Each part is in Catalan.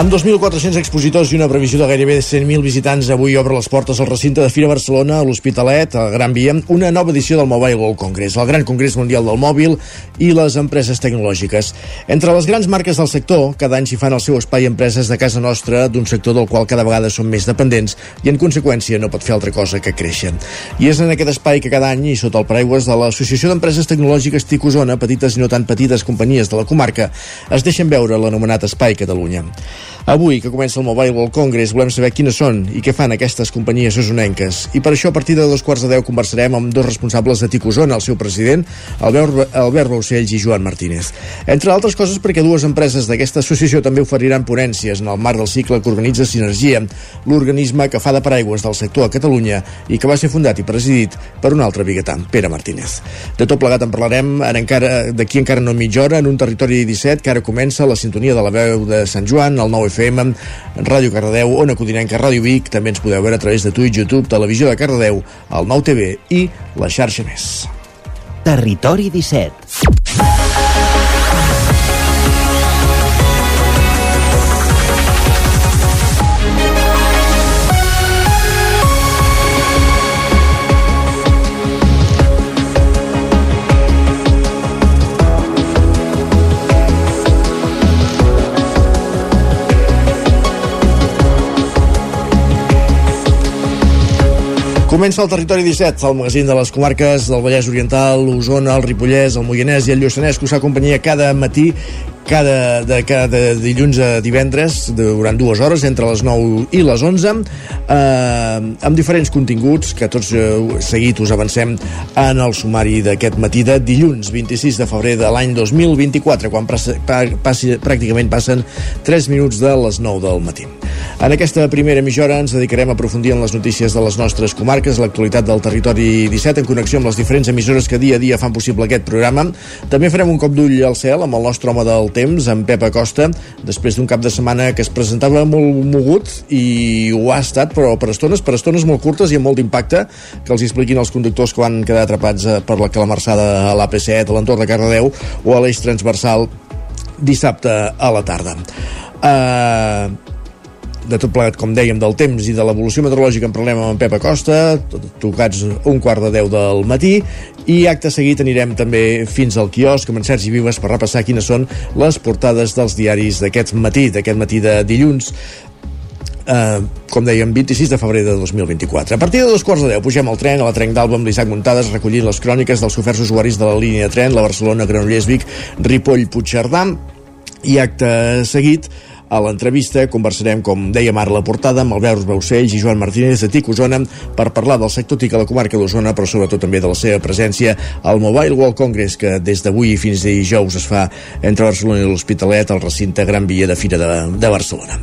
Amb 2.400 expositors i una previsió de gairebé 100.000 visitants, avui obre les portes al recinte de Fira Barcelona, a l'Hospitalet, a Gran Via, una nova edició del Mobile World Congress, el gran congrés mundial del mòbil i les empreses tecnològiques. Entre les grans marques del sector, cada any s'hi fan el seu espai empreses de casa nostra, d'un sector del qual cada vegada són més dependents i, en conseqüència, no pot fer altra cosa que créixer. I és en aquest espai que cada any, i sota el paraigües de l'Associació d'Empreses Tecnològiques TIC Osona, petites i no tan petites companyies de la comarca, es deixen veure l'anomenat Espai Catalunya. Avui, que comença el Mobile World Congress, volem saber quines són i què fan aquestes companyies osonenques. I per això, a partir de dos quarts de deu, conversarem amb dos responsables de Ticosona, el seu president, Albert, Albert Baucells i Joan Martínez. Entre altres coses perquè dues empreses d'aquesta associació també oferiran ponències en el marc del cicle que organitza Sinergia, l'organisme que fa de paraigües del sector a Catalunya i que va ser fundat i presidit per un altre biguetà, Pere Martínez. De tot plegat en parlarem encara d'aquí encara no mitja hora en un territori 17 que ara comença la sintonia de la veu de Sant Joan, el 9 FM, Ràdio Cardedeu, Ona Codinenca, Ràdio Vic, també ens podeu veure a través de Twitch, YouTube, Televisió de Cardedeu, el Nou TV i la xarxa més. Territori 17 Comença el Territori 17, el magazín de les comarques del Vallès Oriental, l'Osona, el Ripollès, el Moianès i el Lluçanès, que us acompanyia cada matí cada, de cada dilluns a divendres durant dues hores, entre les 9 i les 11 eh, amb diferents continguts que tots eh, seguit us avancem en el sumari d'aquest matí de dilluns 26 de febrer de l'any 2024 quan passi, pràcticament passen 3 minuts de les 9 del matí en aquesta primera mitja hora ens dedicarem a aprofundir en les notícies de les nostres comarques, l'actualitat del territori 17 en connexió amb les diferents emissores que dia a dia fan possible aquest programa. També farem un cop d'ull al cel amb el nostre home del temps, en Pep Acosta, després d'un cap de setmana que es presentava molt mogut i ho ha estat, però per estones, per estones molt curtes i amb molt d'impacte, que els expliquin els conductors que van quedar atrapats eh, per la calamarsada a l'AP7, a l'entorn de Cardedeu o a l'eix transversal dissabte a la tarda. Uh, de tot plegat, com dèiem, del temps i de l'evolució meteorològica en parlem amb en Pep Acosta, tocats un quart de deu del matí, i acte seguit anirem també fins al quiosc amb en Sergi Vives per repassar quines són les portades dels diaris d'aquest matí, d'aquest matí de dilluns, eh, com dèiem, 26 de febrer de 2024. A partir de dos quarts de deu pugem al tren a la Trenc d'Alba amb l'Isaac Muntades recollint les cròniques dels oferts usuaris de la línia de tren, la Barcelona, Granollers, Vic, Ripoll, Puigcerdà, i acte seguit a l'entrevista conversarem, com dèiem ara la portada, amb Albert Baucells i Joan Martínez de TIC Osona per parlar del sector TIC a la comarca d'Osona, però sobretot també de la seva presència al Mobile World Congress, que des d'avui fins dijous es fa entre Barcelona i l'Hospitalet al recinte Gran Via de Fira de, de Barcelona.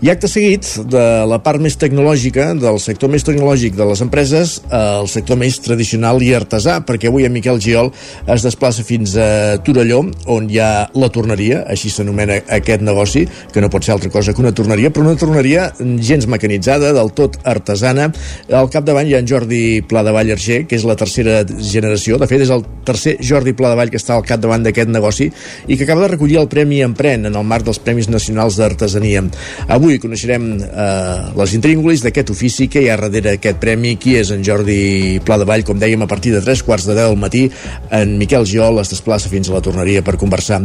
I acte seguit, de la part més tecnològica, del sector més tecnològic de les empreses, al sector més tradicional i artesà, perquè avui en Miquel Giol es desplaça fins a Torelló, on hi ha la torneria, així s'anomena aquest negoci, que no pot ser altra cosa que una torneria, però una torneria gens mecanitzada, del tot artesana. Al capdavant hi ha en Jordi Pladevall Arger, que és la tercera generació, de fet és el tercer Jordi Pladevall que està al capdavant d'aquest negoci i que acaba de recollir el Premi Empren en el marc dels Premis Nacionals d'Artesania. Avui Avui coneixerem eh, les intríngulis d'aquest ofici que hi ha darrere aquest premi, qui és en Jordi Pla de Vall, com dèiem, a partir de 3 quarts de 10 del matí, en Miquel Giol es desplaça fins a la torneria per conversar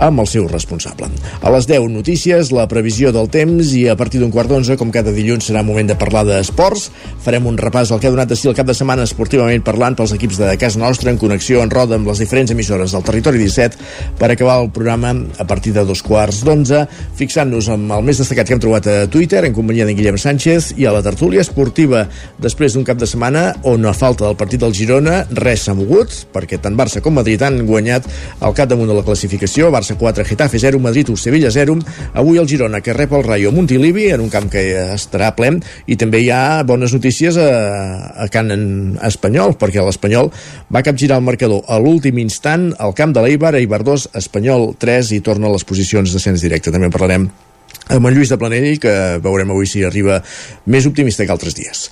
amb el seu responsable. A les 10 notícies, la previsió del temps i a partir d'un quart d'onze, com cada dilluns, serà moment de parlar d'esports. Farem un repàs al que ha donat de si el cap de setmana esportivament parlant pels equips de casa nostra en connexió en roda amb les diferents emissores del territori 17 per acabar el programa a partir de dos quarts d'onze, fixant-nos amb el més destacat que hem trobat a Twitter en companyia d'en Guillem Sánchez i a la tertúlia esportiva. Després d'un cap de setmana on a falta del partit del Girona res s'ha mogut perquè tant Barça com Madrid han guanyat al cap damunt de la classificació. Barça 4, Getafe 0, Madrid 1, Sevilla 0 avui el Girona que rep el Rayo Montilivi en un camp que estarà ple. I també hi ha bones notícies a, a Can Espanyol perquè l'Espanyol va capgirar el marcador a l'últim instant al camp de l'Eibar, Eibar 2, Espanyol 3 i torna a les posicions de sens directe. També en parlarem amb en Lluís de Planell, que veurem avui si arriba més optimista que altres dies.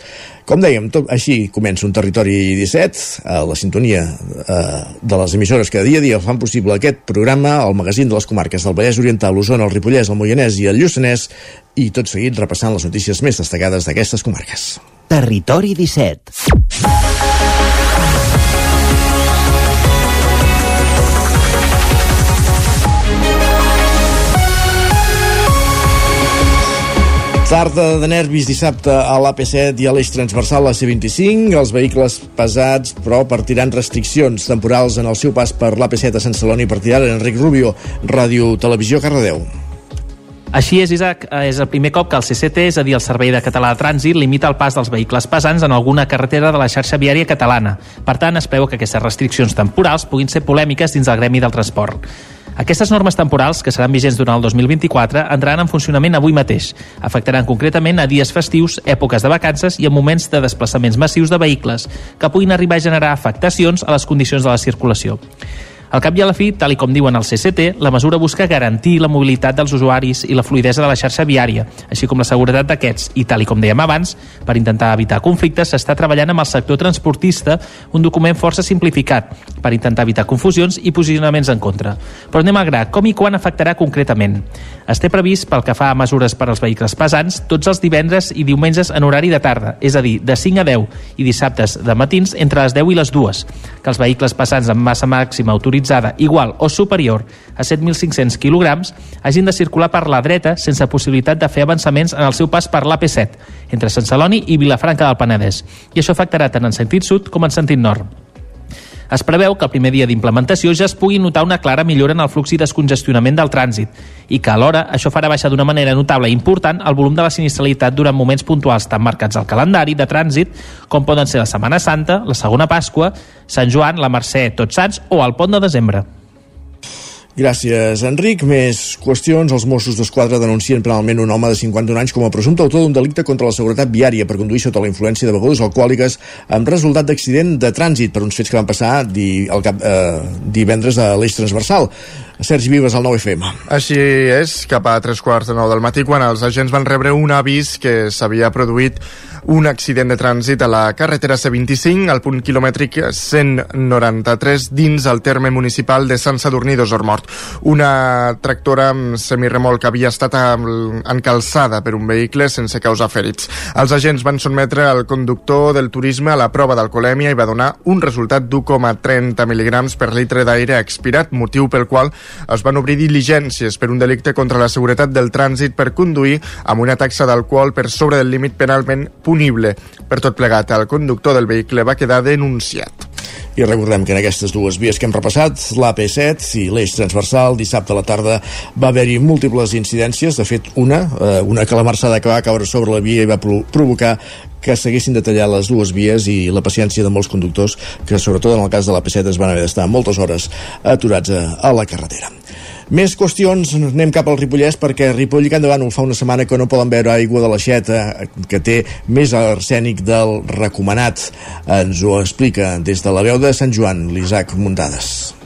Com dèiem, tot, així comença un territori 17, a la sintonia eh, de les emissores que dia a dia fan possible aquest programa, el magazín de les comarques del Vallès Oriental, l'Osona, el Ripollès, el Moianès i el Lluçanès, i tot seguit repassant les notícies més destacades d'aquestes comarques. Territori 17. Tarda de nervis dissabte a l'AP7 i a l'eix transversal a C25. Els vehicles pesats, però, partiran restriccions temporals en el seu pas per l'AP7 a Sant Celoni i partiran Enric Rubio, Ràdio Televisió Cardedeu. Així és, Isaac, és el primer cop que el CCT, és a dir, el Servei de Català de Trànsit, limita el pas dels vehicles pesants en alguna carretera de la xarxa viària catalana. Per tant, es preveu que aquestes restriccions temporals puguin ser polèmiques dins del gremi del transport. Aquestes normes temporals, que seran vigents durant el 2024, entraran en funcionament avui mateix. Afectaran concretament a dies festius, èpoques de vacances i en moments de desplaçaments massius de vehicles, que puguin arribar a generar afectacions a les condicions de la circulació. Al cap i a la fi, tal i com diuen el CCT, la mesura busca garantir la mobilitat dels usuaris i la fluidesa de la xarxa viària, així com la seguretat d'aquests, i tal i com dèiem abans, per intentar evitar conflictes, s'està treballant amb el sector transportista un document força simplificat per intentar evitar confusions i posicionaments en contra. Però anem a gra, com i quan afectarà concretament? Es té previst, pel que fa a mesures per als vehicles pesants, tots els divendres i diumenges en horari de tarda, és a dir, de 5 a 10, i dissabtes de matins entre les 10 i les 2, que els vehicles pesants amb massa màxima autoritzada autoritzada igual o superior a 7.500 quilograms hagin de circular per la dreta sense possibilitat de fer avançaments en el seu pas per l'AP7, entre Sant Celoni i Vilafranca del Penedès, i això afectarà tant en sentit sud com en sentit nord. Es preveu que el primer dia d'implementació ja es pugui notar una clara millora en el flux i descongestionament del trànsit i que alhora això farà baixar d'una manera notable i important el volum de la sinistralitat durant moments puntuals tan marcats al calendari de trànsit com poden ser la Setmana Santa, la Segona Pasqua, Sant Joan, la Mercè, Tots Sants o el Pont de Desembre. Gràcies, Enric. Més qüestions. Els Mossos d'Esquadra denuncien penalment un home de 51 anys com a presumpte autor d'un delicte contra la seguretat viària per conduir sota la influència de begudes alcohòliques amb resultat d'accident de trànsit per uns fets que van passar di, el cap, eh, divendres a l'eix transversal. Sergi Vives, al 9FM. Així és, cap a tres quarts de nou del matí, quan els agents van rebre un avís que s'havia produït un accident de trànsit a la carretera C25 al punt quilomètric 193 dins el terme municipal de Sant Sadurní d'Osormort. Una tractora amb semirremolc havia estat encalçada per un vehicle sense causar ferits. Els agents van sotmetre el conductor del turisme a la prova d'alcoholèmia i va donar un resultat d'1,30 mil·lígrams per litre d'aire expirat, motiu pel qual es van obrir diligències per un delicte contra la seguretat del trànsit per conduir amb una taxa d'alcohol per sobre del límit penalment punible. Per tot plegat, el conductor del vehicle va quedar denunciat. I recordem que en aquestes dues vies que hem repassat, l'AP7 i l'eix transversal, dissabte a la tarda va haver-hi múltiples incidències, de fet una, eh, una calamarsada que va caure sobre la via i va provocar que s'haguessin de tallar les dues vies i la paciència de molts conductors que sobretot en el cas de l'AP7 es van haver d'estar moltes hores aturats a, a la carretera. Més qüestions, anem cap al Ripollès perquè Ripoll i Can Davant fa una setmana que no poden veure aigua de l'aixeta que té més arsènic del recomanat. Ens ho explica des de la veu de Sant Joan, l'Isaac Muntades.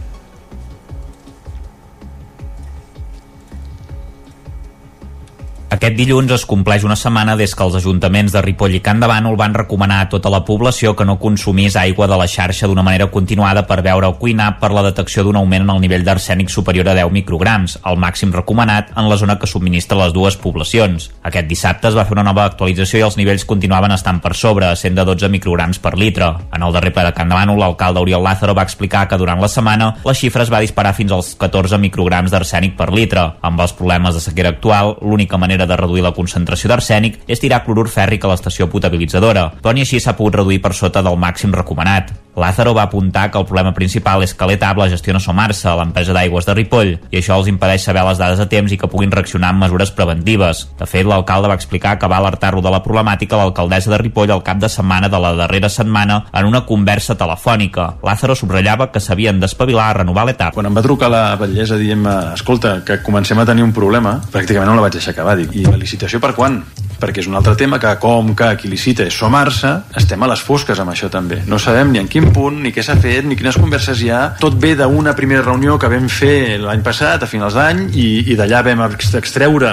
Aquest dilluns es compleix una setmana des que els ajuntaments de Ripoll i Can de Bànol van recomanar a tota la població que no consumís aigua de la xarxa d'una manera continuada per beure o cuinar per la detecció d'un augment en el nivell d'arsènic superior a 10 micrograms, el màxim recomanat en la zona que subministra les dues poblacions. Aquest dissabte es va fer una nova actualització i els nivells continuaven estant per sobre, sent de 12 micrograms per litre. En el darrer ple de Can de Bànol, l'alcalde Oriol Lázaro va explicar que durant la setmana la xifra es va disparar fins als 14 micrograms d'arsènic per litre. Amb els problemes de sequera actual, l'única manera de reduir la concentració d'arsènic és tirar clorur fèrric a l'estació potabilitzadora, però ni així s'ha pogut reduir per sota del màxim recomanat. Lázaro va apuntar que el problema principal és que l'etable gestiona Somarsa, l'empresa d'aigües de Ripoll, i això els impedeix saber les dades a temps i que puguin reaccionar amb mesures preventives. De fet, l'alcalde va explicar que va alertar-lo de la problemàtica l'alcaldessa de Ripoll al cap de setmana de la darrera setmana en una conversa telefònica. Lázaro subratllava que s'havien d'espavilar a renovar l'etapa. Quan em va trucar la batllessa dient escolta, que comencem a tenir un problema, pràcticament no la vaig deixar acabar. Dic, I la licitació per quan? Perquè és un altre tema que com que qui licita és Somarsa, estem a les fosques amb això també. No sabem ni en quin punt, ni què s'ha fet, ni quines converses hi ha. Tot ve d'una primera reunió que vam fer l'any passat, a finals d'any, i, i d'allà vam extreure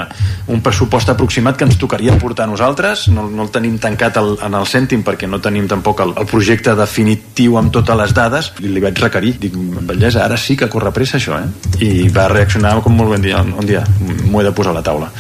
un pressupost aproximat que ens tocaria portar a nosaltres. No, no el tenim tancat al, en el cèntim perquè no tenim tampoc el, el projecte definitiu amb totes les dades. I li vaig requerir. Dic, bellesa, ara sí que corre pressa això, eh? I va reaccionar com molt ben dia, un dia, m'ho he de posar a la taula.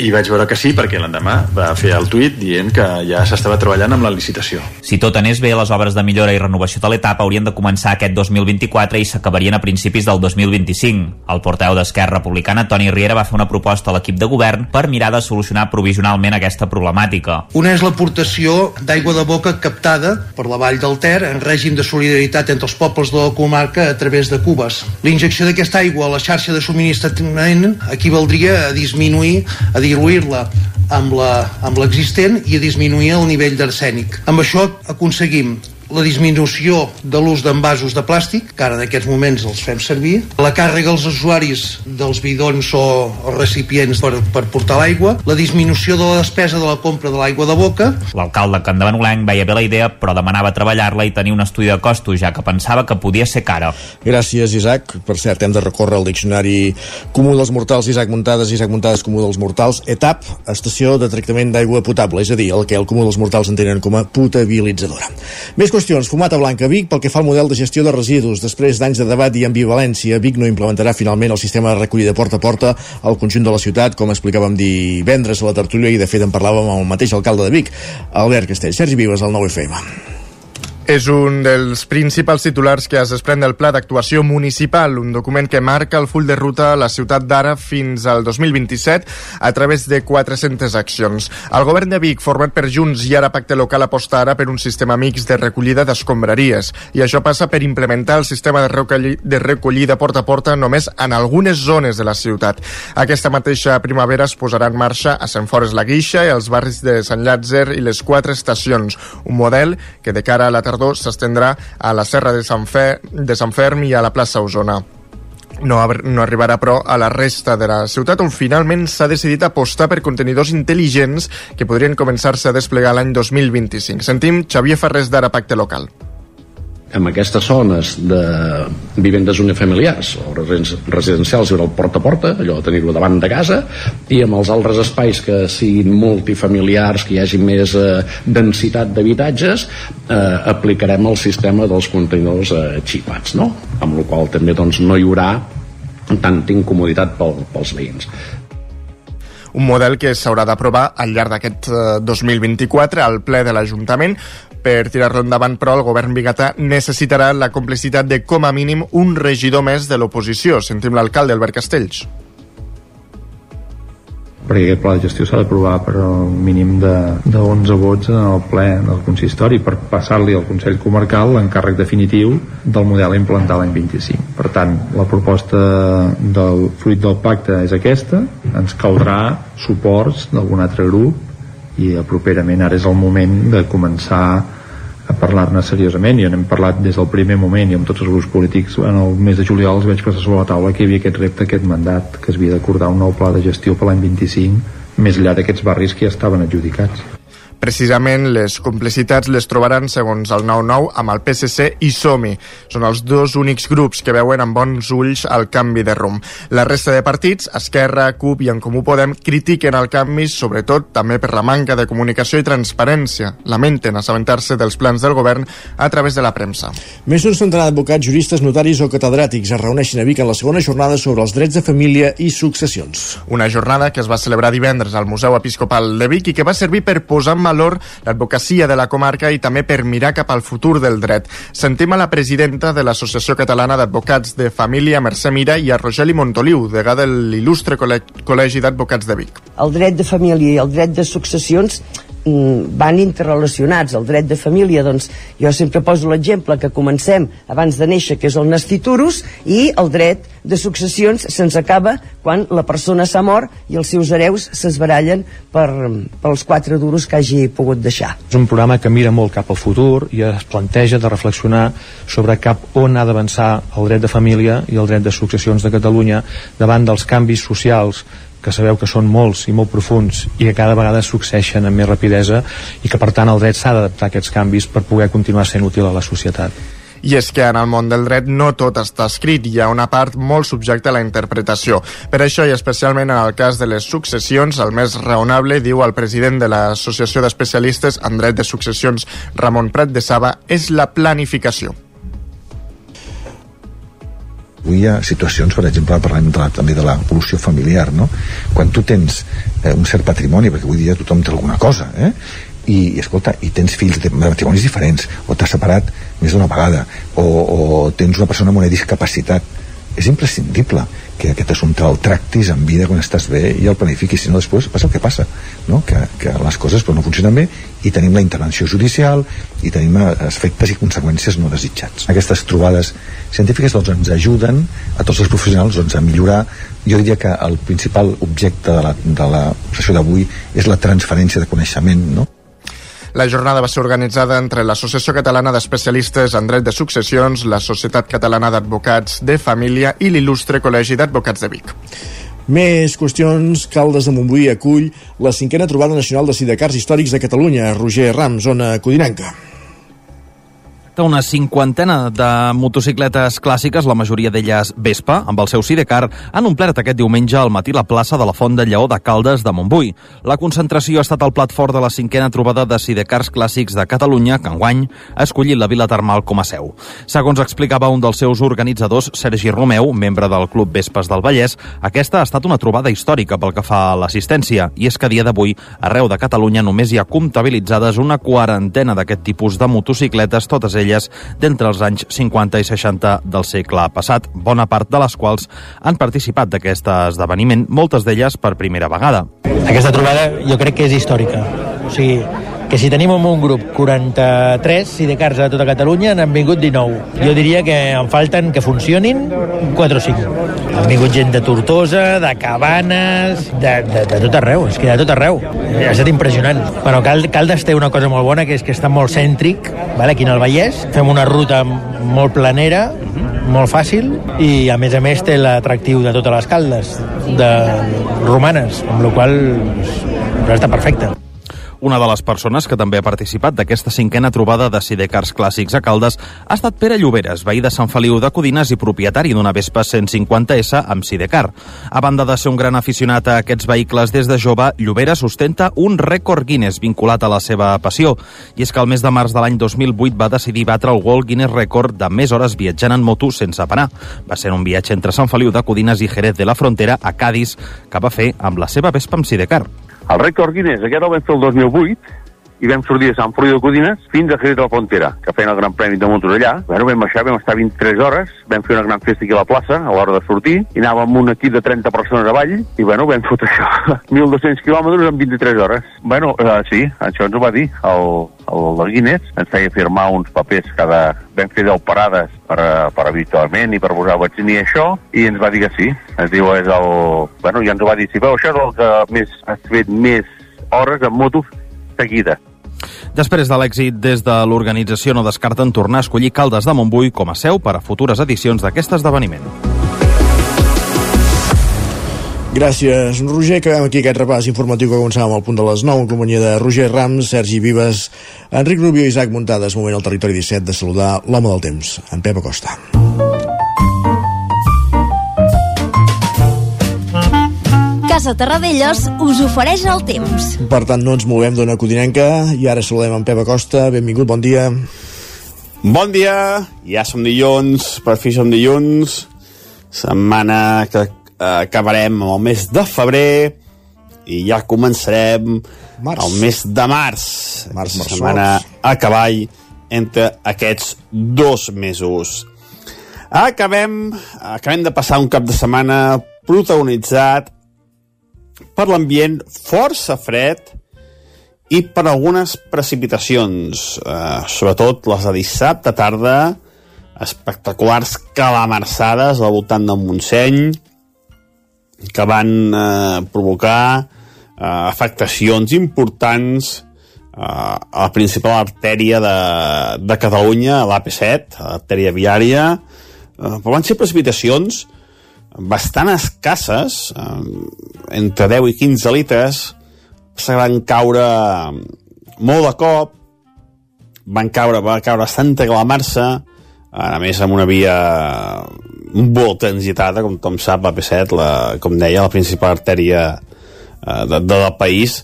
I vaig veure que sí, perquè l'endemà va fer el tuit dient que ja s'estava treballant amb la licitació. Si tot anés bé, les obres de millora i renovació de l'etapa haurien de començar aquest 2024 i s'acabarien a principis del 2025. El porteu d'Esquerra Republicana, Toni Riera, va fer una proposta a l'equip de govern per mirar de solucionar provisionalment aquesta problemàtica. Una és l'aportació d'aigua de boca captada per la vall del Ter en règim de solidaritat entre els pobles de la comarca a través de cubes. L'injecció d'aquesta aigua a la xarxa de subministrament equivaldria a disminuir, a diluir-la amb l'existent i a disminuir el nivell d'arsènic. Amb això aconseguim la disminució de l'ús d'envasos de plàstic, que ara en aquests moments els fem servir, la càrrega als usuaris dels bidons o, o recipients per, per portar l'aigua, la disminució de la despesa de la compra de l'aigua de boca. L'alcalde Candavanolenc veia bé la idea, però demanava treballar-la i tenir un estudi de costos, ja que pensava que podia ser cara. Gràcies, Isaac. Per cert, hem de recórrer al diccionari comú dels mortals, Isaac Muntades, Isaac Muntades, comú dels mortals, ETAP, estació de tractament d'aigua potable, és a dir, el que el comú dels mortals entenen com a potabilitzadora. Més qüestions qüestions. Fumata Blanca Vic pel que fa al model de gestió de residus. Després d'anys de debat i ambivalència, Vic no implementarà finalment el sistema de recollida porta a porta al conjunt de la ciutat, com explicàvem divendres a la tertúlia i de fet en parlàvem amb el mateix alcalde de Vic, Albert Castell. Sergi Vives, al 9FM. És un dels principals titulars que es desprèn del Pla d'Actuació Municipal, un document que marca el full de ruta a la ciutat d'ara fins al 2027 a través de 400 accions. El govern de Vic, format per Junts i ara Pacte Local, aposta ara per un sistema mix de recollida d'escombraries i això passa per implementar el sistema de, de recollida porta a porta només en algunes zones de la ciutat. Aquesta mateixa primavera es posarà en marxa a Sant Forest la Guixa i als barris de Sant Llàtzer i les quatre estacions, un model que de cara a la tardor s'estendrà a la Serra de Sant, Fer, de Sant Ferm i a la plaça Osona. No, no arribarà, però, a la resta de la ciutat, on finalment s'ha decidit apostar per contenidors intel·ligents que podrien començar-se a desplegar l'any 2025. Sentim Xavier Ferrés d'Ara Pacte Local en aquestes zones de vivendes unifamiliars o residencials haurà el porta a porta, allò de tenir-ho davant de casa, i amb els altres espais que siguin multifamiliars, que hi hagi més eh, densitat d'habitatges, eh, aplicarem el sistema dels contenidors eh, xipats, no? Amb la qual també doncs, no hi haurà tanta incomoditat pel, pels veïns un model que s'haurà d'aprovar al llarg d'aquest 2024 al ple de l'Ajuntament per tirar-lo endavant, però, el govern bigatà necessitarà la complicitat de, com a mínim, un regidor més de l'oposició. Sentim l'alcalde, Albert Castells perquè aquest pla de gestió s'ha d'aprovar per un mínim de, de 11 vots en el ple del consistori per passar-li al Consell Comarcal l'encàrrec definitiu del model a implantar l'any 25. Per tant, la proposta del fruit del pacte és aquesta, ens caldrà suports d'algun altre grup i properament ara és el moment de començar a parlar-ne seriosament. I n'hem parlat des del primer moment i amb tots els grups polítics. En el mes de juliol els vaig passar sobre la taula que hi havia aquest repte, aquest mandat que es havia d'acordar un nou pla de gestió per l'any 25 més enllà d'aquests barris que ja estaven adjudicats Precisament les complicitats les trobaran, segons el 9-9, amb el PSC i Somi. Són els dos únics grups que veuen amb bons ulls el canvi de rumb. La resta de partits, Esquerra, CUP i En Comú Podem, critiquen el canvi, sobretot també per la manca de comunicació i transparència. Lamenten assabentar-se dels plans del govern a través de la premsa. Més d'un centenar d'advocats, juristes, notaris o catedràtics es reuneixen a Vic en la segona jornada sobre els drets de família i successions. Una jornada que es va celebrar divendres al Museu Episcopal de Vic i que va servir per posar en valor l'advocacia de la comarca i també per mirar cap al futur del dret. Sentim a la presidenta de l'Associació Catalana d'Advocats de Família, Mercè Mira, i a Rogeli Montoliu, degà de l'il·lustre Col·legi d'Advocats de Vic. El dret de família i el dret de successions van interrelacionats. El dret de família, doncs, jo sempre poso l'exemple que comencem abans de néixer, que és el nastiturus, i el dret de successions se'ns acaba quan la persona s'ha mort i els seus hereus s'esbarallen per, pels quatre duros que hagi pogut deixar. És un programa que mira molt cap al futur i es planteja de reflexionar sobre cap on ha d'avançar el dret de família i el dret de successions de Catalunya davant dels canvis socials que sabeu que són molts i molt profuns i que cada vegada succeeixen amb més rapidesa i que per tant el dret s'ha d'adaptar a aquests canvis per poder continuar sent útil a la societat. I és que en el món del dret no tot està escrit, hi ha una part molt subjecta a la interpretació. Per això, i especialment en el cas de les successions, el més raonable, diu el president de l'Associació d'Especialistes en Dret de Successions, Ramon Prat de Saba, és la planificació. Avui hi ha situacions, per exemple, parlem de la, també de l'evolució familiar, no? Quan tu tens eh, un cert patrimoni, perquè avui dia tothom té alguna cosa, eh? I, i escolta, i tens fills de matrimonis diferents, o t'has separat més d'una vegada, o, o tens una persona amb una discapacitat, és imprescindible que aquest assumpte el tractis en vida quan estàs bé i el planifiquis, si no després passa el que passa no? que, que les coses però no funcionen bé i tenim la intervenció judicial i tenim efectes i conseqüències no desitjats aquestes trobades científiques doncs, ens ajuden a tots els professionals doncs, a millorar jo diria que el principal objecte de la, de la sessió d'avui és la transferència de coneixement no? La jornada va ser organitzada entre l'Associació Catalana d'Especialistes en Dret de Successions, la Societat Catalana d'Advocats de Família i l'Il·lustre Col·legi d'Advocats de Vic. Més qüestions. Caldes de Montbui acull la cinquena trobada nacional de sidecars històrics de Catalunya. Roger Ram, zona codinenca una cinquantena de motocicletes clàssiques, la majoria d'elles Vespa, amb el seu sidecar, han omplert aquest diumenge al matí la plaça de la Font de Lleó de Caldes de Montbui. La concentració ha estat el plat fort de la cinquena trobada de sidecars clàssics de Catalunya, que enguany ha escollit la Vila Termal com a seu. Segons explicava un dels seus organitzadors, Sergi Romeu, membre del Club Vespes del Vallès, aquesta ha estat una trobada històrica pel que fa a l'assistència, i és que a dia d'avui, arreu de Catalunya només hi ha comptabilitzades una quarantena d'aquest tipus de motocicletes, totes elles d'entre els anys 50 i 60 del segle passat, bona part de les quals han participat d'aquest esdeveniment, moltes d'elles per primera vegada. Aquesta trobada jo crec que és històrica. O sigui, que si tenim en un grup 43 sidecars a tota Catalunya, n'han vingut 19. Jo diria que en falten que funcionin 4 o 5. Han vingut gent de Tortosa, de Cabanes, de, de, de tot arreu, és que de tot arreu. Ha estat impressionant. Bueno, Cal, Caldes té una cosa molt bona, que és que està molt cèntric, vale? aquí en el Vallès. Fem una ruta molt planera, molt fàcil i a més a més té l'atractiu de totes les caldes de romanes, amb la qual cosa està perfecte. Una de les persones que també ha participat d'aquesta cinquena trobada de sidecars clàssics a Caldes ha estat Pere Lloberes, veí de Sant Feliu de Codines i propietari d'una Vespa 150S amb sidecar. A banda de ser un gran aficionat a aquests vehicles des de jove, Lloberes ostenta un rècord Guinness vinculat a la seva passió. I és que el mes de març de l'any 2008 va decidir batre el World Guinness Record de més hores viatjant en moto sense parar. Va ser un viatge entre Sant Feliu de Codines i Jerez de la Frontera a Cádiz que va fer amb la seva Vespa amb sidecar. El rècord Guinness, aquest el vam fer el 2008, i vam sortir de Sant Feliu de Codines fins a Jerez de la Frontera, que feien el Gran Premi de motos allà. Bueno, vam baixar, vam estar 23 hores, vam fer una gran festa aquí a la plaça a l'hora de sortir, i anàvem amb un equip de 30 persones avall, i bueno, vam fotre això, 1.200 quilòmetres en 23 hores. Bueno, uh, sí, això ens ho va dir el, el del Guinness, ens feia firmar uns papers cada... Vam fer 10 parades per, per habitualment i per posar vaccin i això, i ens va dir que sí. Ens diu, és el... Bueno, ja ens ho va dir, si veu, això és el que més, has fet més hores en moto seguida. Després de l'èxit des de l'organització no descarten tornar a escollir Caldes de Montbui com a seu per a futures edicions d'aquest esdeveniment. Gràcies, Roger. Acabem aquí aquest repàs informatiu que començàvem al punt de les 9 en companyia de Roger Rams, Sergi Vives, Enric Rubio i Isaac Muntades. Moment al territori 17 de saludar l'home del temps, en Pep Acosta. Casa Terradellos us ofereix el temps. Per tant, no ens movem d'una codinenca i ara saludem en Pep Acosta. Benvingut, bon dia. Bon dia, ja som dilluns, per fi som dilluns, setmana que eh, acabarem amb el mes de febrer i ja començarem març. el mes de març. Març, març, setmana a cavall entre aquests dos mesos. Acabem, acabem de passar un cap de setmana protagonitzat per l'ambient força fred i per algunes precipitacions, eh, sobretot les de dissabte tarda, espectaculars calamarsades al voltant del Montseny, que van eh, provocar eh, afectacions importants eh, a la principal artèria de, de Catalunya, l'AP7, l'artèria viària, eh, però van ser precipitacions bastant escasses, eh, entre 10 i 15 litres, se van caure molt de cop, van caure, va caure Santa Calamarsa, a més amb una via molt transitada, com tothom sap, la P7, la, com deia, la principal artèria eh, de, de, del país,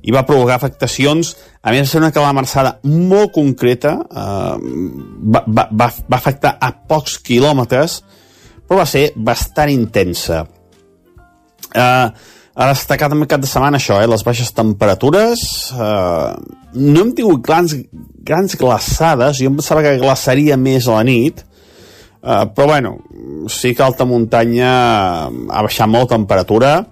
i va provocar afectacions, a més de ser una calamarsada molt concreta, eh, va, va, va afectar a pocs quilòmetres, però va ser bastant intensa. Eh, a destacar també cap de setmana això, eh, les baixes temperatures, eh, no hem tingut grans, grans glaçades, jo em pensava que glaçaria més a la nit, eh, però bueno, sí que alta muntanya ha baixat molt temperatura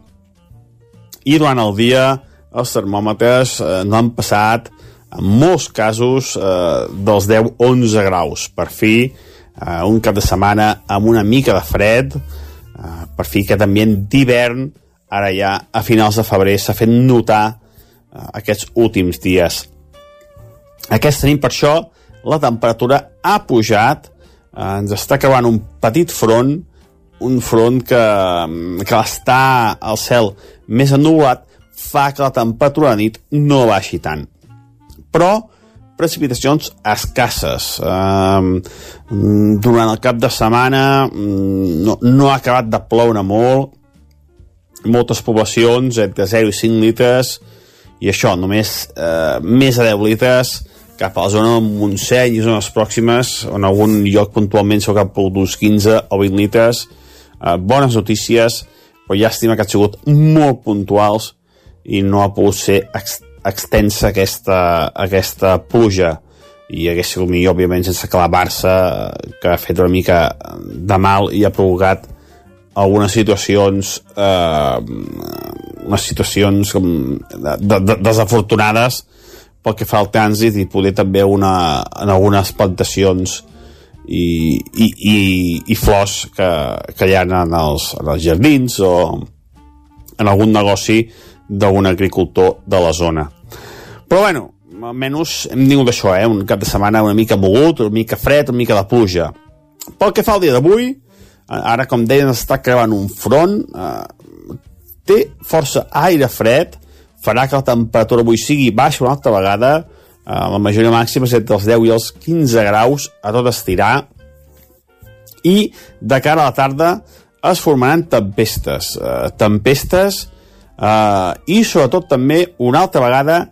i durant el dia els termòmetres eh, no han passat en molts casos eh, dels 10-11 graus. Per fi, eh, un cap de setmana amb una mica de fred, eh, per fi aquest ambient d'hivern ara ja a finals de febrer s'ha fet notar eh, aquests últims dies. Aquesta nit, per això, la temperatura ha pujat, eh, ens està creuant un petit front, un front que, que està al cel més ennubulat, fa que la temperatura de nit no baixi tant. Però precipitacions escasses. Eh, durant el cap de setmana no, no ha acabat de ploure molt, moltes poblacions entre 0 i 5 litres i això, només eh, més de 10 litres cap a la zona del Montseny i zones pròximes on algun lloc puntualment s'ha cap d'uns 15 o 20 litres eh, bones notícies però llàstima que han sigut molt puntuals i no ha pogut ser ex extensa aquesta, aquesta pluja i hagués sigut millor, òbviament, sense clavar-se que ha fet una mica de mal i ha provocat algunes situacions eh, unes situacions com de, de, de, desafortunades pel que fa al trànsit i poder també una, en algunes plantacions i, i, i, i flors que, que hi ha en els, en els jardins o en algun negoci d'un agricultor de la zona. Però bueno, almenys hem tingut això, eh? un cap de setmana una mica mogut, una mica fred, una mica de pluja. Pel que fa al dia d'avui, ara com deien està creuant un front eh, té força aire fred farà que la temperatura avui sigui baixa una altra vegada eh, la majoria màxima és entre els 10 i els 15 graus a tot estirar i de cara a la tarda es formaran tempestes eh, tempestes eh, i sobretot també una altra vegada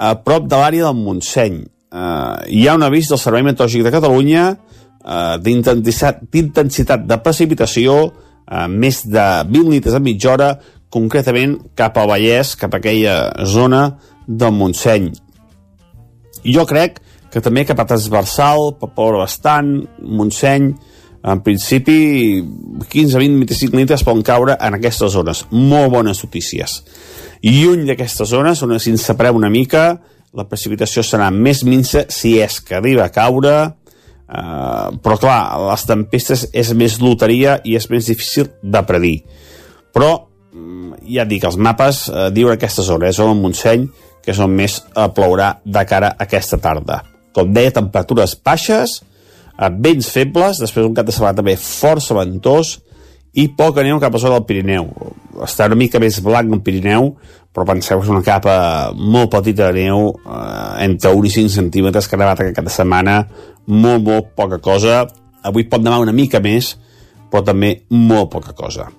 a prop de l'àrea del Montseny eh, hi ha un avís del Servei Meteorològic de Catalunya eh, d'intensitat de precipitació eh, més de 20 litres a mitja hora concretament cap al Vallès, cap a aquella zona del Montseny. Jo crec que també cap a transversal, per ploure bastant, Montseny, en principi 15, 20, 25 litres poden caure en aquestes zones. Molt bones notícies. Lluny d'aquestes zones, on si ens separem una mica, la precipitació serà més minsa si és que arriba a caure, Uh, però clar, les tempestes és més loteria i és més difícil de predir. Però mm, ja dic, els mapes uh, diuen aquesta zona, és on Montseny que és on més uh, plourà de cara a aquesta tarda. Com deia, temperatures baixes uh, vents febles, després un cap de setmana també força ventós i poca neu cap a sota del Pirineu. Està una mica més blanc el Pirineu, però penseu que és una capa molt petita de neu, eh, entre 1 i 5 centímetres que ha nevat aquesta setmana, molt, molt poca cosa. Avui pot nevar una mica més, però també molt poca cosa.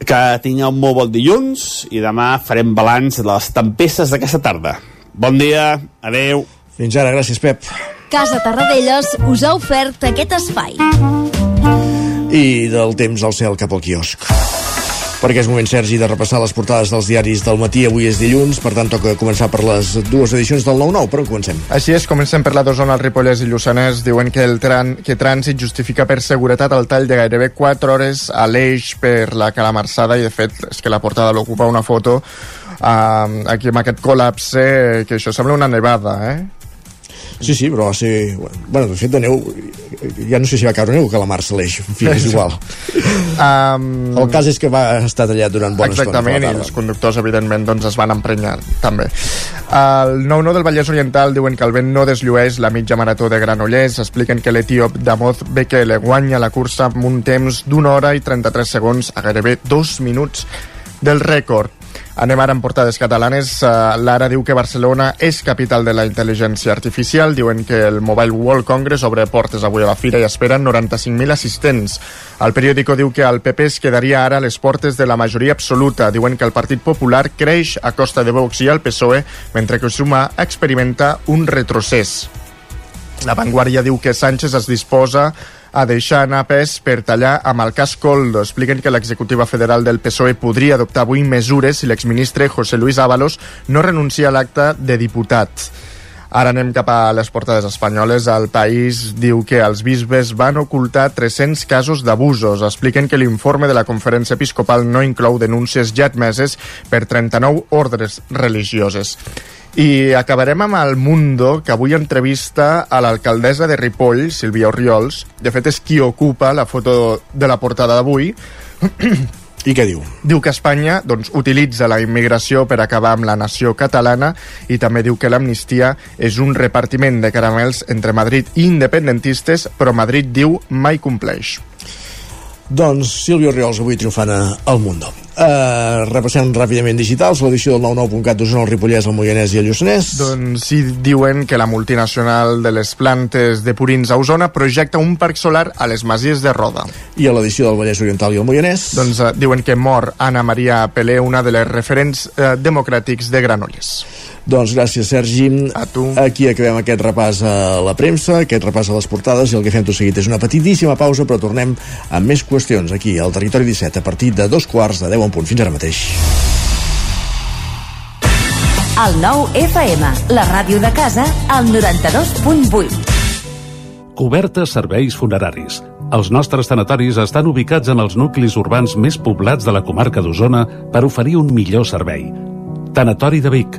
Que tingueu un molt bon dilluns i demà farem balanç de les tempestes d'aquesta tarda. Bon dia, adeu. Fins ara, gràcies, Pep. Casa Tarradellas us ha ofert aquest espai. I del temps al cel cap al quiosc. Perquè és moment, Sergi, de repassar les portades dels diaris del matí. Avui és dilluns, per tant toca començar per les dues edicions del 9-9. Per on comencem? Així és, comencem per la d'Osona, el Ripollès i Lluçanès. Diuen que el tran que trànsit justifica per seguretat el tall de gairebé 4 hores a l'eix per la calamarsada i, de fet, és que la portada l'ocupa una foto uh, aquí amb aquest col·lapse, que això sembla una nevada, eh? Sí, sí, però va ser... Bueno, de fet, de neu... Ja no sé si va caure neu que la mar l'eix. En fi, és igual. Um, el cas és que va estar tallat durant bona Exactament, estona. i els conductors, evidentment, doncs es van emprenyar, també. El 9-9 del Vallès Oriental diuen que el vent no desllueix la mitja marató de Granollers. Expliquen que l'etíop Damoz Bekele guanya la cursa amb un temps d'una hora i 33 segons a gairebé dos minuts del rècord. Anem ara amb portades catalanes. Uh, L'Ara diu que Barcelona és capital de la intel·ligència artificial. Diuen que el Mobile World Congress obre portes avui a la fira i esperen 95.000 assistents. El periòdico diu que el PP es quedaria ara a les portes de la majoria absoluta. Diuen que el Partit Popular creix a costa de Vox i el PSOE, mentre que Suma experimenta un retrocés. La Vanguardia diu que Sánchez es disposa a deixar anar pes per tallar amb el cas Coldo. Expliquen que l'executiva federal del PSOE podria adoptar avui mesures si l'exministre José Luis Ábalos no renuncia a l'acte de diputat. Ara anem cap a les portades espanyoles. El país diu que els bisbes van ocultar 300 casos d'abusos. Expliquen que l'informe de la conferència episcopal no inclou denúncies ja admeses per 39 ordres religioses. I acabarem amb el Mundo, que avui entrevista a l'alcaldessa de Ripoll, Sílvia Oriols. De fet, és qui ocupa la foto de la portada d'avui. I què diu? Diu que Espanya doncs, utilitza la immigració per acabar amb la nació catalana i també diu que l'amnistia és un repartiment de caramels entre Madrid i independentistes, però Madrid diu mai compleix. Doncs Sílvia Riols avui triomfant al Mundo. Uh, repassem ràpidament digitals, l'edició del 99.cat d'Osona, el Ripollès, el Moianès i el Lluçanès. Doncs sí, diuen que la multinacional de les plantes de purins a Osona projecta un parc solar a les Masies de Roda. I a l'edició del Vallès Oriental i el Moianès? Doncs uh, diuen que mor Anna Maria Pelé, una de les referents uh, democràtics de Granollers. Doncs gràcies, Sergi. A tu. Aquí acabem aquest repàs a la premsa, aquest repàs a les portades, i el que fem tot seguit és una petitíssima pausa, però tornem amb més qüestions aquí, al Territori 17, a partir de dos quarts de 10 en punt. Fins ara mateix. El nou FM, la ràdio de casa, al 92.8. Cobertes serveis funeraris. Els nostres tanatoris estan ubicats en els nuclis urbans més poblats de la comarca d'Osona per oferir un millor servei. Tanatori de Vic,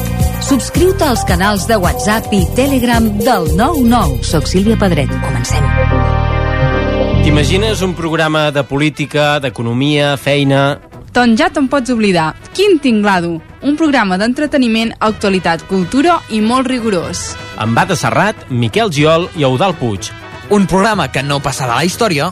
Subscriu-te als canals de WhatsApp i Telegram del 99. Soc Sílvia Pedret. Comencem. T'imagines un programa de política, d'economia, feina... Doncs ja te'n pots oblidar. Quin tinglado! Un programa d'entreteniment, actualitat, cultura i molt rigorós. Amb Bada Serrat, Miquel Giol i Eudal Puig. Un programa que no passarà a la història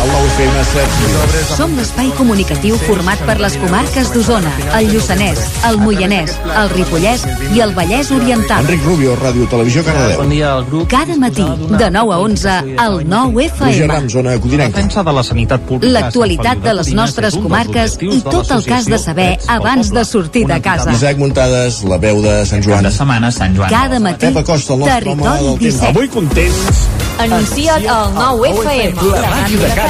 El nou FM 7 Som l'espai comunicatiu format per les comarques d'Osona, el Lluçanès, el Moianès, el Ripollès i el Vallès Oriental. Enric Rubio, Ràdio Televisió, Cardedeu. Bon dia al grup. Cada matí, de 9 a 11, al 9 Roger FM. Ram, zona codinenca. De la sanitat pública. L'actualitat de les nostres comarques i tot el que has de saber abans de sortir de casa. Isaac Muntades, la veu de Sant Joan. de setmana, Sant Joan. Cada matí, Pep Acosta, el nostre home Territori del temps. 17. Avui contents. Anuncia't al 9FM. La màquina de casa.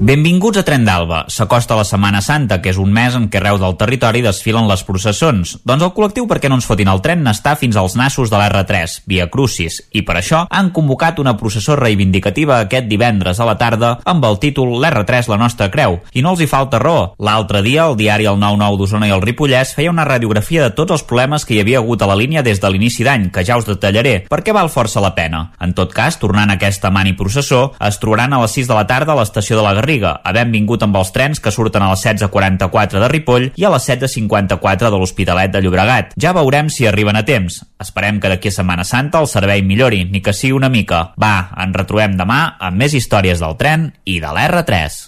Benvinguts a Tren d'Alba. S'acosta la Setmana Santa, que és un mes en què arreu del territori desfilen les processons. Doncs el col·lectiu Perquè no ens fotin el tren n'està fins als nassos de l'R3, via Crucis, i per això han convocat una processó reivindicativa aquest divendres a la tarda amb el títol L'R3 la nostra creu. I no els hi falta raó. L'altre dia, el diari El 9-9 d'Osona i el Ripollès feia una radiografia de tots els problemes que hi havia hagut a la línia des de l'inici d'any, que ja us detallaré, perquè val força la pena. En tot cas, tornant a aquesta mani processó, es trobaran a les 6 de la tarda a l'estació de la Garriga, havent vingut amb els trens que surten a les 16.44 de Ripoll i a les 7.54 de l'Hospitalet de Llobregat. Ja veurem si arriben a temps. Esperem que d'aquí a Setmana Santa el servei millori, ni que sigui una mica. Va, ens retrobem demà amb més històries del tren i de l'R3.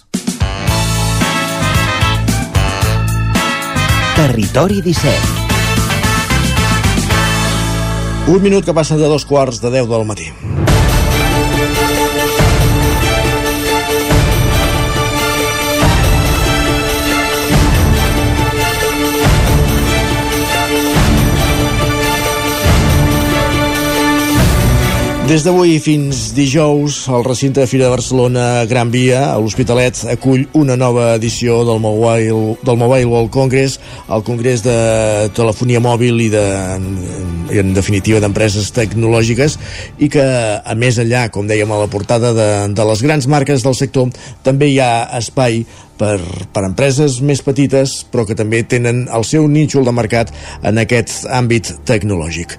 Territori 17. Un minut que passen de dos quarts de 10 del matí. Des d'avui fins dijous, el recinte de Fira de Barcelona Gran Via, a l'Hospitalet, acull una nova edició del Mobile, del Mobile World Congress, el congrés de telefonia mòbil i, de, i en definitiva d'empreses tecnològiques, i que, a més enllà, com dèiem a la portada, de, de les grans marques del sector, també hi ha espai per, per empreses més petites però que també tenen el seu nínxol de mercat en aquest àmbit tecnològic.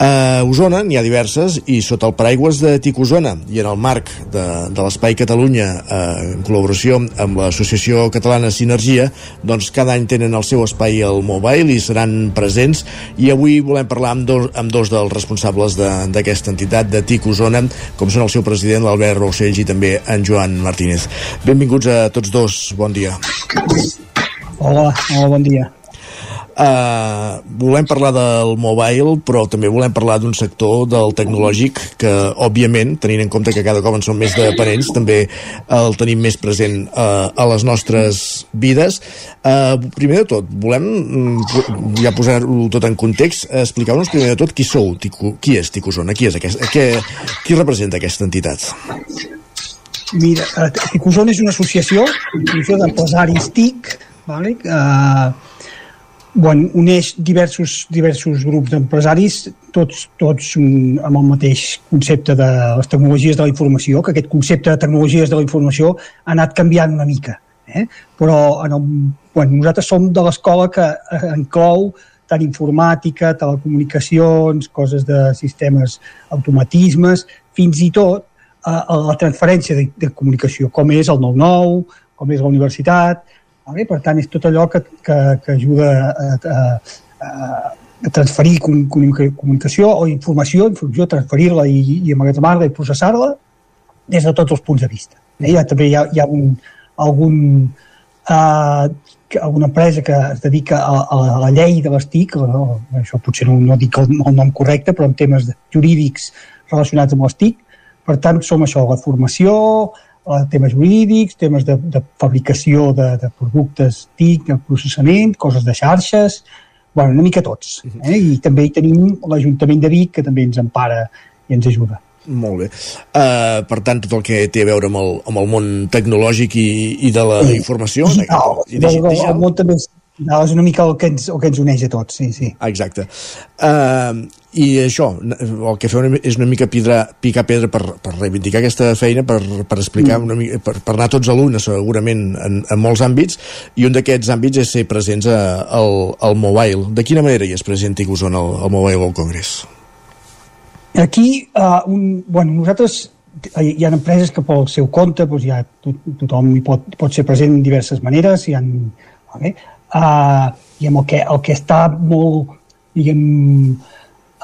A Osona n'hi ha diverses i sota el paraigües de TIC Osona i en el marc de, de l'Espai Catalunya eh, en col·laboració amb l'Associació Catalana Sinergia doncs cada any tenen el seu espai al mobile i seran presents i avui volem parlar amb dos, amb dos dels responsables d'aquesta de, entitat de TIC Osona com són el seu president l'Albert Roussells i també en Joan Martínez. Benvinguts a tots dos bon dia. Hola, hola, bon dia. Uh, volem parlar del mobile, però també volem parlar d'un sector del tecnològic que, òbviament, tenint en compte que cada cop en són més dependents, també el tenim més present uh, a les nostres vides. Uh, primer de tot, volem mm, ja posar-ho tot en context, explicar-nos primer de tot qui sou, Tico, qui és Ticosona, qui és aquest, qui, qui representa aquesta entitat? Mira, eh, Ticosona és una associació, una associació d'empresaris TIC, vale? eh, bueno, uneix diversos, diversos grups d'empresaris, tots, tots amb el mateix concepte de les tecnologies de la informació, que aquest concepte de tecnologies de la informació ha anat canviant una mica. Eh? Però en el, bueno, nosaltres som de l'escola que eh, inclou tant informàtica, telecomunicacions, coses de sistemes, automatismes, fins i tot a, la transferència de, de comunicació, com és el 9-9, com és la universitat, vale? per tant és tot allò que, que, que ajuda a, a, a, transferir comunicació o informació, informació transferir-la i, i emmagatzemar-la i processar-la des de tots els punts de vista. Eh? Ja, també hi ha, hi ha un, algun, uh, alguna empresa que es dedica a, a la llei de les TIC, això potser no, no dic el, el nom correcte, però en temes jurídics relacionats amb les TIC, per tant, som això, la formació, a temes jurídics, temes de, de fabricació de, de productes TIC, de processament, coses de xarxes, bueno, una mica tots. Eh? I també hi tenim l'Ajuntament de Vic, que també ens empara i ens ajuda. Molt bé. Uh, per tant, tot el que té a veure amb el, amb el món tecnològic i, i de la informació... Digital. I digi digital. El món també no, és una mica el que, ens, el que ens uneix a tots, sí, sí. Exacte. Uh, I això, el que feu és una mica pidra, picar pedra per, per reivindicar aquesta feina, per, per explicar mm. una mica, per, per anar tots a l'una, segurament, en, en molts àmbits, i un d'aquests àmbits és ser presents a, al, al Mobile. De quina manera hi és present Ticusón al, al Mobile World Congress? Aquí, uh, un, bueno, nosaltres hi ha empreses que pel seu compte doncs ja to, tothom hi pot, pot ser present en diverses maneres hi ha, vale? Uh, i el que, el que està molt diguem,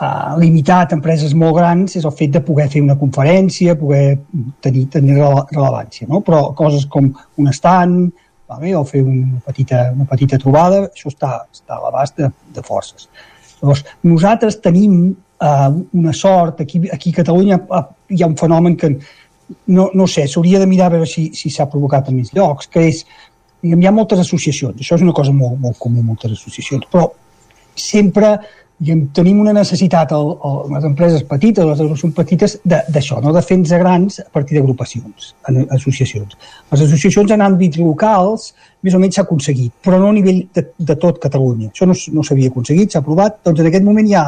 uh, limitat a empreses molt grans és el fet de poder fer una conferència, poder tenir, tenir rellevància, no? però coses com un stand vale? o fer una petita, una petita trobada, això està, està a l'abast de, de forces. Llavors, nosaltres tenim uh, una sort, aquí, aquí a Catalunya hi ha un fenomen que no, no sé, s'hauria de mirar a veure si s'ha si provocat en més llocs, que és, diguem, hi ha moltes associacions, això és una cosa molt, molt comú, moltes associacions, però sempre diguem, tenim una necessitat, el, el, les empreses petites, les associacions petites, d'això, no? de fer-nos grans a partir d'agrupacions, associacions. Les associacions en àmbits locals més o menys s'ha aconseguit, però no a nivell de, de tot Catalunya. Això no, no s'havia aconseguit, s'ha aprovat, doncs en aquest moment hi ha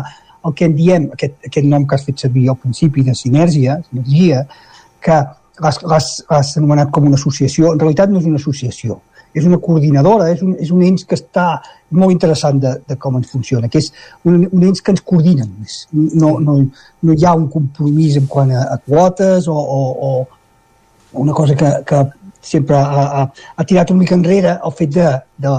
el que en diem, aquest, aquest nom que has fet servir al principi de sinergia, sinergia que l'has anomenat com una associació, en realitat no és una associació, és una coordinadora, és un, és un ens que està molt interessant de, de com ens funciona, que és un, un ens que ens coordina només. No, no, no hi ha un compromís en quant a, a quotes o, o, o una cosa que, que sempre ha, ha, ha tirat una mica enrere el fet de, de,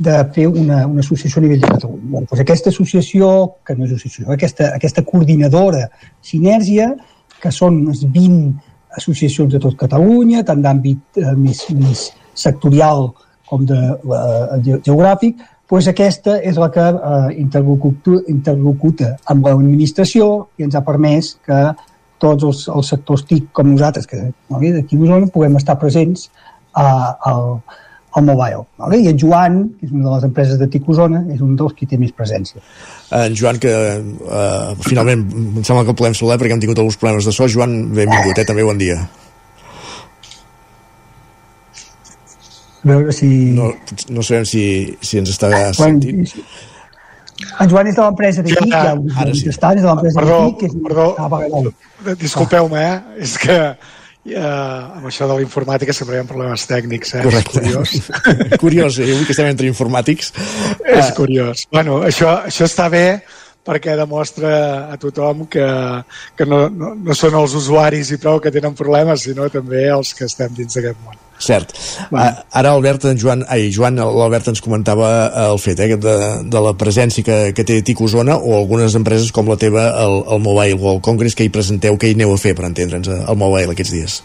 de fer una, una associació a nivell de Catalunya. Bon, doncs aquesta associació, que no és associació, aquesta, aquesta coordinadora Sinergia, que són unes 20 associacions de tot Catalunya, tant d'àmbit eh, més, més sectorial com de eh, geogràfic, doncs aquesta és la que eh, interlocuta, amb l'administració i ens ha permès que tots els, els sectors TIC com nosaltres, que d'aquí a Osona, puguem estar presents a, a, al mobile. Vale? I en Joan, que és una de les empreses de Ticosona, és un dels qui té més presència. En Joan, que uh, finalment em sembla que el podem saludar perquè hem tingut alguns problemes de so. Joan, benvingut, eh? també bon dia. A veure si... No, no sabem si, si ens està ah, sentint. En Joan és de l'empresa d'aquí, sí, ja, ara sí. Està, és de l'empresa d'aquí. Que és... Perdó, ah, disculpeu-me, eh? és que Uh, amb això de la informàtica sempre hi ha problemes tècnics, eh? Correcte. És curiós. curiós, eh? avui que estem entre informàtics. És uh... curiós. Bueno, això, això està bé perquè demostra a tothom que, que no, no, no són els usuaris i prou que tenen problemes, sinó també els que estem dins d'aquest món. Cert. Uh, ara Albert, en Joan, ai, Joan, l'Albert ens comentava eh, el fet eh, de, de la presència que, que té Ticosona o algunes empreses com la teva, el, el Mobile World Congress, que hi presenteu, que hi aneu a fer, per entendre'ns, el Mobile aquests dies.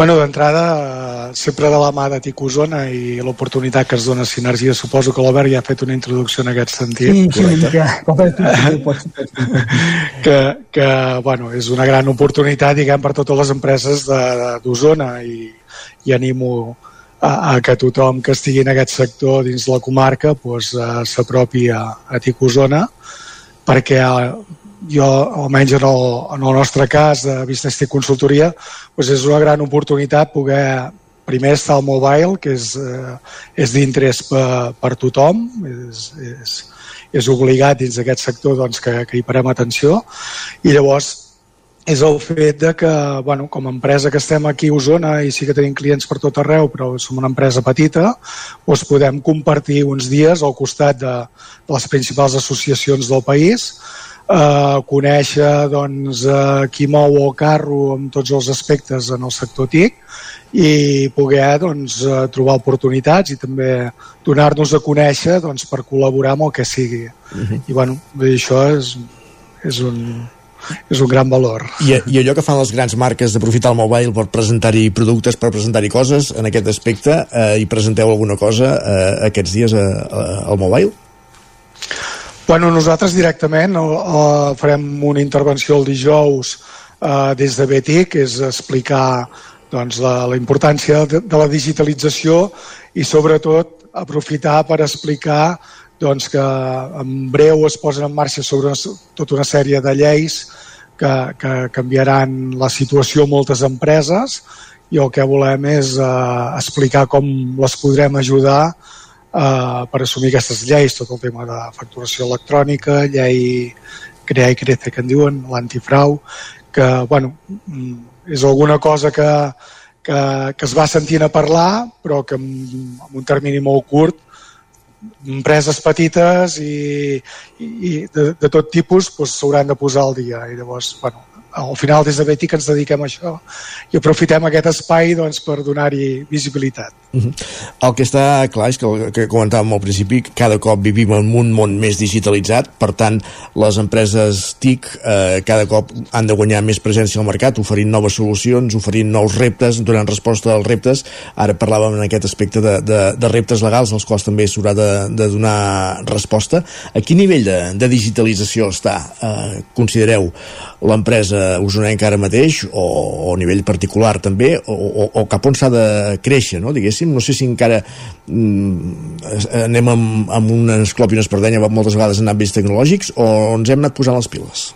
Bueno, d'entrada, eh, sempre de la mà de Ticosona i l'oportunitat que es dona Sinergia, suposo que l'Albert ja ha fet una introducció en aquest sentit. Sí, sí, ja, que, que, bueno, és una gran oportunitat, diguem, per totes les empreses d'Osona i, i animo a, a que tothom que estigui en aquest sector dins la comarca pues, uh, s'apropi a, a Ticosona perquè jo, almenys en el, en el nostre cas de Business Tech Consultoria, pues és una gran oportunitat poder primer estar al mobile, que és, uh, és d'interès per, per tothom, és, és, és obligat dins d'aquest sector doncs, que, que hi parem atenció, i llavors és el fet de que, bueno, com a empresa que estem aquí a Osona i sí que tenim clients per tot arreu, però som una empresa petita, doncs podem compartir uns dies al costat de, de les principals associacions del país, eh, conèixer doncs, eh, qui mou el carro amb tots els aspectes en el sector TIC i poder doncs, eh, trobar oportunitats i també donar-nos a conèixer doncs, per col·laborar amb el que sigui. Uh mhm. -huh. I bueno, això és, és un, és un gran valor. I, I allò que fan les grans marques d'aprofitar el mobile per presentar-hi productes, per presentar-hi coses, en aquest aspecte, eh, hi presenteu alguna cosa eh, aquests dies a, a, al mobile? Bueno, nosaltres directament eh, farem una intervenció el dijous eh, des de Betty, que és explicar doncs, la, la importància de, de la digitalització i sobretot aprofitar per explicar doncs, que en breu es posen en marxa sobre una, tota una sèrie de lleis que, que canviaran la situació a moltes empreses i el que volem és eh, explicar com les podrem ajudar eh, per assumir aquestes lleis, tot el tema de facturació electrònica, llei crear i crece que en diuen, l'antifrau, que bueno, mm, és alguna cosa que, que, que es va sentint a parlar, però que en, en un termini molt curt empreses petites i, i de, de tot tipus s'hauran doncs, de posar al dia. I llavors, bueno, al final des de Bètic ens dediquem a això i aprofitem aquest espai doncs, per donar-hi visibilitat. Uh -huh. El que està clar és que que comentàvem al principi, cada cop vivim en un món més digitalitzat, per tant, les empreses TIC eh, cada cop han de guanyar més presència al mercat, oferint noves solucions, oferint nous reptes, donant resposta als reptes. Ara parlàvem en aquest aspecte de, de, de reptes legals, als quals també s'haurà de, de donar resposta. A quin nivell de, de digitalització està, eh, considereu, l'empresa usonenca ara mateix, o, o a nivell particular també, o, o, o cap on s'ha de créixer, no? diguéssim? No sé si encara mm, anem amb, amb un esclop i una espardenya moltes vegades en àmbits tecnològics o ens hem anat posant les piles?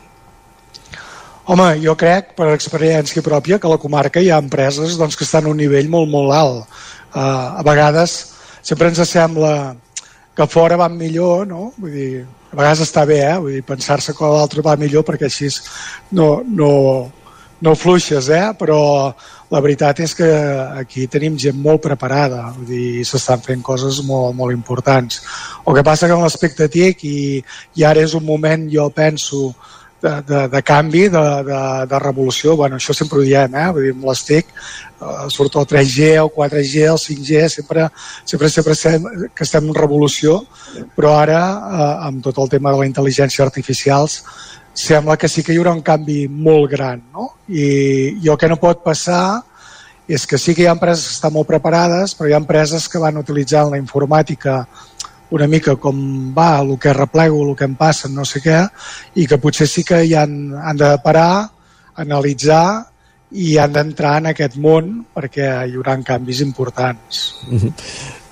Home, jo crec, per experiència pròpia, que a la comarca hi ha empreses doncs, que estan a un nivell molt, molt alt. Uh, a vegades sempre ens sembla que fora van millor, no? Vull dir, a vegades està bé, eh? Vull dir, pensar-se que l'altre va millor perquè així no, no, no fluixes, eh? Però la veritat és que aquí tenim gent molt preparada, vull dir, s'estan fent coses molt, molt importants. El que passa que en l'aspecte TIC, i, i ara és un moment, jo penso, de, de, de canvi, de, de, de revolució, bueno, això sempre ho diem, eh? Vull dir, amb les TIC, eh, surt el 3G, el 4G, el 5G, sempre, sempre, sempre estem, que estem en revolució, però ara, eh, amb tot el tema de la intel·ligència artificials, sembla que sí que hi haurà un canvi molt gran. No? I, I el que no pot passar és que sí que hi ha empreses que estan molt preparades, però hi ha empreses que van utilitzant la informàtica una mica com va, el que replego, el que em passa, no sé què, i que potser sí que hi han, han de parar, analitzar i han d'entrar en aquest món perquè hi haurà canvis importants. Uh -huh.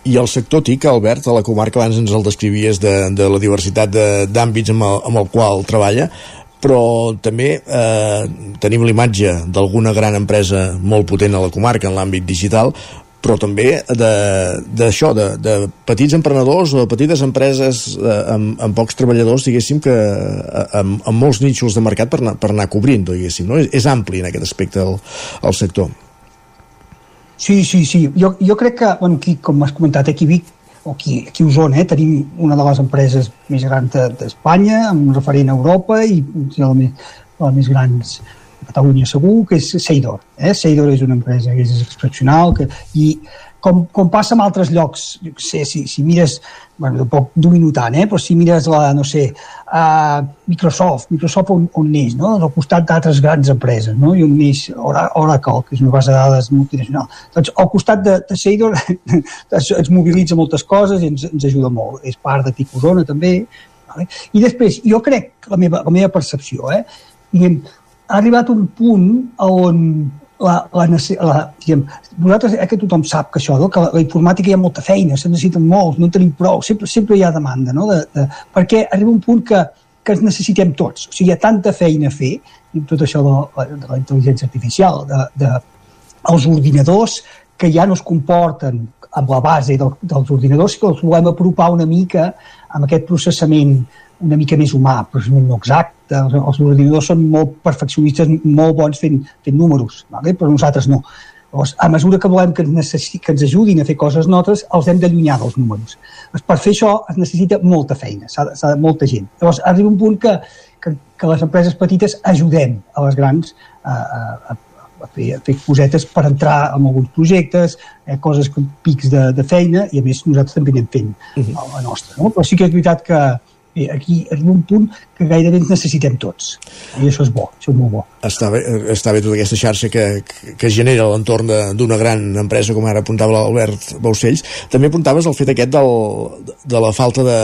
I el sector TIC, Albert, a la comarca abans ens el descrivies de, de la diversitat d'àmbits amb, el, amb el qual treballa, però també eh, tenim l'imatge d'alguna gran empresa molt potent a la comarca en l'àmbit digital, però també d'això, de, de, de petits emprenedors o de petites empreses eh, amb, amb pocs treballadors, diguéssim, que eh, amb, amb molts nínxols de mercat per anar, per anar cobrint, diguéssim, no? És, és ampli en aquest aspecte el, el sector. Sí, sí, sí. Jo, jo crec que, bueno, aquí, com has comentat, aquí Vic, o aquí, aquí a Osona, eh, tenim una de les empreses més grans d'Espanya, amb un referent a Europa i una de les, de més grans Catalunya segur, que és Seidor. Eh? Seidor és una empresa que és excepcional que, i com, com passa en altres llocs, jo sé, si, si mires, bueno, poc domino tant, eh? però si mires la, no sé, uh, Microsoft, Microsoft on, on neix, no? al costat d'altres grans empreses, no? i on neix Oracle, que és una base de dades multinacional. Doncs al costat de, de Seidor es, es mobilitza moltes coses i ens, ens ajuda molt. És part de Ticosona també. Vale? I després, jo crec, la meva, la meva percepció, eh? diguem, ha arribat un punt on la, la, la, diguem, vosaltres, eh, que tothom sap que això, no? que la, la informàtica hi ha molta feina, se necessiten molts, no en tenim prou, sempre, sempre hi ha demanda, no? de, de, perquè arriba un punt que, que ens necessitem tots, o sigui, hi ha tanta feina a fer, i tot això de, de la intel·ligència artificial, de, de, els ordinadors que ja no es comporten amb la base del, dels ordinadors, que els volem apropar una mica amb aquest processament una mica més humà, però no exacte. Els, els ordinadors són molt perfeccionistes, molt bons fent, fent números, vale? però nosaltres no. Llavors, a mesura que volem que ens, que ens ajudin a fer coses nosaltres, els hem d'allunyar dels números. Llavors, per fer això es necessita molta feina, s'ha de, de molta gent. Llavors, arriba un punt que, que, que les empreses petites ajudem a les grans a, a, a fer, a fer cosetes per entrar en alguns projectes, eh, coses com pics de, de feina, i a més nosaltres també anem fent uh -huh. la nostra. No? Però sí que és veritat que, aquí és un punt que gairebé ens necessitem tots. I això és bo, això és molt bo. Està bé, està bé tota aquesta xarxa que, que, genera l'entorn d'una gran empresa com ara apuntava l'Albert Baucells. També apuntaves el fet aquest del, de la falta de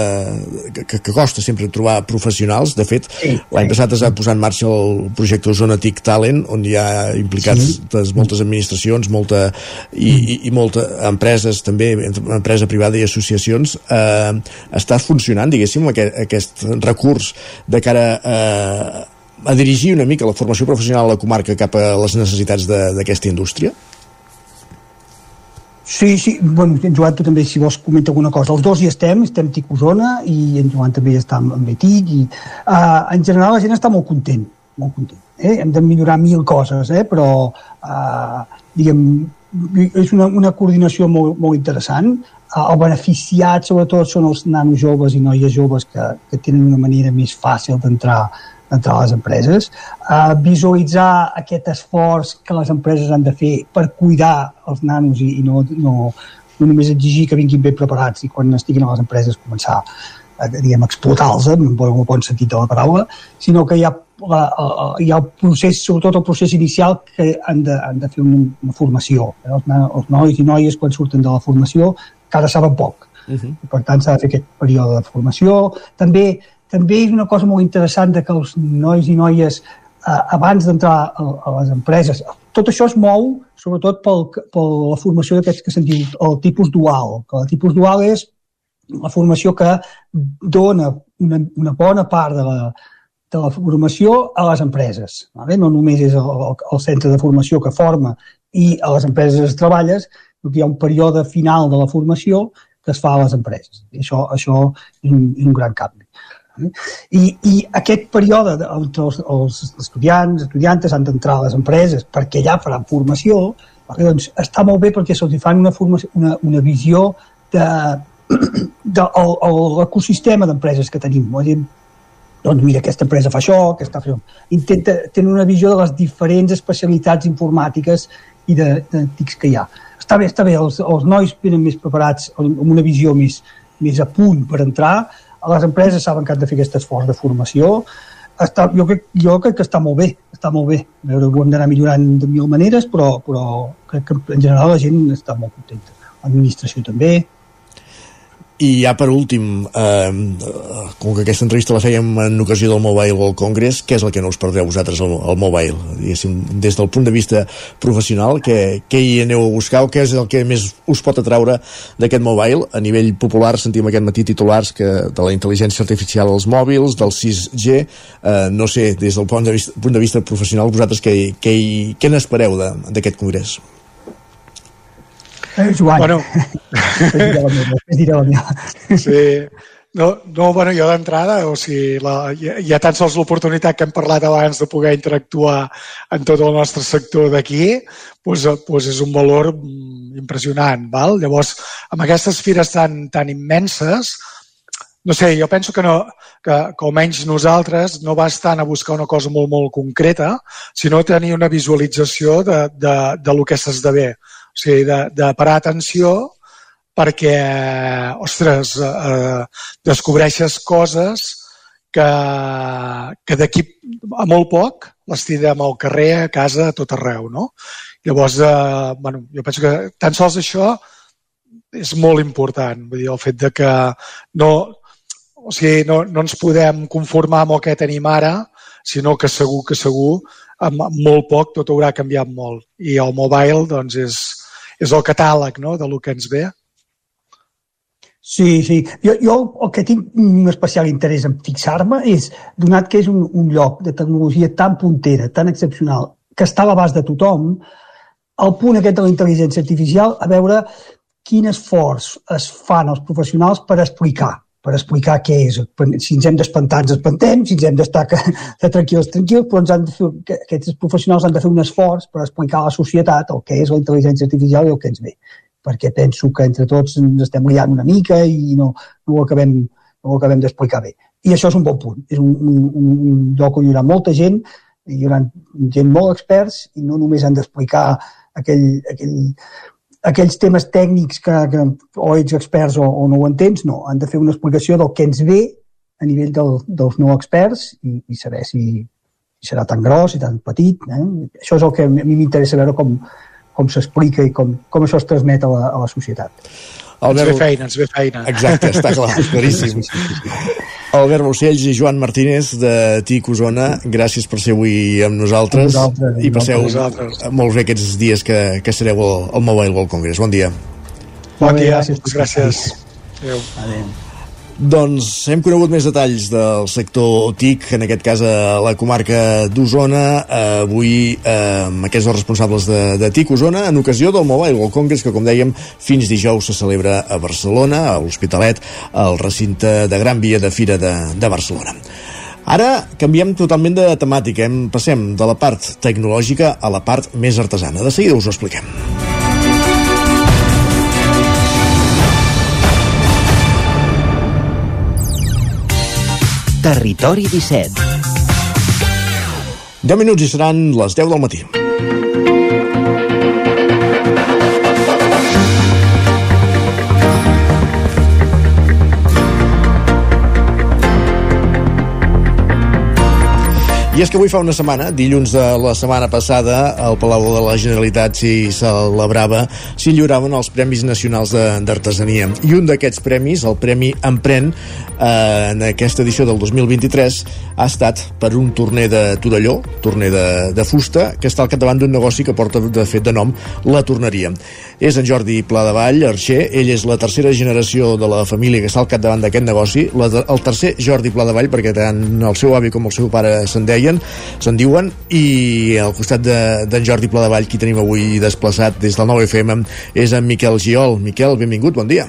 que, que costa sempre trobar professionals. De fet sí, l'any passat es va posar en marxa el projecte Osona TIC Talent on hi ha implicats sí. moltes administracions molta, i, i, i molta empreses també, empresa privada i associacions. Eh, està funcionant diguéssim aquest aquest recurs de cara a, a dirigir una mica la formació professional a la comarca cap a les necessitats d'aquesta indústria? Sí, sí, bueno, en Joan tu també si vols comenta alguna cosa, els dos hi estem, estem TIC Osona i en Joan també està amb Betic i uh, en general la gent està molt content, molt content. Eh? Hem de millorar mil coses, eh? però uh, diguem, és una, una coordinació molt, molt interessant. El beneficiat sobretot són els nanos joves i noies joves que, que tenen una manera més fàcil d'entrar d'entrar a les empreses, uh, visualitzar aquest esforç que les empreses han de fer per cuidar els nanos i, i no, no, no només exigir que vinguin ben preparats i quan estiguin a les empreses començar a, diguem, explotar-los en bon sentit de la paraula, sinó que hi ha, la, hi ha el procés, sobretot el procés inicial que han de, han de fer una, una formació. Els, els nois i noies quan surten de la formació ara saben poc. Uh -huh. I per tant s'ha de fer aquest període de formació. També també és una cosa molt interessant de que els nois i noies eh, abans d'entrar a, a les empreses tot això es mou sobretot pel, per la formació d'aquests que se'n diu el tipus dual, que el tipus dual és la formació que dona una, una bona part de la, de la formació a les empreses. Vale? No només és el, el, el centre de formació que forma i a les empreses es treballes, hi ha un període final de la formació que es fa a les empreses. I això, això és, un, un gran canvi. I, i aquest període entre els, els estudiants, estudiantes han d'entrar a les empreses perquè allà faran formació, doncs està molt bé perquè se'ls fan una, formació, una, una visió de, de, l'ecosistema d'empreses que tenim. Doncs mira, aquesta empresa fa això, aquesta fa. Intenta tenir una visió de les diferents especialitats informàtiques i de, de TICs que hi ha està bé, està bé, els, els nois venen més preparats amb una visió més, més a punt per entrar, les empreses saben que han de fer aquest esforç de formació, està, jo, crec, jo crec que està molt bé, està molt bé. A veure, ho hem d'anar millorant de mil maneres, però, però crec que en general la gent està molt contenta. L'administració també, i ja per últim, eh, com que aquesta entrevista la fèiem en ocasió del Mobile World Congress, què és el que no us perdreu vosaltres al, al Mobile? Diguéssim, des del punt de vista professional, què, què hi aneu a buscar o què és el que més us pot atraure d'aquest Mobile? A nivell popular sentim aquest matí titulars que de la intel·ligència artificial als mòbils, del 6G, eh, no sé, des del punt de vista, punt de vista professional, vosaltres què, què, què n'espereu d'aquest congrés? Eh, Joan. Bueno. Després diré la meva. Sí. No, no, bueno, jo d'entrada, o sigui, la, hi, hi ha tan sols l'oportunitat que hem parlat abans de poder interactuar en tot el nostre sector d'aquí, doncs, doncs és un valor mm, impressionant. Val? Llavors, amb aquestes fires tan, tan immenses, no sé, jo penso que, no, que, que almenys nosaltres no va estar a buscar una cosa molt, molt concreta, sinó tenir una visualització de, de, de lo que s'esdevé. O sigui, de, de parar atenció perquè, ostres, eh, descobreixes coses que, que d'aquí a molt poc les tindrem al carrer, a casa, a tot arreu, no? Llavors, eh, bueno, jo penso que tan sols això és molt important, vull dir, el fet de que no, o sigui, no, no ens podem conformar amb el que tenim ara, sinó que segur que segur amb molt poc tot haurà canviat molt. I el mobile, doncs, és, és el catàleg no? de lo que ens ve. Sí, sí. Jo, jo el que tinc un especial interès en fixar-me és, donat que és un, un lloc de tecnologia tan puntera, tan excepcional, que està a l'abast de tothom, el punt aquest de la intel·ligència artificial, a veure quin esforç es fan els professionals per explicar per explicar què és. Si ens hem d'espantar, ens espantem, si ens hem d'estar tranquils, tranquils, però ens han de fer, aquests professionals han de fer un esforç per explicar a la societat el que és la intel·ligència artificial i el que ens ve. Perquè penso que entre tots ens estem liant una mica i no, no ho acabem, no acabem d'explicar bé. I això és un bon punt. És un, un, un lloc on hi haurà molta gent, hi haurà gent molt experts i no només han d'explicar aquell, aquell aquells temes tècnics que, que o ets experts o, o no ho entens, no, han de fer una explicació del que ens ve a nivell del, dels no experts i, i saber si, si serà tan gros i tan petit. Eh? Això és el que a mi m'interessa veure com, com s'explica i com, com això es transmet a la, a la societat. Albert... Ens ve feina, ens ve feina. Exacte, està clar, claríssim. Albert Bocells i Joan Martínez de TIC Osona, gràcies per ser avui amb nosaltres, nosaltres i passeu nosaltres. molt bé aquests dies que, que sereu al, al Mobile World Congress. Bon dia. Bon dia, gràcies. gràcies. Adéu. Adéu. Doncs hem conegut més detalls del sector TIC, en aquest cas a la comarca d'Osona, eh, avui eh, amb aquests dos responsables de, de TIC Osona, en ocasió del Mobile World Congress, que com dèiem, fins dijous se celebra a Barcelona, a l'Hospitalet, al recinte de Gran Via de Fira de, de Barcelona. Ara canviem totalment de temàtica, em passem de la part tecnològica a la part més artesana. De seguida us ho expliquem. Territori 17. 10 minuts i seran les 10 del matí. I és que avui fa una setmana, dilluns de la setmana passada, al Palau de la Generalitat s'hi celebrava, s'hi lliuraven els Premis Nacionals d'Artesania. I un d'aquests premis, el Premi Empren, eh, en aquesta edició del 2023, ha estat per un torner de Torelló, torner de, de fusta, que està al capdavant d'un negoci que porta de fet de nom la torneria. És en Jordi Vall, arxer, ell és la tercera generació de la família que està al capdavant d'aquest negoci, la, el tercer Jordi Pla de Vall, perquè tant el seu avi com el seu pare se'n deien, se'n diuen, i al costat d'en de, Jordi Pla de Vall, qui tenim avui desplaçat des del 9FM, és en Miquel Giol. Miquel, benvingut, bon dia.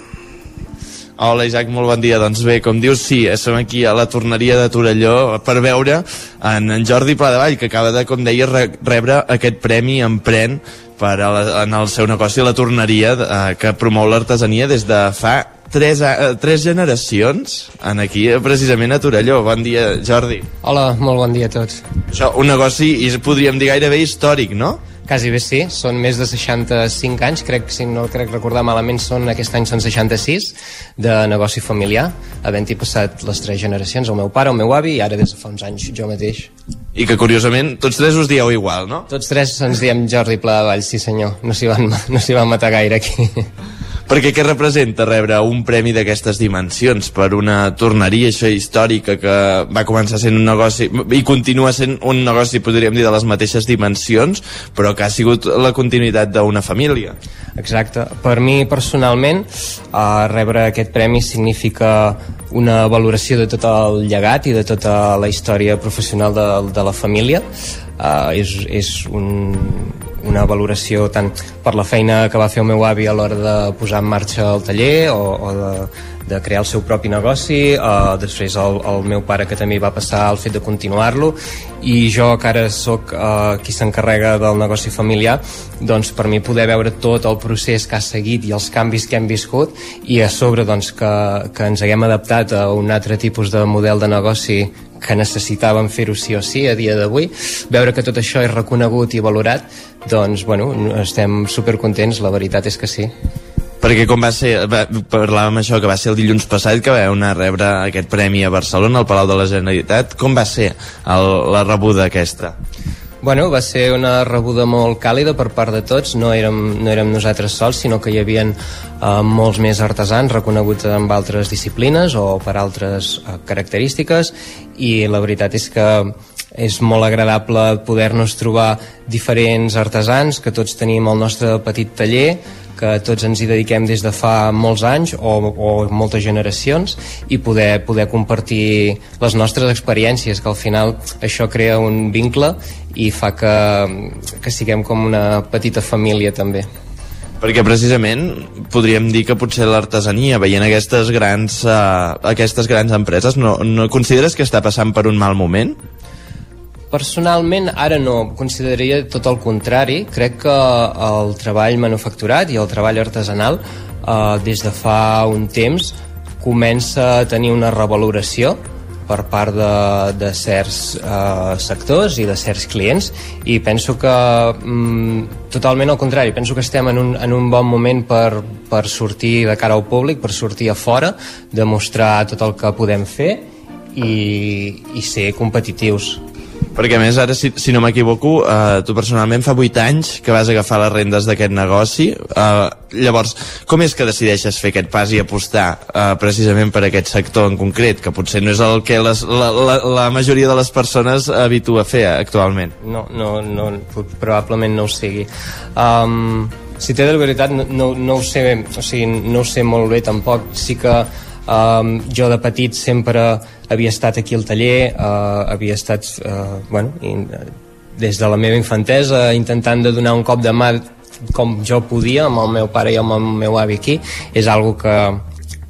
Hola Isaac, molt bon dia. Doncs bé, com dius, sí, som aquí a la torneria de Torelló per veure en, en Jordi Pladevall, que acaba de, com deia, re rebre aquest premi Empren per a la, en el seu negoci la torneria eh, que promou l'artesania des de fa tres, eh, tres generacions en aquí, eh, precisament a Torelló. Bon dia, Jordi. Hola, molt bon dia a tots. Això, un negoci, i podríem dir gairebé històric, no? Quasi bé sí, són més de 65 anys, crec, si no crec recordar malament, són, aquest any són 66, de negoci familiar, havent-hi passat les tres generacions, el meu pare, el meu avi i ara des de fa uns anys jo mateix. I que curiosament tots tres us dieu igual, no? Tots tres ens diem Jordi Pla de Valls, sí senyor, no s'hi van, no van matar gaire aquí. Perquè què representa rebre un premi d'aquestes dimensions per una torneria això històrica que va començar sent un negoci i continua sent un negoci, podríem dir, de les mateixes dimensions, però que ha sigut la continuïtat d'una família. Exacte. Per mi, personalment, eh, rebre aquest premi significa una valoració de tot el llegat i de tota la història professional de, de la família. Uh, és, és un, una valoració tant per la feina que va fer el meu avi a l'hora de posar en marxa el taller o, o de, de crear el seu propi negoci uh, després el, el meu pare que també va passar el fet de continuar-lo i jo que ara sóc uh, qui s'encarrega del negoci familiar doncs per mi poder veure tot el procés que ha seguit i els canvis que hem viscut i a sobre doncs que, que ens haguem adaptat a un altre tipus de model de negoci que necessitàvem fer-ho sí o sí a dia d'avui, veure que tot això és reconegut i valorat, doncs, bueno, estem supercontents, la veritat és que sí. Perquè com va ser, va, parlàvem això, que va ser el dilluns passat que vau anar a rebre aquest premi a Barcelona, al Palau de la Generalitat, com va ser el, la rebuda aquesta? Bueno, va ser una rebuda molt càlida per part de tots, no érem, no érem nosaltres sols, sinó que hi havia eh, molts més artesans reconeguts en altres disciplines o per altres eh, característiques. I la veritat és que és molt agradable poder-nos trobar diferents artesans que tots tenim el nostre petit taller que tots ens hi dediquem des de fa molts anys o, o moltes generacions i poder, poder compartir les nostres experiències, que al final això crea un vincle i fa que, que siguem com una petita família també. Perquè precisament podríem dir que potser l'artesania, veient aquestes grans, uh, aquestes grans empreses, no, no consideres que està passant per un mal moment? Personalment, ara no, consideraria tot el contrari. Crec que el treball manufacturat i el treball artesanal eh, des de fa un temps comença a tenir una revaloració per part de, de certs eh, sectors i de certs clients i penso que mm, totalment al contrari, penso que estem en un, en un bon moment per, per sortir de cara al públic, per sortir a fora, demostrar tot el que podem fer i, i ser competitius perquè a més ara, si, si no m'equivoco, uh, tu personalment fa 8 anys que vas agafar les rendes d'aquest negoci. Uh, llavors, com és que decideixes fer aquest pas i apostar uh, precisament per aquest sector en concret, que potser no és el que les, la, la, la majoria de les persones habitua a fer actualment? No, no, no probablement no ho sigui. Um, si té de la veritat, no, no, no, ho sé, o sigui, no ho sé molt bé tampoc. Sí que um, jo de petit sempre havia estat aquí al taller, uh, havia estat, uh, bueno, in, des de la meva infantesa intentant de donar un cop de mà com jo podia amb el meu pare i amb el meu avi aquí és algo que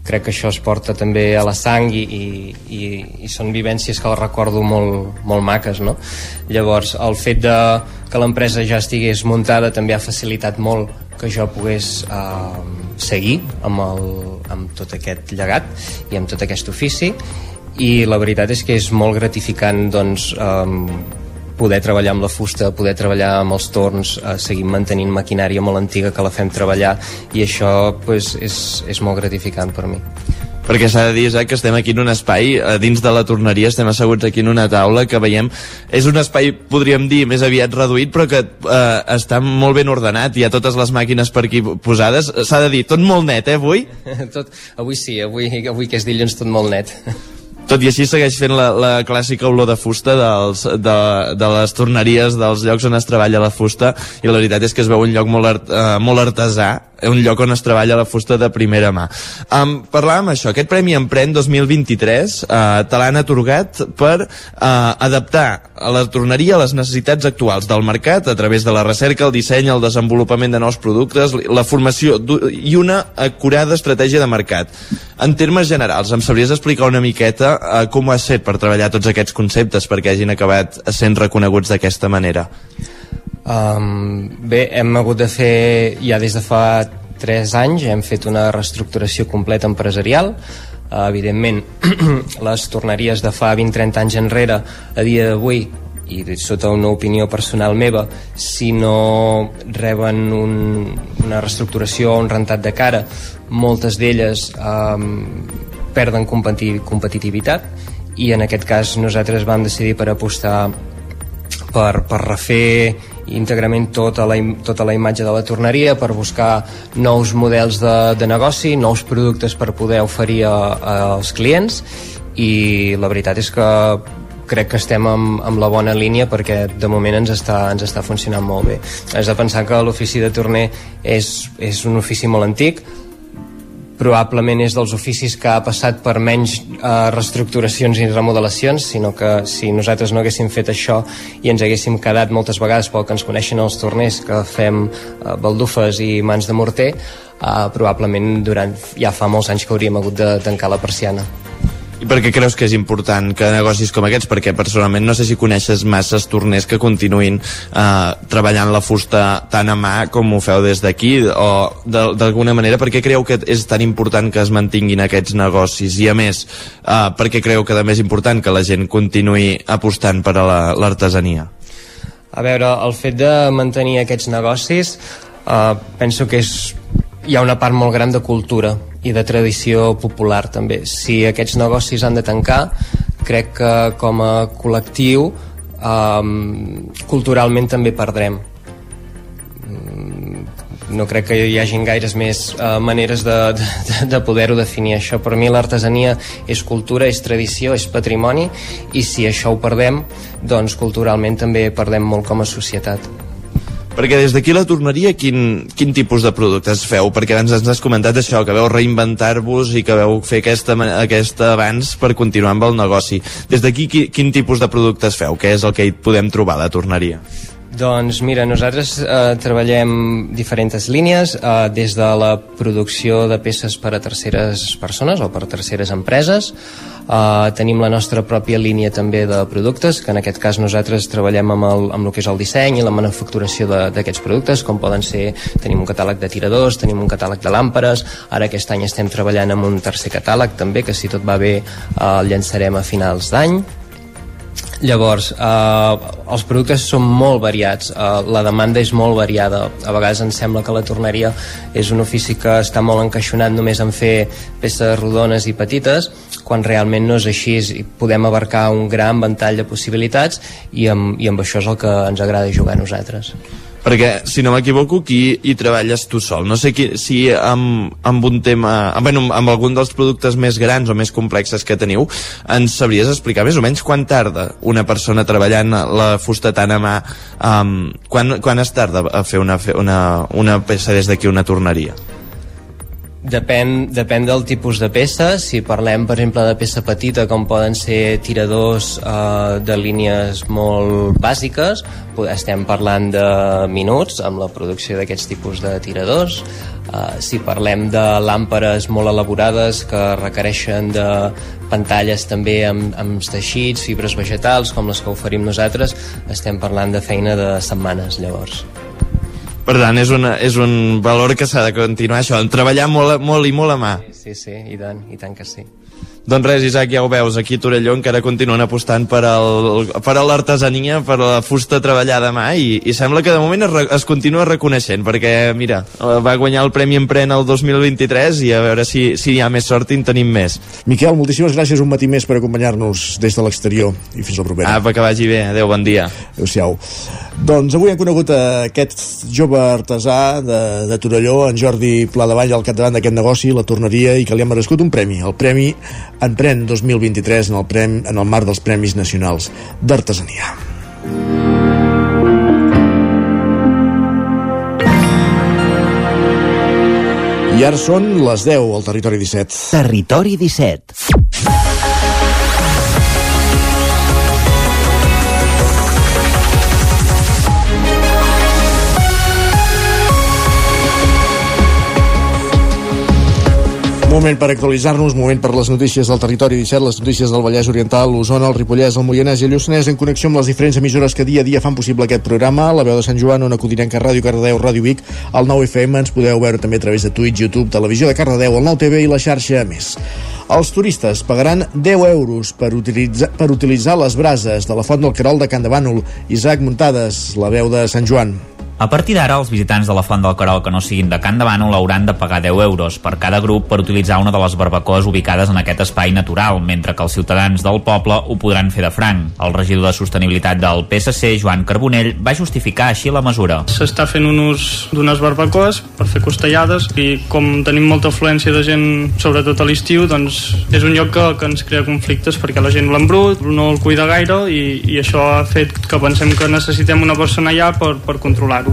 crec que això es porta també a la sang i, i, i, i són vivències que les recordo molt, molt maques no? llavors el fet de que l'empresa ja estigués muntada també ha facilitat molt que jo pogués eh, seguir amb, el, amb tot aquest llegat i amb tot aquest ofici. I la veritat és que és molt gratificant doncs, um, poder treballar amb la fusta, poder treballar amb els torns, eh, seguir mantenint maquinària molt antiga que la fem treballar i això pues, és, és molt gratificant per mi perquè s'ha de dir eh, que estem aquí en un espai eh, dins de la torneria, estem asseguts aquí en una taula que veiem, és un espai podríem dir més aviat reduït però que eh, està molt ben ordenat. Hi ha totes les màquines per aquí posades. S'ha de dir, tot molt net eh avui? tot, avui sí, avui, avui que és dilluns tot molt net. Tot i així segueix fent la, la clàssica olor de fusta dels, de, de les torneries dels llocs on es treballa la fusta i la veritat és que es veu un lloc molt, art, uh, molt artesà un lloc on es treballa la fusta de primera mà. Um, parlàvem això, aquest Premi Emprèn 2023 uh, te l'han atorgat per uh, adaptar a la torneria a les necessitats actuals del mercat a través de la recerca, el disseny, el desenvolupament de nous productes, la formació i una acurada estratègia de mercat. En termes generals, em sabries explicar una miqueta uh, com ho has fet per treballar tots aquests conceptes perquè hagin acabat sent reconeguts d'aquesta manera? Um, bé, hem hagut de fer ja des de fa 3 anys hem fet una reestructuració completa empresarial. Uh, evidentment les torneries de fa 20-30 anys enrere a dia d'avui i sota una opinió personal meva si no reben un, una reestructuració o un rentat de cara moltes d'elles um, perden competi competitivitat i en aquest cas nosaltres vam decidir per apostar per, per refer íntegrament tota la, tota la imatge de la torneria per buscar nous models de, de negoci, nous productes per poder oferir als clients i la veritat és que crec que estem amb, amb la bona línia perquè de moment ens està, ens està funcionant molt bé. Has de pensar que l'ofici de torner és, és un ofici molt antic, probablement és dels oficis que ha passat per menys eh, reestructuracions i remodelacions, sinó que si nosaltres no haguéssim fet això i ens haguéssim quedat moltes vegades pel que ens coneixen els torners, que fem eh, baldufes i mans de morter, eh, probablement durant, ja fa molts anys que hauríem hagut de tancar la persiana. I per què creus que és important que negocis com aquests? Perquè personalment no sé si coneixes masses torners que continuïn eh, treballant la fusta tan a mà com ho feu des d'aquí o d'alguna manera per què creu que és tan important que es mantinguin aquests negocis? I a més, eh, per què creu que també és important que la gent continuï apostant per a l'artesania? A veure, el fet de mantenir aquests negocis eh, penso que és hi ha una part molt gran de cultura i de tradició popular també. Si aquests negocis han de tancar, crec que com a col·lectiu um, culturalment també perdrem mm, no crec que hi hagin gaires més uh, maneres de, de, de poder-ho definir això. Per mi l'artesania és cultura, és tradició, és patrimoni i si això ho perdem, doncs culturalment també perdem molt com a societat. Perquè des d'aquí la tornaria, quin, quin tipus de productes feu? Perquè abans ens has comentat això, que veu reinventar-vos i que veu fer aquesta, aquesta abans per continuar amb el negoci. Des d'aquí, quin, quin tipus de productes feu? Què és el que hi podem trobar a la torneria? Doncs mira, nosaltres eh, treballem diferents línies, eh, des de la producció de peces per a terceres persones o per a terceres empreses, Uh, tenim la nostra pròpia línia també de productes, que en aquest cas nosaltres treballem amb, el, amb el que és el disseny i la manufacturació d'aquests productes, com poden ser, tenim un catàleg de tiradors, tenim un catàleg de làmperes, ara aquest any estem treballant amb un tercer catàleg també, que si tot va bé uh, el llançarem a finals d'any, Llavors, eh, els productes són molt variats, eh, la demanda és molt variada. A vegades ens sembla que la torneria és un ofici que està molt encaixonat només en fer peces rodones i petites, quan realment no és així i podem abarcar un gran ventall de possibilitats i amb, i amb això és el que ens agrada jugar a nosaltres perquè, si no m'equivoco, aquí hi treballes tu sol. No sé qui, si amb, amb un tema... Bueno, amb algun dels productes més grans o més complexes que teniu, ens sabries explicar més o menys quan tarda una persona treballant la fusta tan a mà? Um, quan, quan es tarda a fer una, una, una peça des d'aquí una torneria? Depèn, depèn del tipus de peça. Si parlem, per exemple, de peça petita, com poden ser tiradors eh, de línies molt bàsiques, estem parlant de minuts amb la producció d'aquests tipus de tiradors. Eh, si parlem de làmperes molt elaborades que requereixen de pantalles també amb, amb teixits, fibres vegetals, com les que oferim nosaltres, estem parlant de feina de setmanes, llavors. Per tant, és, una, és un valor que s'ha de continuar això, treballar molt, molt i molt a mà. Sí, sí, i tant, i tant que sí. Doncs res, Isaac, ja ho veus, aquí a Torelló encara continuen apostant per, el, per l'artesania, per la fusta treballada a mà i, i sembla que de moment es, es continua reconeixent perquè, mira, va guanyar el Premi Empren el 2023 i a veure si, si hi ha més sort i en tenim més. Miquel, moltíssimes gràcies un matí més per acompanyar-nos des de l'exterior i fins la propera. Apa, que vagi bé. Adéu, bon dia. Adéu-siau. Doncs avui hem conegut aquest jove artesà de, de Torelló, en Jordi Pladevall, al capdavant d'aquest negoci, la torneria, i que li ha merescut un premi, el Premi Empren 2023 en el, prem, en el marc dels Premis Nacionals d'Artesania. I ara són les 10 al Territori 17. Territori 17. Moment per actualitzar-nos, moment per les notícies del territori 17, les notícies del Vallès Oriental, l'Osona, el Ripollès, el Moianès i el Lluçanès en connexió amb les diferents emissores que dia a dia fan possible aquest programa. La veu de Sant Joan, Ona Codinenca, Ràdio Cardedeu, Ràdio Vic, el 9 FM, ens podeu veure també a través de Twitch, YouTube, Televisió de Cardedeu, el 9 TV i la xarxa més. Els turistes pagaran 10 euros per utilitzar, per utilitzar les brases de la Font del Carol de Can de Bànol. Isaac Muntades, la veu de Sant Joan. A partir d'ara, els visitants de la Font del Carol que no siguin de Can de Bànol hauran de pagar 10 euros per cada grup per utilitzar una de les barbacoes ubicades en aquest espai natural, mentre que els ciutadans del poble ho podran fer de franc. El regidor de Sostenibilitat del PSC, Joan Carbonell, va justificar així la mesura. S'està fent un ús d'unes barbacoes per fer costellades i com tenim molta afluència de gent, sobretot a l'estiu, doncs és un lloc que, que ens crea conflictes perquè la gent l'embrut, no el cuida gaire i, i això ha fet que pensem que necessitem una persona allà per, per controlar-ho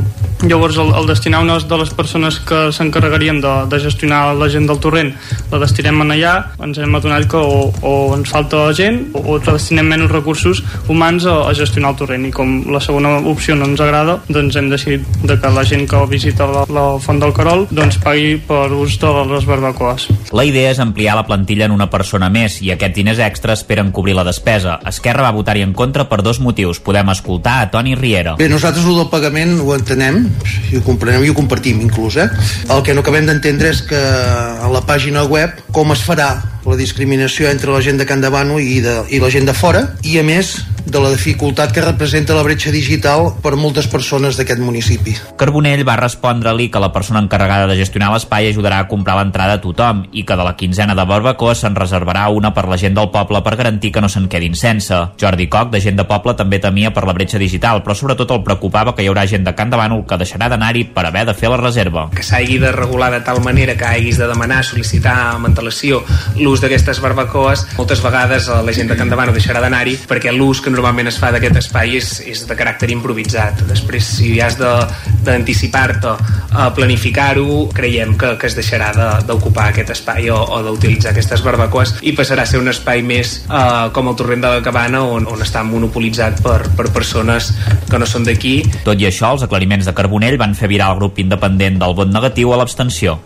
Llavors, el, el destinar una de les persones que s'encarregarien de, de gestionar la gent del torrent la destinem en allà, ens hem adonat que o, o ens falta gent o, o destinem menys recursos humans a, a gestionar el torrent i com la segona opció no ens agrada, doncs hem decidit de que la gent que visita la, la Font del Carol doncs pagui per ús de les barbacoes. La idea és ampliar la plantilla en una persona més i aquests diners extra esperen cobrir la despesa. Esquerra va votar-hi en contra per dos motius. Podem escoltar a Toni Riera. Bé, nosaltres el del pagament ho entenem i ho comprenem i ho compartim inclús eh? el que no acabem d'entendre és que a la pàgina web com es farà la discriminació entre la gent de Can Davano i, de, i la gent de fora i a més de la dificultat que representa la bretxa digital per moltes persones d'aquest municipi. Carbonell va respondre-li que la persona encarregada de gestionar l'espai ajudarà a comprar l'entrada a tothom i que de la quinzena de barbacoa se'n reservarà una per la gent del poble per garantir que no se'n quedin sense. Jordi Coc, de gent de poble, també temia per la bretxa digital, però sobretot el preocupava que hi haurà gent de Can Davano que deixarà d'anar-hi per haver de fer la reserva. Que s'hagi de regular de tal manera que haguis de demanar, sol·licitar amb antelació l'ús d'aquestes barbacoes, moltes vegades la gent de Can Davano deixarà d'anar-hi perquè l'ús que normalment es fa d'aquest espai és, és de caràcter improvisat. Després, si has d'anticipar-te a planificar-ho, creiem que, que es deixarà d'ocupar aquest espai o, o d'utilitzar aquestes barbacoes i passarà a ser un espai més eh, com el torrent de la cabana on, on està monopolitzat per, per persones que no són d'aquí. Tot i això, els aclariments de Carbonell van fer virar el grup independent del vot negatiu a l'abstenció.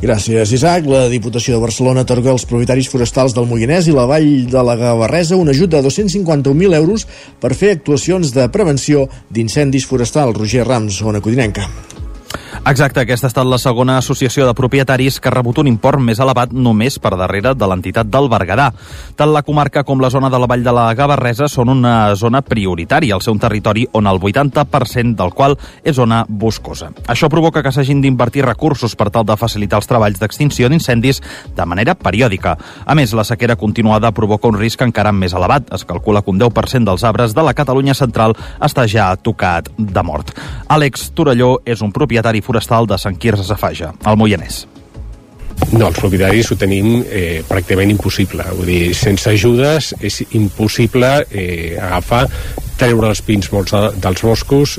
Gràcies, Isaac. La Diputació de Barcelona atorga als propietaris forestals del Moianès i la Vall de la Gavarresa un ajut de 251.000 euros per fer actuacions de prevenció d'incendis forestals. Roger Rams, Ona Codinenca. Exacte, aquesta ha estat la segona associació de propietaris que ha rebut un import més elevat només per darrere de l'entitat del Berguedà. Tant la comarca com la zona de la Vall de la Gavarresa són una zona prioritària, al seu territori on el 80% del qual és zona boscosa. Això provoca que s'hagin d'invertir recursos per tal de facilitar els treballs d'extinció d'incendis de manera periòdica. A més, la sequera continuada provoca un risc encara més elevat. Es calcula que un 10% dels arbres de la Catalunya central està ja tocat de mort. Àlex Torelló és un propietari forestal de Sant Quirze Safaja, al Moianès. No, els propietaris ho tenim eh, pràcticament impossible. Vull dir, sense ajudes és impossible eh, agafar, treure els pins morts de, dels boscos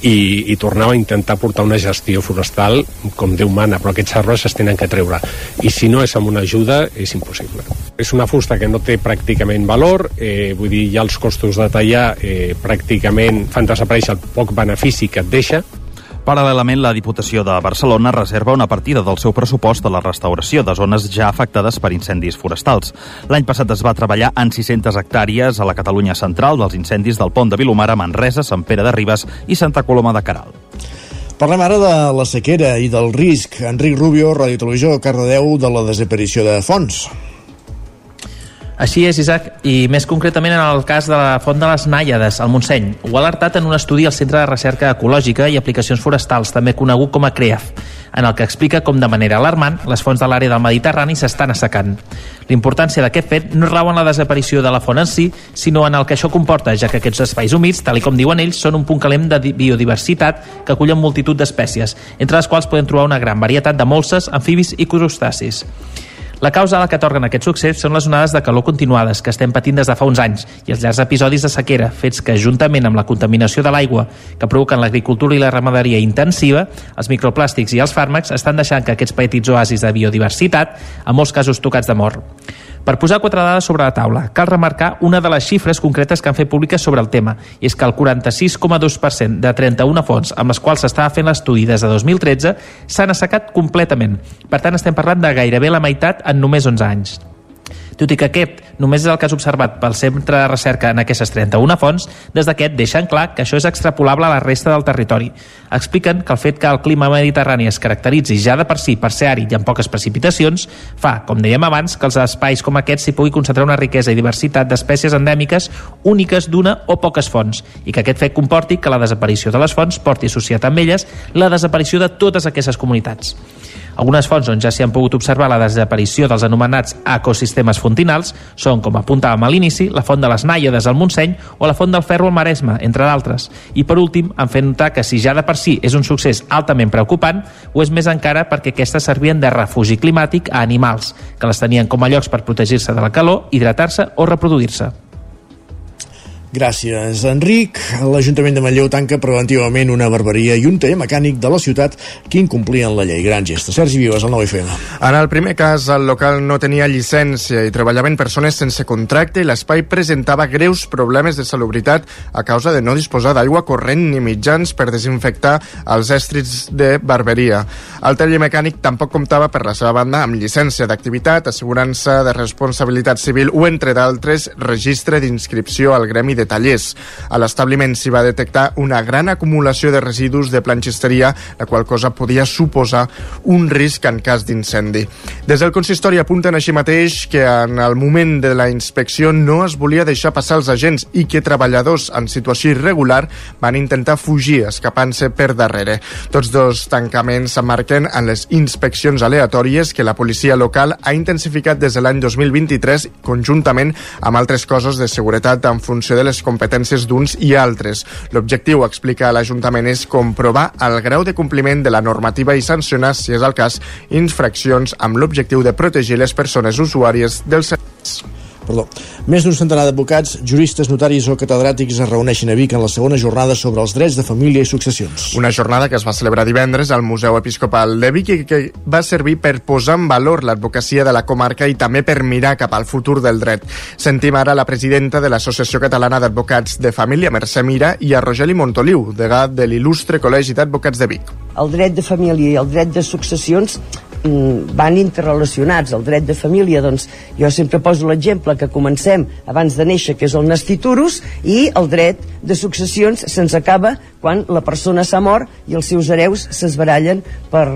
i, i tornar a intentar portar una gestió forestal com Déu mana, però aquests arbres es tenen que treure. I si no és amb una ajuda, és impossible. És una fusta que no té pràcticament valor, eh, vull dir, ja els costos de tallar eh, pràcticament fan desaparèixer el poc benefici que et deixa, Paral·lelament, la Diputació de Barcelona reserva una partida del seu pressupost a la restauració de zones ja afectades per incendis forestals. L'any passat es va treballar en 600 hectàrees a la Catalunya central dels incendis del Pont de Vilomara, Manresa, Sant Pere de Ribes i Santa Coloma de Caral. Parlem ara de la sequera i del risc. Enric Rubio, Ràdio Televisió, Cardedeu, de la desaparició de fons. Així és, Isaac, i més concretament en el cas de la Font de les Nàiades, al Montseny. Ho ha alertat en un estudi al Centre de Recerca Ecològica i Aplicacions Forestals, també conegut com a CREAF, en el que explica com de manera alarmant les fonts de l'àrea del Mediterrani s'estan assecant. L'importància d'aquest fet no rau en la desaparició de la font en si, sinó en el que això comporta, ja que aquests espais humits, tal com diuen ells, són un punt calent de biodiversitat que acullen multitud d'espècies, entre les quals podem trobar una gran varietat de molses, amfibis i crustacis. La causa a la que atorguen aquests succés són les onades de calor continuades que estem patint des de fa uns anys i els llargs episodis de sequera, fets que, juntament amb la contaminació de l'aigua que provoquen l'agricultura i la ramaderia intensiva, els microplàstics i els fàrmacs estan deixant que aquests petits oasis de biodiversitat, en molts casos tocats de mort. Per posar quatre dades sobre la taula, cal remarcar una de les xifres concretes que han fet públiques sobre el tema, i és que el 46,2% de 31 fonts amb les quals s'estava fent l'estudi des de 2013 s'han assecat completament. Per tant, estem parlant de gairebé la meitat en només 11 anys. Tot i que aquest només és el cas observat pel Centre de Recerca en aquestes 31 fonts, des d'aquest deixen clar que això és extrapolable a la resta del territori. Expliquen que el fet que el clima mediterrani es caracteritzi ja de per si per ser àrid i amb poques precipitacions fa, com dèiem abans, que els espais com aquests s'hi pugui concentrar una riquesa i diversitat d'espècies endèmiques úniques d'una o poques fonts i que aquest fet comporti que la desaparició de les fonts porti associat amb elles la desaparició de totes aquestes comunitats. Algunes fonts on ja s'hi han pogut observar la desaparició dels anomenats ecosistemes fontinals són, com apuntàvem a l'inici, la font de les Nàiades al Montseny o la font del Ferro al Maresme, entre d'altres. I per últim, han fet notar que si ja de per si és un succés altament preocupant, ho és més encara perquè aquestes servien de refugi climàtic a animals, que les tenien com a llocs per protegir-se de la calor, hidratar-se o reproduir-se. Gràcies, Enric. L'Ajuntament de Manlleu tanca preventivament una barberia i un taller mecànic de la ciutat que incomplien la llei. Gran gesta. Sergi Vives, el 9FM. En el primer cas, el local no tenia llicència i treballaven persones sense contracte i l'espai presentava greus problemes de salubritat a causa de no disposar d'aigua corrent ni mitjans per desinfectar els estrits de barberia. El taller mecànic tampoc comptava per la seva banda amb llicència d'activitat, assegurança de responsabilitat civil o, entre d'altres, registre d'inscripció al gremi de de tallers. A l'establiment s'hi va detectar una gran acumulació de residus de planxisteria, la qual cosa podia suposar un risc en cas d'incendi. Des del consistori apunten així mateix que en el moment de la inspecció no es volia deixar passar els agents i que treballadors en situació irregular van intentar fugir escapant-se per darrere. Tots dos tancaments s'emmarquen en les inspeccions aleatòries que la policia local ha intensificat des de l'any 2023 conjuntament amb altres cossos de seguretat en funció de les les competències d'uns i altres. L'objectiu, explica l'Ajuntament, és comprovar el grau de compliment de la normativa i sancionar, si és el cas, infraccions amb l'objectiu de protegir les persones usuàries dels serveis. Perdó. Més d'un centenar d'advocats, juristes, notaris o catedràtics es reuneixen a Vic en la segona jornada sobre els drets de família i successions. Una jornada que es va celebrar divendres al Museu Episcopal de Vic i que va servir per posar en valor l'advocacia de la comarca i també per mirar cap al futur del dret. Sentim ara la presidenta de l'Associació Catalana d'Advocats de Família, Mercè Mira, i a Rogeli Montoliu, degà de l'il·lustre Col·legi d'Advocats de Vic. El dret de família i el dret de successions van interrelacionats. El dret de família, doncs, jo sempre poso l'exemple que comencem abans de néixer, que és el nasciturus, i el dret de successions se'ns acaba quan la persona s'ha mort i els seus hereus s'esbarallen per,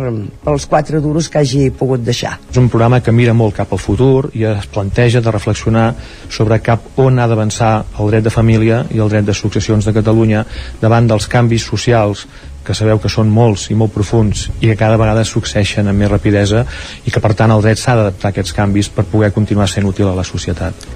pels quatre duros que hagi pogut deixar. És un programa que mira molt cap al futur i es planteja de reflexionar sobre cap on ha d'avançar el dret de família i el dret de successions de Catalunya davant dels canvis socials que sabeu que són molts i molt profuns i que cada vegada succeeixen amb més rapidesa i que per tant el dret s'ha d'adaptar a aquests canvis per poder continuar sent útil a la societat.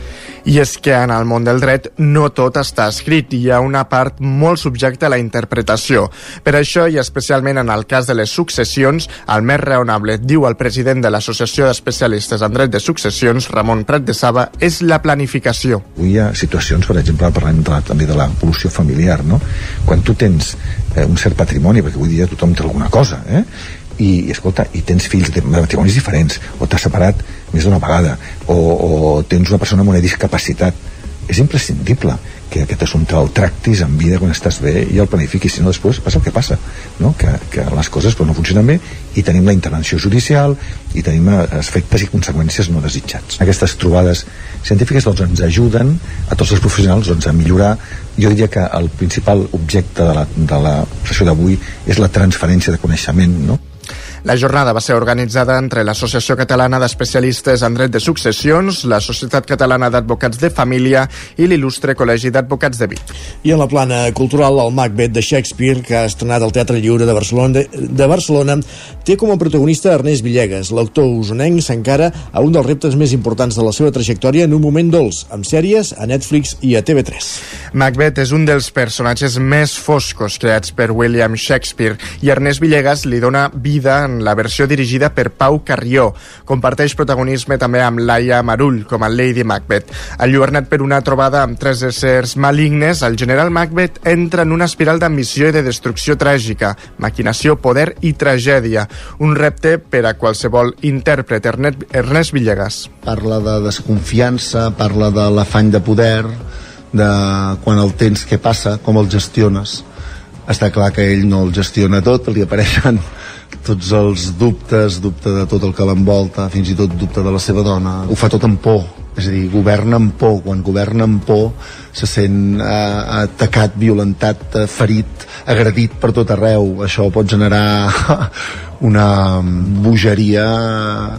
I és que en el món del dret no tot està escrit, hi ha una part molt subjecta a la interpretació. Per això, i especialment en el cas de les successions, el més raonable, diu el president de l'Associació d'Especialistes en Dret de Successions, Ramon Prat de Saba, és la planificació. Avui hi ha situacions, per exemple, parlem de la, també de l'evolució familiar, no? Quan tu tens eh, un cert patrimoni, perquè avui dia tothom té alguna cosa, eh? i, i escolta, i tens fills de matrimonis diferents, o t'has separat més d'una vegada, o, o tens una persona amb una discapacitat, és imprescindible que aquest assumpte el tractis en vida quan estàs bé i el planifiquis, si no després passa el que passa, no? que, que les coses però no funcionen bé i tenim la intervenció judicial i tenim eh, efectes i conseqüències no desitjats. Aquestes trobades científiques doncs, ens ajuden a tots els professionals doncs, a millorar jo diria que el principal objecte de la, de la sessió d'avui és la transferència de coneixement no? La jornada va ser organitzada entre l'Associació Catalana d'Especialistes en Dret de Successions, la Societat Catalana d'Advocats de Família i l'il·lustre Col·legi d'Advocats de Vic. I en la plana cultural, el Macbeth de Shakespeare, que ha estrenat al Teatre Lliure de Barcelona, de, Barcelona té com a protagonista Ernest Villegas. L'autor usonenc s'encara a un dels reptes més importants de la seva trajectòria en un moment dolç, amb sèries a Netflix i a TV3. Macbeth és un dels personatges més foscos creats per William Shakespeare i Ernest Villegas li dona vida en la versió dirigida per Pau Carrió. Comparteix protagonisme també amb Laia Marull, com a Lady Macbeth. Enlluernat per una trobada amb tres éssers malignes, el general Macbeth entra en una espiral d'ambició i de destrucció tràgica, maquinació, poder i tragèdia. Un repte per a qualsevol intèrpret. Ernest Villegas. Parla de desconfiança, parla de l'afany de poder, de quan el tens què passa, com el gestiones està clar que ell no el gestiona tot, li apareixen tots els dubtes, dubte de tot el que l'envolta, fins i tot dubte de la seva dona. Ho fa tot amb por, és a dir, governa amb por. Quan governa amb por se sent eh, atacat, violentat, eh, ferit, agredit per tot arreu. Això pot generar una bogeria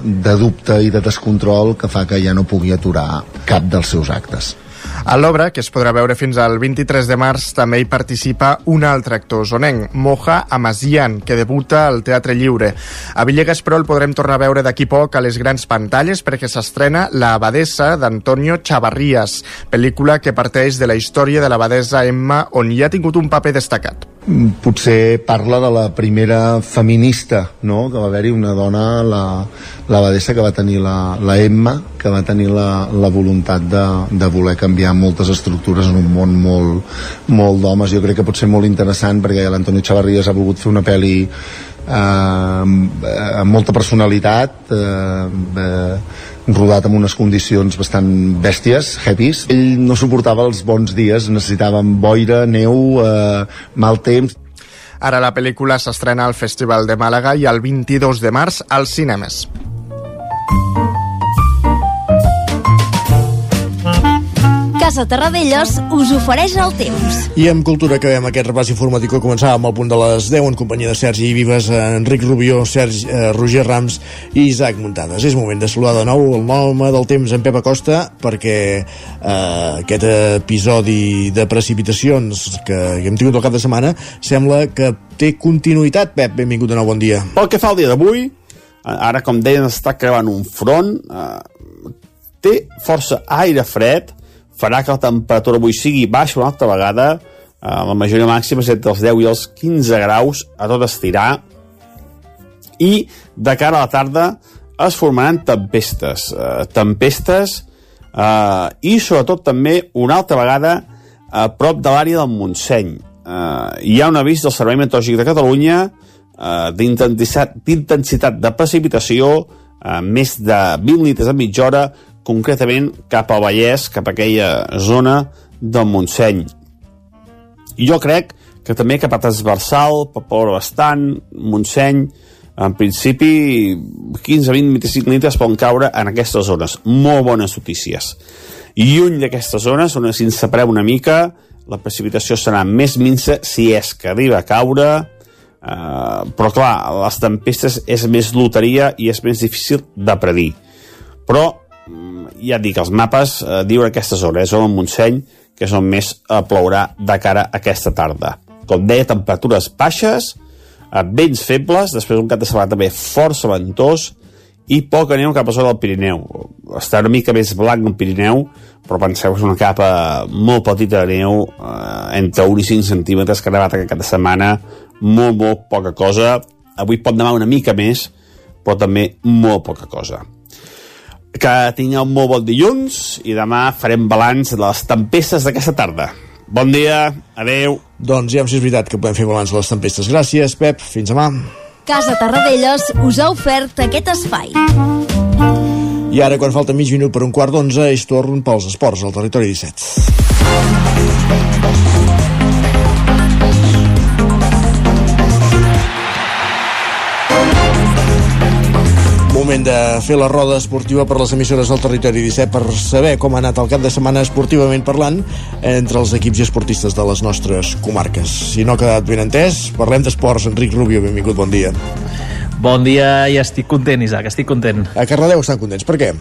de dubte i de descontrol que fa que ja no pugui aturar cap dels seus actes. A l'obra, que es podrà veure fins al 23 de març, també hi participa un altre actor zonenc, Moja Amazian, que debuta al Teatre Lliure. A Villegas, però, el podrem tornar a veure d'aquí poc a les grans pantalles perquè s'estrena La abadesa d'Antonio Chavarrías, pel·lícula que parteix de la història de l'abadesa Emma, on hi ha tingut un paper destacat potser parla de la primera feminista, no? que va haver-hi una dona, la, l'abadessa que va tenir la, la Emma, que va tenir la, la voluntat de, de voler canviar moltes estructures en un món molt, molt d'homes. Jo crec que pot ser molt interessant perquè l'Antonio Chavarrías ha volgut fer una pel·li eh, amb molta personalitat, eh, eh, rodat amb unes condicions bastant bèsties, heavies. Ell no suportava els bons dies, necessitàvem boira, neu, eh, mal temps. Ara la pel·lícula s'estrena al Festival de Màlaga i el 22 de març als cinemes. Casa Terradellos us ofereix el temps. I amb Cultura acabem aquest repàs informatiu que començàvem al punt de les 10 en companyia de Sergi Vives, Enric Rubió, Sergi, eh, Roger Rams i Isaac Muntades. És moment de saludar de nou el home del temps en Pep Acosta perquè eh, aquest episodi de precipitacions que, hem tingut el cap de setmana sembla que té continuïtat. Pep, benvingut de nou, bon dia. Pel que fa al dia d'avui, ara com deien està creuant un front, eh, té força aire fred, farà que la temperatura avui sigui baixa una altra vegada, eh, la majoria màxima és entre els 10 i els 15 graus a tot estirar, i de cara a la tarda es formaran tempestes, eh, tempestes eh, i sobretot també una altra vegada a prop de l'àrea del Montseny. Eh, hi ha un avís del Servei Meteorològic de Catalunya eh, d'intensitat de precipitació, eh, més de 20 litres a mitja hora, concretament cap al Vallès, cap a aquella zona del Montseny. I jo crec que també cap a transversal, per ploure bastant, Montseny, en principi 15, 20, 25 litres poden caure en aquestes zones. Molt bones notícies. Lluny d'aquestes zones on si ens separem una mica la precipitació serà més minsa si és que arriba a caure eh, però clar, les tempestes és més loteria i és més difícil de predir. Però ja et dic, els mapes eh, diuen aquesta zona, és el Montseny que és on més eh, plourà de cara a aquesta tarda com deia, temperatures baixes eh, vents febles, després un cap de setmana també força ventós i poc neu cap a zona del Pirineu. Està una mica més blanc el Pirineu, però penseu que és una capa molt petita de neu, eh, entre 1 i 5 centímetres, que ha nevat de setmana, molt, molt poca cosa. Avui pot nevar una mica més, però també molt poca cosa. Que tingueu un molt bon dilluns i demà farem balanç de les tempestes d'aquesta tarda. Bon dia, adeu. Doncs ja si és veritat que podem fer balanç de les tempestes. Gràcies, Pep. Fins demà. Casa Tarradellas us ha ofert aquest espai. I ara, quan falta mig minut per un quart d'onze, és torn pels esports al territori 17. Moment de fer la roda esportiva per les emissores del territori 17 per saber com ha anat el cap de setmana esportivament parlant entre els equips i esportistes de les nostres comarques. Si no ha quedat ben entès, parlem d'esports. Enric Rubio, benvingut, bon dia. Bon dia i estic content, Isaac, estic content. A Cardedeu estan contents, per què?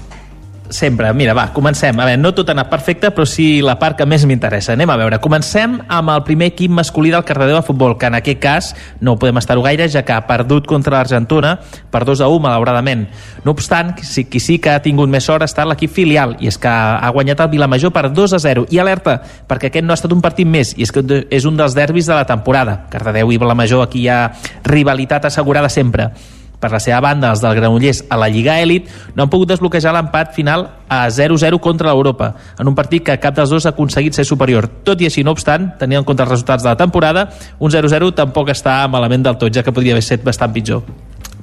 Sempre. Mira, va, comencem. A veure, no tot ha anat perfecte, però sí la part que més m'interessa. Anem a veure. Comencem amb el primer equip masculí del Cardedeu de futbol, que en aquest cas no podem estar-ho gaire, ja que ha perdut contra l'Argentona per 2 a 1, malauradament. No obstant, sí, qui sí que ha tingut més sort ha estat l'equip filial, i és que ha guanyat el Vilamajor per 2 a 0. I alerta, perquè aquest no ha estat un partit més, i és que és un dels derbis de la temporada. Cardedeu i Vilamajor, aquí hi ha rivalitat assegurada sempre. Per la seva banda, els del Granollers a la Lliga Èlit no han pogut desbloquejar l'empat final a 0-0 contra l'Europa, en un partit que cap dels dos ha aconseguit ser superior. Tot i així, no obstant, tenint en compte els resultats de la temporada, un 0-0 tampoc està malament del tot, ja que podria haver estat bastant pitjor.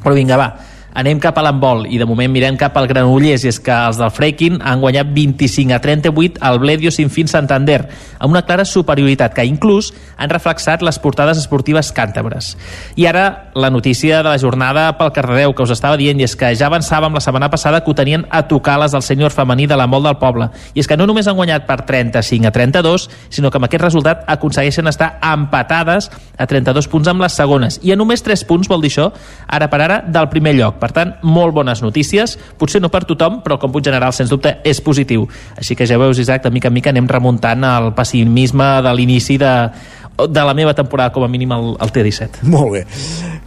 Però vinga, va, anem cap a l'handbol i de moment mirem cap al Granollers i és que els del Freikin han guanyat 25 a 38 al Bledio Sinfín Santander amb una clara superioritat que inclús han reflexat les portades esportives càntabres. I ara la notícia de la jornada pel Cardedeu que us estava dient i és que ja avançàvem la setmana passada que ho tenien a tocar les del senyor femení de la Mol del Poble. I és que no només han guanyat per 35 a 32 sinó que amb aquest resultat aconsegueixen estar empatades a 32 punts amb les segones. I a només 3 punts vol dir això ara per ara del primer lloc. Per tant, molt bones notícies, potser no per tothom, però com punt general, sens dubte, és positiu. Així que ja veus, Isaac, de mica en mica anem remuntant el pessimisme de l'inici de, de la meva temporada, com a mínim, al, al T17. Molt bé.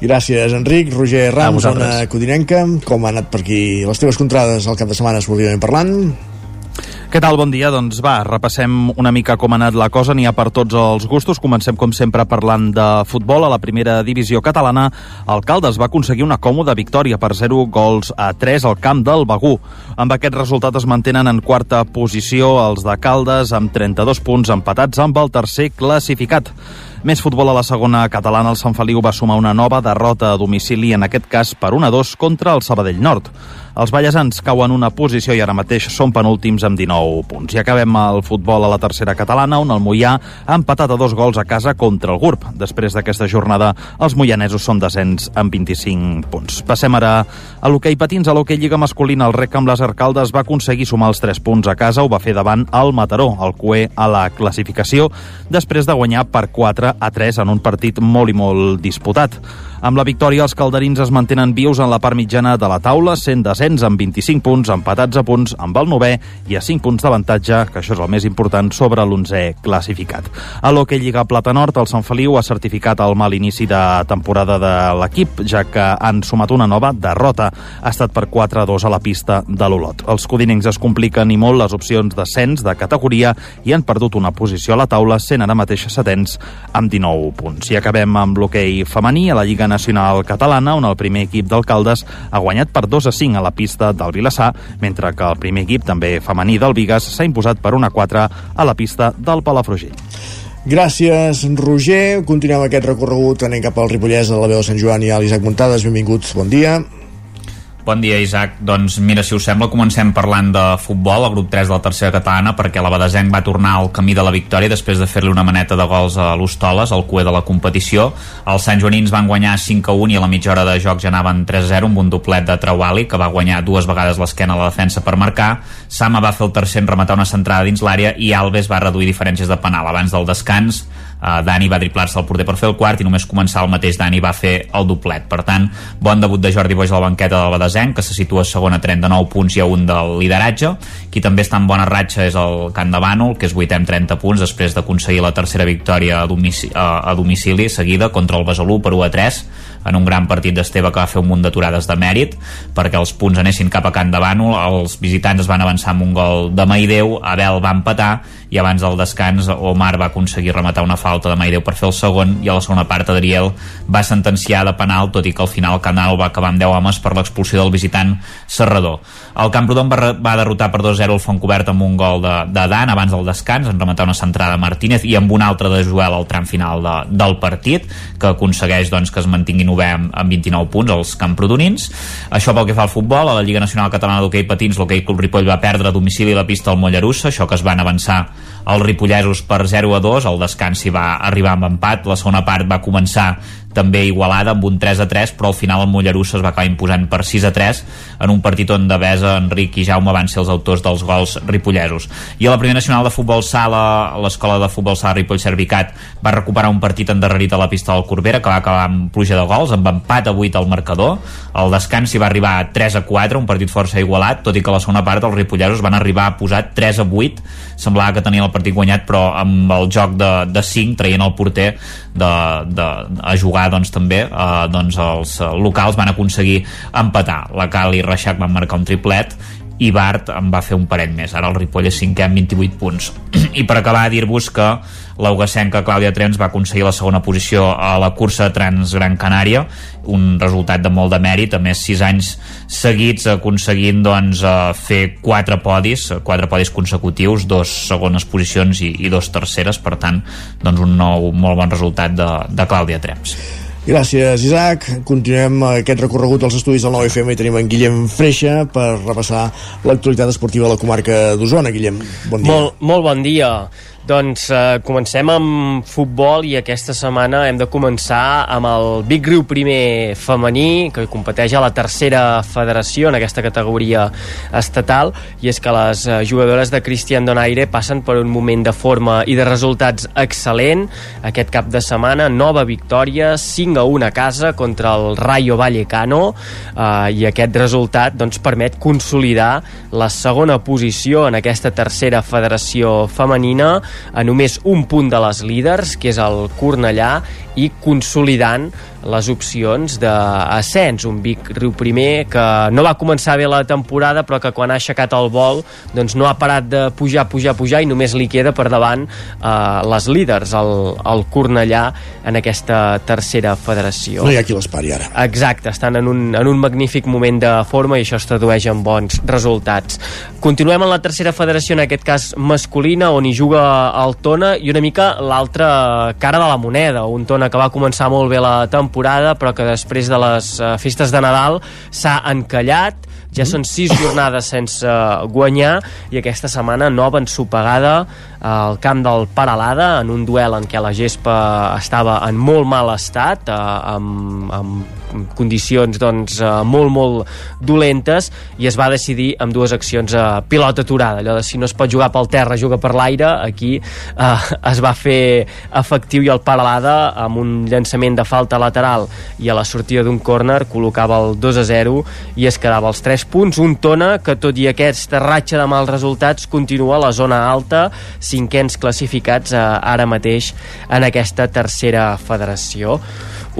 Gràcies, Enric. Roger Rams, zona codinenca. Com ha anat per aquí les teves contrades al cap de setmana esportivament parlant? Què tal? Bon dia. Doncs va, repassem una mica com ha anat la cosa. N'hi ha per tots els gustos. Comencem, com sempre, parlant de futbol. A la primera divisió catalana, el Caldes va aconseguir una còmoda victòria per 0 gols a 3 al camp del Begú. Amb aquest resultat es mantenen en quarta posició els de Caldes amb 32 punts empatats amb el tercer classificat. Més futbol a la segona catalana, el Sant Feliu va sumar una nova derrota a domicili, en aquest cas per 1-2 contra el Sabadell Nord. Els ballesans cauen una posició i ara mateix són penúltims amb 19 punts. I acabem el futbol a la tercera catalana, on el Mollà ha empatat a dos gols a casa contra el GURB. Després d'aquesta jornada, els moianesos són descens amb 25 punts. Passem ara a l'hoquei patins. A l'hoquei Lliga Masculina, el rec amb les Arcaldes va aconseguir sumar els 3 punts a casa. Ho va fer davant el Mataró, el cué a la classificació, després de guanyar per 4 a 3 en un partit molt i molt disputat. Amb la victòria, els calderins es mantenen vius en la part mitjana de la taula, sent descens amb 25 punts, empatats a punts amb el 9è i a 5 punts d'avantatge, que això és el més important, sobre l'11è classificat. A l'Hockey Lliga Plata Nord, el Sant Feliu ha certificat el mal inici de temporada de l'equip, ja que han sumat una nova derrota. Ha estat per 4-2 a la pista de l'Olot. Els codinencs es compliquen i molt les opcions d'ascens de categoria i han perdut una posició a la taula, sent ara mateix setens amb 19 punts. I acabem amb l'hoquei femení a la Lliga Nacional Catalana, on el primer equip d'alcaldes ha guanyat per 2 a 5 a la pista del Vilassar, mentre que el primer equip, també femení del Vigas, s'ha imposat per 1 a 4 a la pista del Palafrugell. Gràcies, Roger. Continuem aquest recorregut, anem cap al Ripollès, a la veu de Sant Joan i a l'Isaac Muntades. Benvinguts, bon dia. Bon dia, Isaac. Doncs mira, si us sembla, comencem parlant de futbol, el grup 3 de la tercera catalana, perquè la Badesenc va tornar al camí de la victòria després de fer-li una maneta de gols a l'Hostoles, al cué de la competició. Els Sant Joanins van guanyar 5 a 1 i a la mitja hora de joc ja anaven 3 a 0 amb un doblet de Trauali, que va guanyar dues vegades l'esquena a la defensa per marcar. Sama va fer el tercer en rematar una centrada dins l'àrea i Alves va reduir diferències de penal. Abans del descans, uh, Dani va driplar-se al porter per fer el quart i només començar el mateix Dani va fer el doblet. Per tant, bon debut de Jordi Boix a la banqueta del Badesenc, que se situa segon a 39 punts i a un del lideratge. Qui també està en bona ratxa és el Can de Bànol, que és vuitè amb 30 punts després d'aconseguir la tercera victòria a, domicili, a, a domicili seguida contra el Besalú per 1 a 3 en un gran partit d'Esteve que va fer un munt d'aturades de mèrit perquè els punts anessin cap a Can de Bànol els visitants es van avançar amb un gol de Maideu, Abel va empatar i abans del descans Omar va aconseguir rematar una falta de Maideu per fer el segon i a la segona part Adriel va sentenciar de penal tot i que al final Canal va acabar amb 10 homes per l'expulsió del visitant Serrador. El Camprodon va, va derrotar per 2-0 el Fontcobert amb un gol de, de Dan abans del descans en rematar una centrada Martínez i amb un altre de Joel al tram final de, del partit que aconsegueix doncs, que es mantinguin novè amb, amb 29 punts els camprodonins. Això pel que fa al futbol, a la Lliga Nacional Catalana d'Hockey Patins l'Hockey Club Ripoll va perdre a domicili la pista al Mollerussa, això que es van avançar els ripollesos per 0 a 2, el descans hi va arribar amb empat, la segona part va començar també igualada amb un 3 a 3 però al final el Mollerussa es va acabar imposant per 6 a 3 en un partit on Devesa, Enric i Jaume van ser els autors dels gols ripollesos. I a la primera nacional de futbol sala l'escola de futbol sala Ripoll Servicat va recuperar un partit endarrerit a la pista del Corbera que va acabar amb pluja de gols amb empat a 8 al marcador. El descans hi va arribar a 3 a 4 un partit força igualat tot i que a la segona part els ripollesos van arribar a posar 3 a 8 semblava que tenien el partit guanyat però amb el joc de, de 5 traient el porter de, de, a jugar doncs, també eh, doncs, els locals van aconseguir empatar. La Cal i Reixac van marcar un triplet i Bart en va fer un parell més. Ara el Ripoll és cinquè amb 28 punts. I per acabar dir-vos que l'Ugacenca Clàudia Trens va aconseguir la segona posició a la cursa Trans Gran Canària un resultat de molt de mèrit a més 6 anys seguits aconseguint doncs, eh, fer 4 podis 4 podis consecutius, dos segones posicions i, i dos terceres, per tant doncs un nou molt bon resultat de, de Clàudia Trens Gràcies, Isaac. Continuem aquest recorregut als estudis del 9FM i tenim en Guillem Freixa per repassar l'actualitat esportiva de la comarca d'Osona. Guillem, bon dia. Molt, molt bon dia. Doncs eh, comencem amb futbol i aquesta setmana hem de començar amb el Big Riu primer femení que competeix a la tercera federació en aquesta categoria estatal i és que les eh, jugadores de Cristian Donaire passen per un moment de forma i de resultats excel·lent. Aquest cap de setmana, nova victòria 5 a 1 a casa contra el Rayo Vallecano eh, i aquest resultat doncs, permet consolidar la segona posició en aquesta tercera federació femenina a només un punt de les líders, que és el Cornellà, i consolidant les opcions d'ascens. Un Vic Riu Primer que no va començar bé la temporada, però que quan ha aixecat el vol doncs no ha parat de pujar, pujar, pujar i només li queda per davant eh, les líders, el, el Cornellà, en aquesta tercera federació. No hi ha qui l'espari ara. Exacte, estan en un, en un magnífic moment de forma i això es tradueix en bons resultats. Continuem en la tercera federació, en aquest cas masculina, on hi juga el Tona i una mica l'altra cara de la moneda, un Tona que va començar molt bé la temporada però que després de les uh, festes de Nadal s'ha encallat. Ja són sis jornades sense guanyar i aquesta setmana nova ensopegada al camp del Paralada en un duel en què la gespa estava en molt mal estat eh, amb, amb condicions doncs, eh, molt molt dolentes i es va decidir amb dues accions a pilota aturada. Allò de si no es pot jugar pel terra, juga per l'aire. Aquí eh, es va fer efectiu i el Paralada amb un llançament de falta lateral i a la sortida d'un córner col·locava el 2 a 0 i es quedava els 3 punts, un Tona que tot i aquesta ratxa de mals resultats continua a la zona alta, cinquens classificats eh, ara mateix en aquesta tercera federació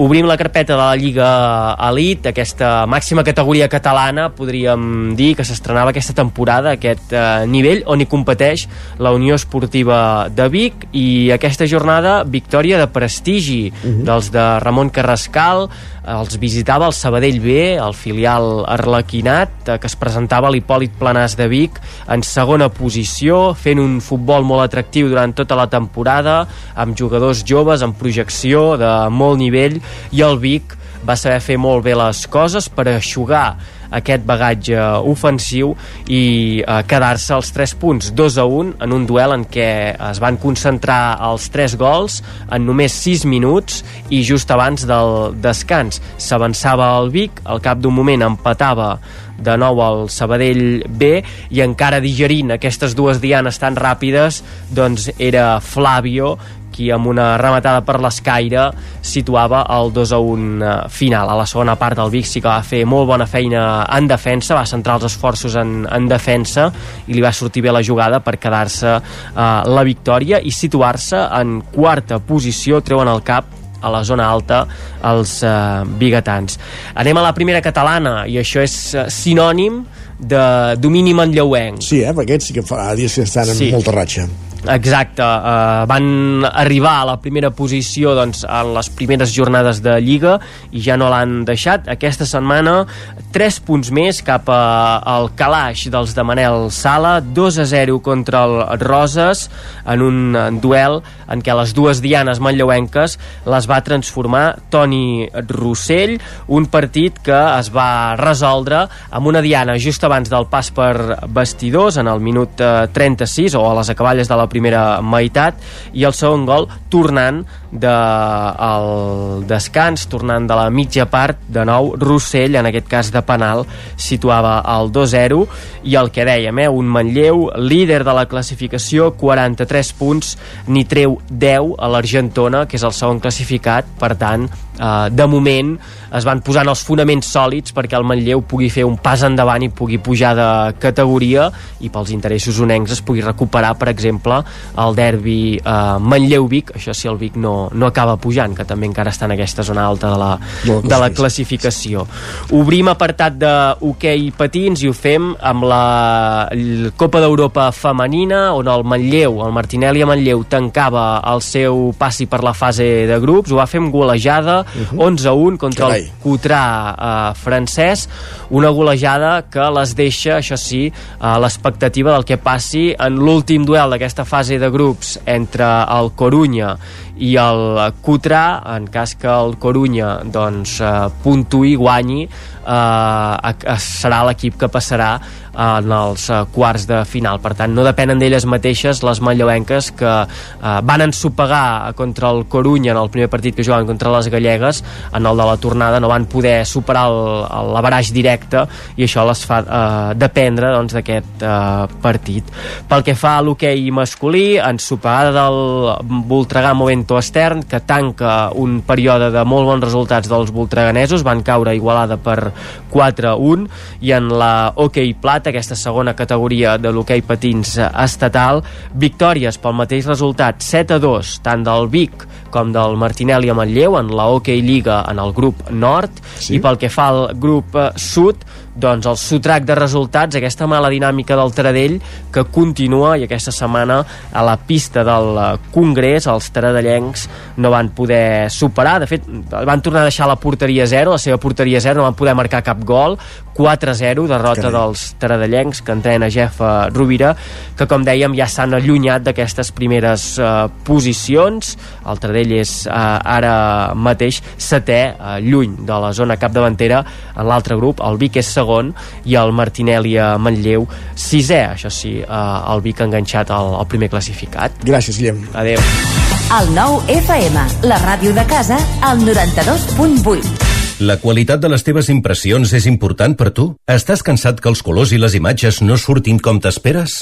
obrim la carpeta de la Lliga Elite, aquesta màxima categoria catalana, podríem dir que s'estrenava aquesta temporada, aquest eh, nivell on hi competeix la Unió Esportiva de Vic i aquesta jornada victòria de prestigi uh -huh. dels de Ramon Carrascal, els visitava el Sabadell B, el filial Arlequinat, eh, que es presentava a l'Hipòlit Planàs de Vic en segona posició, fent un futbol molt atractiu durant tota la temporada, amb jugadors joves, amb projecció de molt nivell, i el Vic va saber fer molt bé les coses per aixugar aquest bagatge ofensiu i eh, quedar-se els 3 punts. 2 a 1 en un duel en què es van concentrar els 3 gols en només 6 minuts i just abans del descans. S'avançava el Vic, al cap d'un moment empatava de nou al Sabadell B i encara digerint aquestes dues dianes tan ràpides doncs era Flavio qui amb una rematada per l'escaire situava el 2 a 1 eh, final. A la segona part el Vic sí que va fer molt bona feina en defensa, va centrar els esforços en, en defensa i li va sortir bé la jugada per quedar-se eh, la victòria i situar-se en quarta posició, treuen el cap a la zona alta els eh, biguetans. Anem a la primera catalana i això és eh, sinònim de domini manlleuenc. Sí, eh? perquè aquests sí que fa dies que estan Sí. en molta ratxa. Exacte, uh, van arribar a la primera posició doncs, en les primeres jornades de Lliga i ja no l'han deixat. Aquesta setmana, 3 punts més cap a, al calaix dels de Manel Sala, 2 a 0 contra el Roses, en un eh, duel en què les dues dianes manlleuenques les va transformar Toni Rossell, un partit que es va resoldre amb una diana just abans del pas per vestidors, en el minut eh, 36, o a les acaballes de la primera meitat, i el segon gol tornant de el descans, tornant de la mitja part, de nou Rossell, en aquest cas de penal, situava el 2-0 i el que dèiem, eh, un Manlleu líder de la classificació, 43 punts, n'hi treu 10 a l'Argentona, que és el segon classificat, per tant, eh, de moment es van posant els fonaments sòlids perquè el Manlleu pugui fer un pas endavant i pugui pujar de categoria i pels interessos unencs es pugui recuperar, per exemple, el derbi eh, Manlleu-Vic, això si el Vic no, no acaba pujant, que també encara està en aquesta zona alta de la, de la classificació. Obrim apartat de hoquei patins i ho fem amb la Copa d'Europa femenina, on el Manlleu, el Martinelli a Manlleu, tancava el seu passi per la fase de grups, ho va fer amb golejada, 11 a 1 contra Carai. el Cotrà eh, francès, una golejada que les deixa, això sí, a l'expectativa del que passi en l'últim duel d'aquesta fase de grups entre el Corunya i el Cotrà, en cas que el Corunya doncs, eh, puntuï, guanyi, eh, serà l'equip que passarà en els eh, quarts de final. Per tant, no depenen d'elles mateixes les manlleuenques que eh, van ensopegar contra el Corunya en el primer partit que jugaven contra les gallegues, en el de la tornada no van poder superar l'avaraix directe i això les fa eh, dependre doncs, d'aquest eh, partit. Pel que fa a l'hoquei masculí, ensopegada del Voltregà Movento Estern, que tanca un període de molt bons resultats dels voltreganesos, van caure Igualada per 4-1 i en la hoquei plat, aquesta segona categoria de l'hoquei patins estatal, victòries pel mateix resultat 7-2, tant del Vic com del Martinelli a Manlleu en la hoquei Lliga en el grup nord sí. i pel que fa al grup sud doncs el sotrac de resultats, aquesta mala dinàmica del Taradell que continua i aquesta setmana a la pista del eh, Congrés els taradellencs no van poder superar, de fet van tornar a deixar la porteria 0, la seva porteria 0 no van poder marcar cap gol. 4-0, derrota Carai. dels taradellencs que entrena Jeff eh, Rovira que com dèiem ja s'han allunyat d'aquestes primeres eh, posicions. El Taradell és eh, ara mateix setè, eh, lluny de la zona capdavantera en l'altre grup, el Vic és segon i el Martinelli a Manlleu sisè, això sí, eh, el Vic enganxat al, al primer classificat Gràcies, Guillem. Adéu. El nou FM, la ràdio de casa, al 92.8. La qualitat de les teves impressions és important per tu? Estàs cansat que els colors i les imatges no surtin com t'esperes?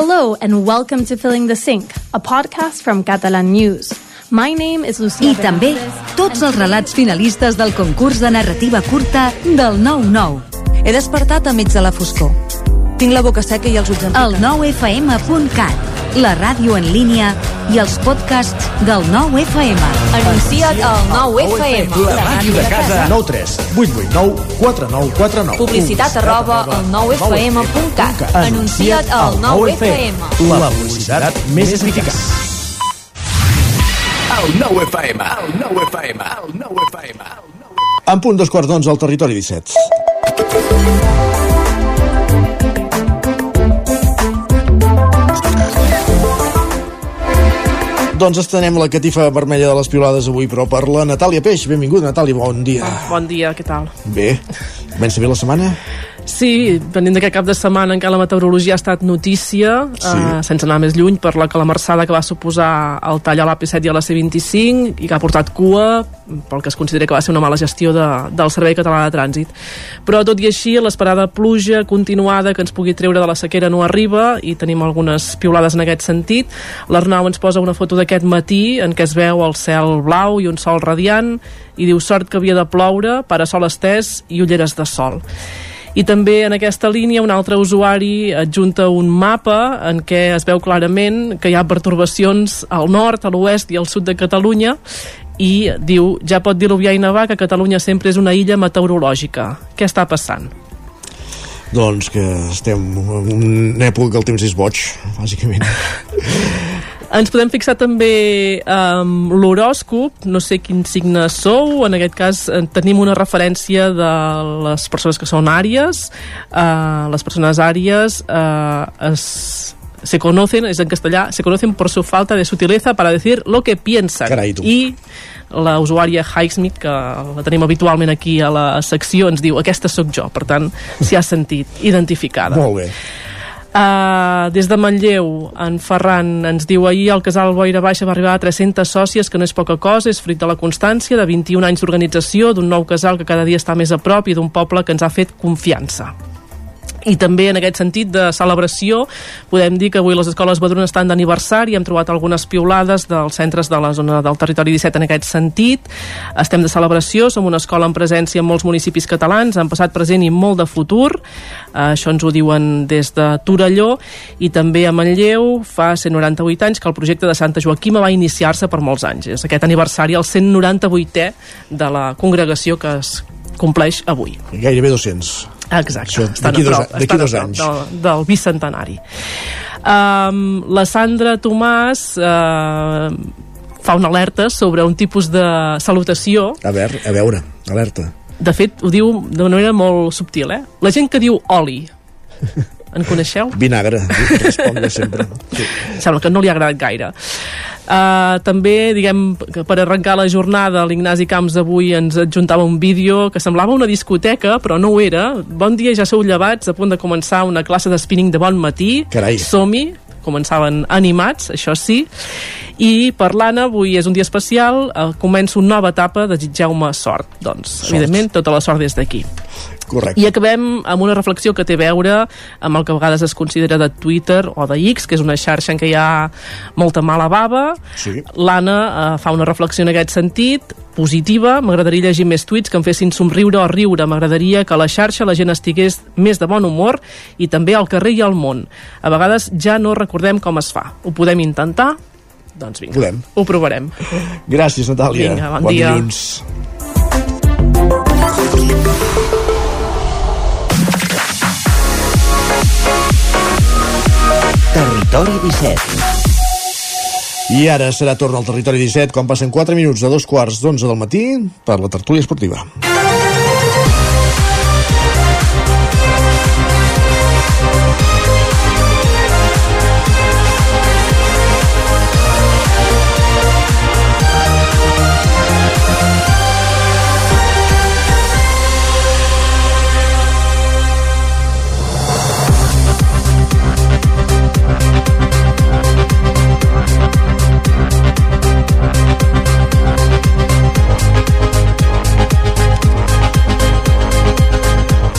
Hello and welcome to Filling the Sink, a podcast from Catalan News. My name is Lucia I també tots els relats finalistes del concurs de narrativa curta del 9-9. He despertat a mig de la foscor. Tinc la boca seca i els ulls El 9fm.cat, la ràdio en línia i els podcasts del 9FM. Anuncia't al 9FM. La màquina de casa. 9 3 8 8 9 4 9 4 9. Publicitat arroba al 9FM.cat. Anuncia't al 9FM. La publicitat més eficaç. El 9FM. El 9FM. El 9FM. En punt dos quarts d'onze al territori 17. Doncs estenem la catifa vermella de les piolades avui, però per la Natàlia Peix. Benvinguda, Natàlia, bon dia. Bon dia, què tal? Bé, comença bé la setmana? Sí, venint d'aquest cap de setmana en què la meteorologia ha estat notícia, sí. eh, sense anar més lluny, per la calamarsada que va suposar el tall a l'AP7 i a la C25 i que ha portat cua pel que es considera que va ser una mala gestió de, del Servei Català de Trànsit. Però tot i així, l'esperada pluja continuada que ens pugui treure de la sequera no arriba i tenim algunes piolades en aquest sentit. L'Arnau ens posa una foto d'aquest matí en què es veu el cel blau i un sol radiant i diu sort que havia de ploure, parasol estès i ulleres de sol. I també en aquesta línia un altre usuari adjunta un mapa en què es veu clarament que hi ha pertorbacions al nord, a l'oest i al sud de Catalunya i diu, ja pot diluviar i nevar que Catalunya sempre és una illa meteorològica. Què està passant? Doncs que estem en una època que el temps és boig, bàsicament. Ens podem fixar també amb um, l'horòscop, no sé quin signe sou, en aquest cas eh, tenim una referència de les persones que són àries, uh, les persones àries uh, es, se conocen, és en castellà, se conocen por su falta de sutileza para decir lo que piensan. Carai, tu. I la usuària Highsmith, que la tenim habitualment aquí a la secció, ens diu aquesta sóc jo, per tant s'hi ha sentit identificada. Molt bé. Uh, des de Manlleu, en Ferran ens diu ahir el casal Boira Baixa va arribar a 300 sòcies, que no és poca cosa, és fruit de la constància, de 21 anys d'organització, d'un nou casal que cada dia està més a prop i d'un poble que ens ha fet confiança i també en aquest sentit de celebració podem dir que avui les escoles Badruna estan d'aniversari, hem trobat algunes piulades dels centres de la zona del territori 17 en aquest sentit, estem de celebració som una escola en presència en molts municipis catalans, en passat, present i molt de futur uh, això ens ho diuen des de Torelló i també a Manlleu fa 198 anys que el projecte de Santa Joaquima va iniciar-se per molts anys és aquest aniversari, el 198è de la congregació que es compleix avui. Gairebé 200. Exacte. D'aquí dos, d'aquí dos anys. Del, del bicentenari. Um, la Sandra Tomàs uh, fa una alerta sobre un tipus de salutació. A veure, a veure, alerta. De fet, ho diu d'una manera molt subtil, eh? La gent que diu oli, en coneixeu? Vinagre, responga sempre. Sí. Sembla que no li ha agradat gaire. Uh, també, diguem, que per arrencar la jornada, l'Ignasi Camps avui ens adjuntava un vídeo que semblava una discoteca, però no ho era. Bon dia, ja sou llevats, a punt de començar una classe de spinning de bon matí. Carai. Som-hi, començaven animats, això sí, i per l'Anna avui és un dia especial, eh, comença una nova etapa, desitgeu-me sort. Doncs, sort. evidentment, tota la sort des d'aquí. Correcte. I acabem amb una reflexió que té a veure amb el que a vegades es considera de Twitter o de X, que és una xarxa en què hi ha molta mala bava. Sí. L'Anna eh, fa una reflexió en aquest sentit, positiva, m'agradaria llegir més tuits que em fessin somriure o riure, m'agradaria que a la xarxa la gent estigués més de bon humor i també al carrer i al món. A vegades ja no recordem com es fa. Ho podem intentar? Doncs vinga, Podem. ho provarem. Gràcies, Natàlia. Vinga, bon dia. dilluns. Territori 17. I ara serà torn al territori 17 quan passen 4 minuts de dos quarts d'11 del matí per la tertúlia esportiva.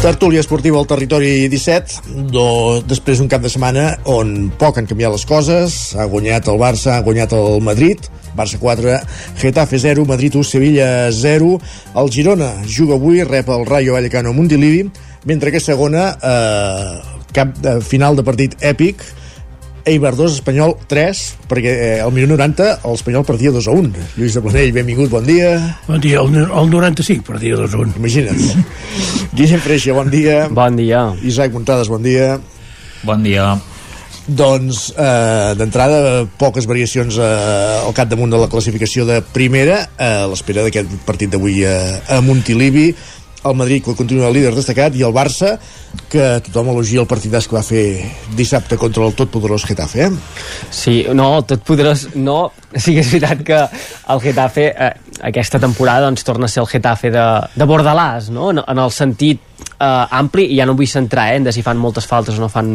Tertúlia esportiva al territori 17 do, després d'un cap de setmana on poc han canviat les coses. Ha guanyat el Barça, ha guanyat el Madrid. Barça 4, Getafe 0 Madrid 1, Sevilla 0 el Girona juga avui, rep el Rayo Vallecano a Montilivi, mentre que segona eh, cap de final de partit èpic Eibar 2, Espanyol 3, perquè eh, al minut 90 l'Espanyol perdia 2 a 1. Lluís de Planell, benvingut, bon dia. Bon dia, el, el 95 perdia 2 a 1. Imagina't. Guillem Freixa, bon dia. Bon dia. Isaac Montades, bon dia. Bon dia. Doncs, eh, d'entrada, poques variacions eh, al capdamunt de la classificació de primera, eh, a l'espera d'aquest partit d'avui a, a Montilivi, el Madrid que continua líder destacat i el Barça que tothom elogia el partidàs que va fer dissabte contra el totpoderós Getafe eh? Sí, no, el totpoderós no, sí que és veritat que el Getafe eh, aquesta temporada doncs, torna a ser el Getafe de, de Bordalàs no? en, en el sentit eh, ampli i ja no vull centrar eh, en de si fan moltes faltes o no fan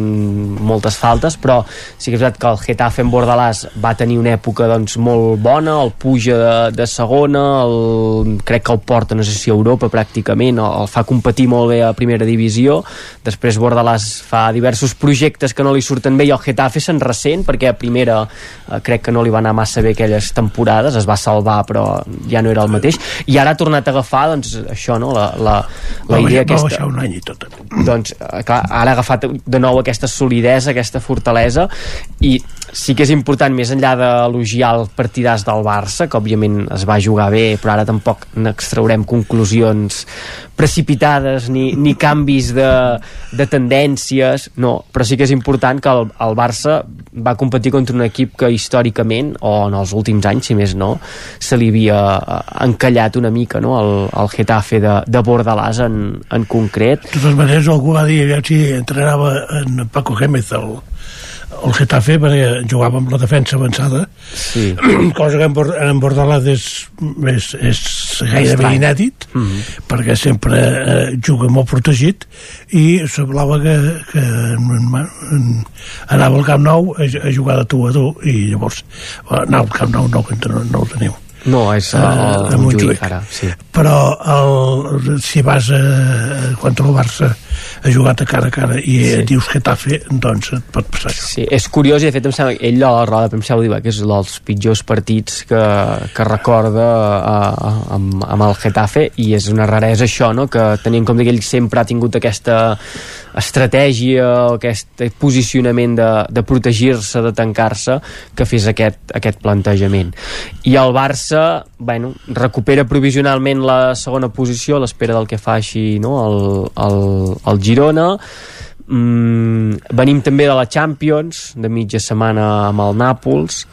moltes faltes però sí que és veritat que el Getafe en Bordalàs va tenir una època doncs, molt bona el puja de, de segona el, crec que el porta no sé si a Europa pràcticament el, el fa competir molt bé a primera divisió després Bordalàs fa diversos projectes que no li surten bé i el Getafe se'n ressent perquè a primera eh, crec que no li va anar massa bé aquelles temporades es va salvar però ja no era el mateix. I ara ha tornat a agafar doncs, això no, la, la, la idea va aquesta. baixar un any i tot. doncs, eh, clar, ara ha agafat de nou aquesta solidesa, aquesta fortalesa i sí que és important més enllà d'elogiar el partidàs del Barça que òbviament es va jugar bé però ara tampoc n'extraurem conclusions precipitades ni, ni canvis de, de tendències no, però sí que és important que el, el Barça va competir contra un equip que històricament o en els últims anys, si més no se li havia eh, encallat una mica no? el, el Getafe de, de Bordalàs en, en concret De totes maneres, algú va dir si entrenava en Paco Gémez el, el Getafe perquè jugava amb la defensa avançada sí. cosa que en, Bor en Bordalàs és, és, és gairebé Estrany. inèdit Mm -hmm. perquè sempre eh, juga molt protegit i semblava que, que en- anava al Camp Nou a, a jugar de tu a tu i llavors eh, anar al Camp Nou no, no, no el teniu No, és Eh, el, el Montjuïc. Montjuïc ara, sí. però el, si vas a, contra el Barça a jugar de cara a cara i sí. dius Getafe doncs et pot passar això Sí, és curiós i de fet em sembla, ell a la roda de premsa ho diu, eh, que és dels pitjors partits que, que recorda uh, amb, amb el Getafe i és una raresa això, no? que tenint en compte que ell sempre ha tingut aquesta estratègia aquest posicionament de, de protegir-se, de tancar-se que fes aquest, aquest plantejament i el Barça bueno, recupera provisionalment la segona posició a l'espera del que fa així no? el, el, el Girona mm, venim també de la Champions de mitja setmana amb el Nàpols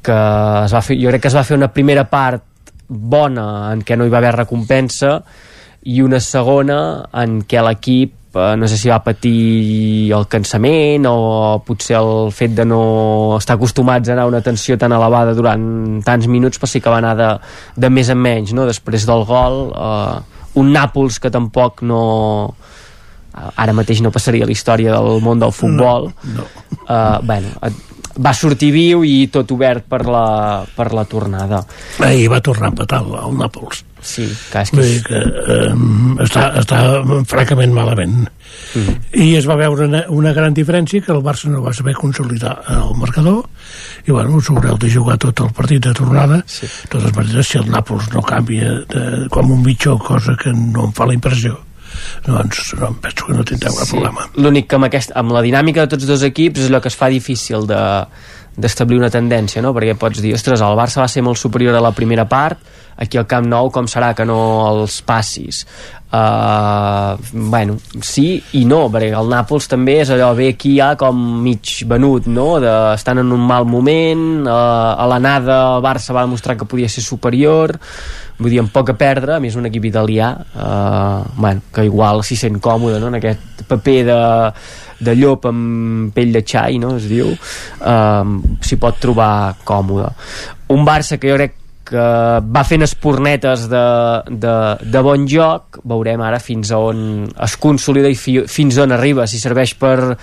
que es va fer, jo crec que es va fer una primera part bona en què no hi va haver recompensa i una segona en què l'equip eh, no sé si va patir el cansament o potser el fet de no estar acostumats a anar a una tensió tan elevada durant tants minuts però sí que va anar de, de més en menys no? després del gol eh, un Nàpols que tampoc no ara mateix no passaria la història del món del futbol no, no. Uh, bueno, va sortir viu i tot obert per la, per la tornada ahir va tornar a empatar el, Nàpols sí, clar, és que... Que eh, està, està francament malament mm. i es va veure una, una gran diferència que el Barça no va saber consolidar el marcador i bueno, s'haureu de jugar tot el partit de tornada sí. de totes maneres si el Nàpols no canvia de, com un mitjó cosa que no em fa la impressió doncs no, penso que no tindreu cap sí. problema l'únic que amb, aquest, amb la dinàmica de tots dos equips és allò que es fa difícil de d'establir una tendència, no? perquè pots dir ostres, el Barça va ser molt superior a la primera part aquí al Camp Nou com serà que no els passis uh, bueno, sí i no perquè el Nàpols també és allò bé aquí ja com mig venut no? de, estan en un mal moment uh, a l'anada el Barça va demostrar que podia ser superior vull dir, amb poc a perdre, a més un equip italià uh, bueno, que igual s'hi sent còmode no? en aquest paper de de llop amb pell de xai, no, es diu, um, s'hi pot trobar còmode. Un Barça que jo crec que va fent espornetes de, de, de bon joc, veurem ara fins a on es consolida i fi, fins on arriba, si serveix per,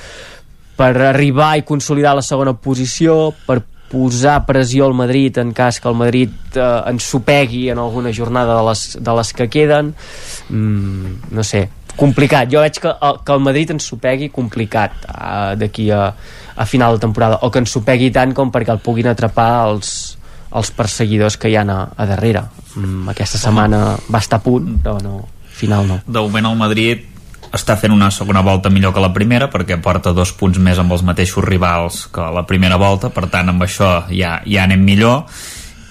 per arribar i consolidar la segona posició, per posar pressió al Madrid en cas que el Madrid eh, ens supegui en alguna jornada de les, de les que queden mm, no sé, complicat, jo veig que, el, que el Madrid ens supegui complicat uh, d'aquí a, a final de temporada o que ens supegui tant com perquè el puguin atrapar els, els perseguidors que hi ha a, a darrere. Mm, aquesta setmana va estar a punt però no, final no. De moment el Madrid està fent una segona volta millor que la primera perquè porta dos punts més amb els mateixos rivals que la primera volta, per tant amb això ja, ja anem millor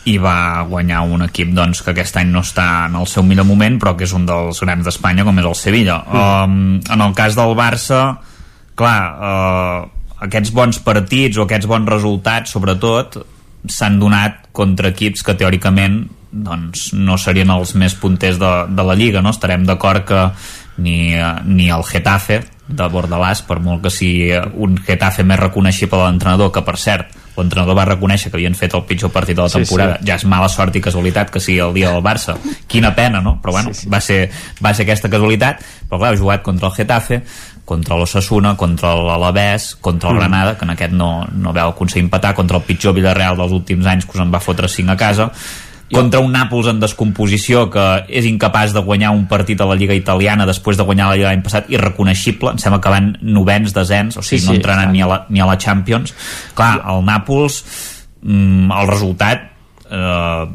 i va guanyar un equip doncs, que aquest any no està en el seu millor moment però que és un dels grans d'Espanya com és el Sevilla. Mm. um, en el cas del Barça clar uh, aquests bons partits o aquests bons resultats sobretot s'han donat contra equips que teòricament doncs, no serien els més punters de, de la Lliga no? estarem d'acord que ni, ni el Getafe de Bordalàs, per molt que sigui un Getafe més reconeixible a l'entrenador, que per cert l'entrenador va reconèixer que havien fet el pitjor partit de la temporada, sí, sí. ja és mala sort i casualitat que sigui el dia del Barça, quina pena no? però bueno, sí, sí. Va, ser, va ser aquesta casualitat però clar, ha jugat contra el Getafe contra l'Ossassuna, contra l'Alavés contra el mm. Granada, que en aquest no, no veu aconseguir empatar, contra el pitjor Villarreal dels últims anys que us en va fotre 5 a casa contra un Nàpols en descomposició que és incapaç de guanyar un partit a la Lliga Italiana després de guanyar la Lliga l'any passat irreconeixible, em sembla que van novens desens, o sigui, sí, sí, no entraran ni a, la, ni a la Champions clar, el Nàpols mm, el resultat eh,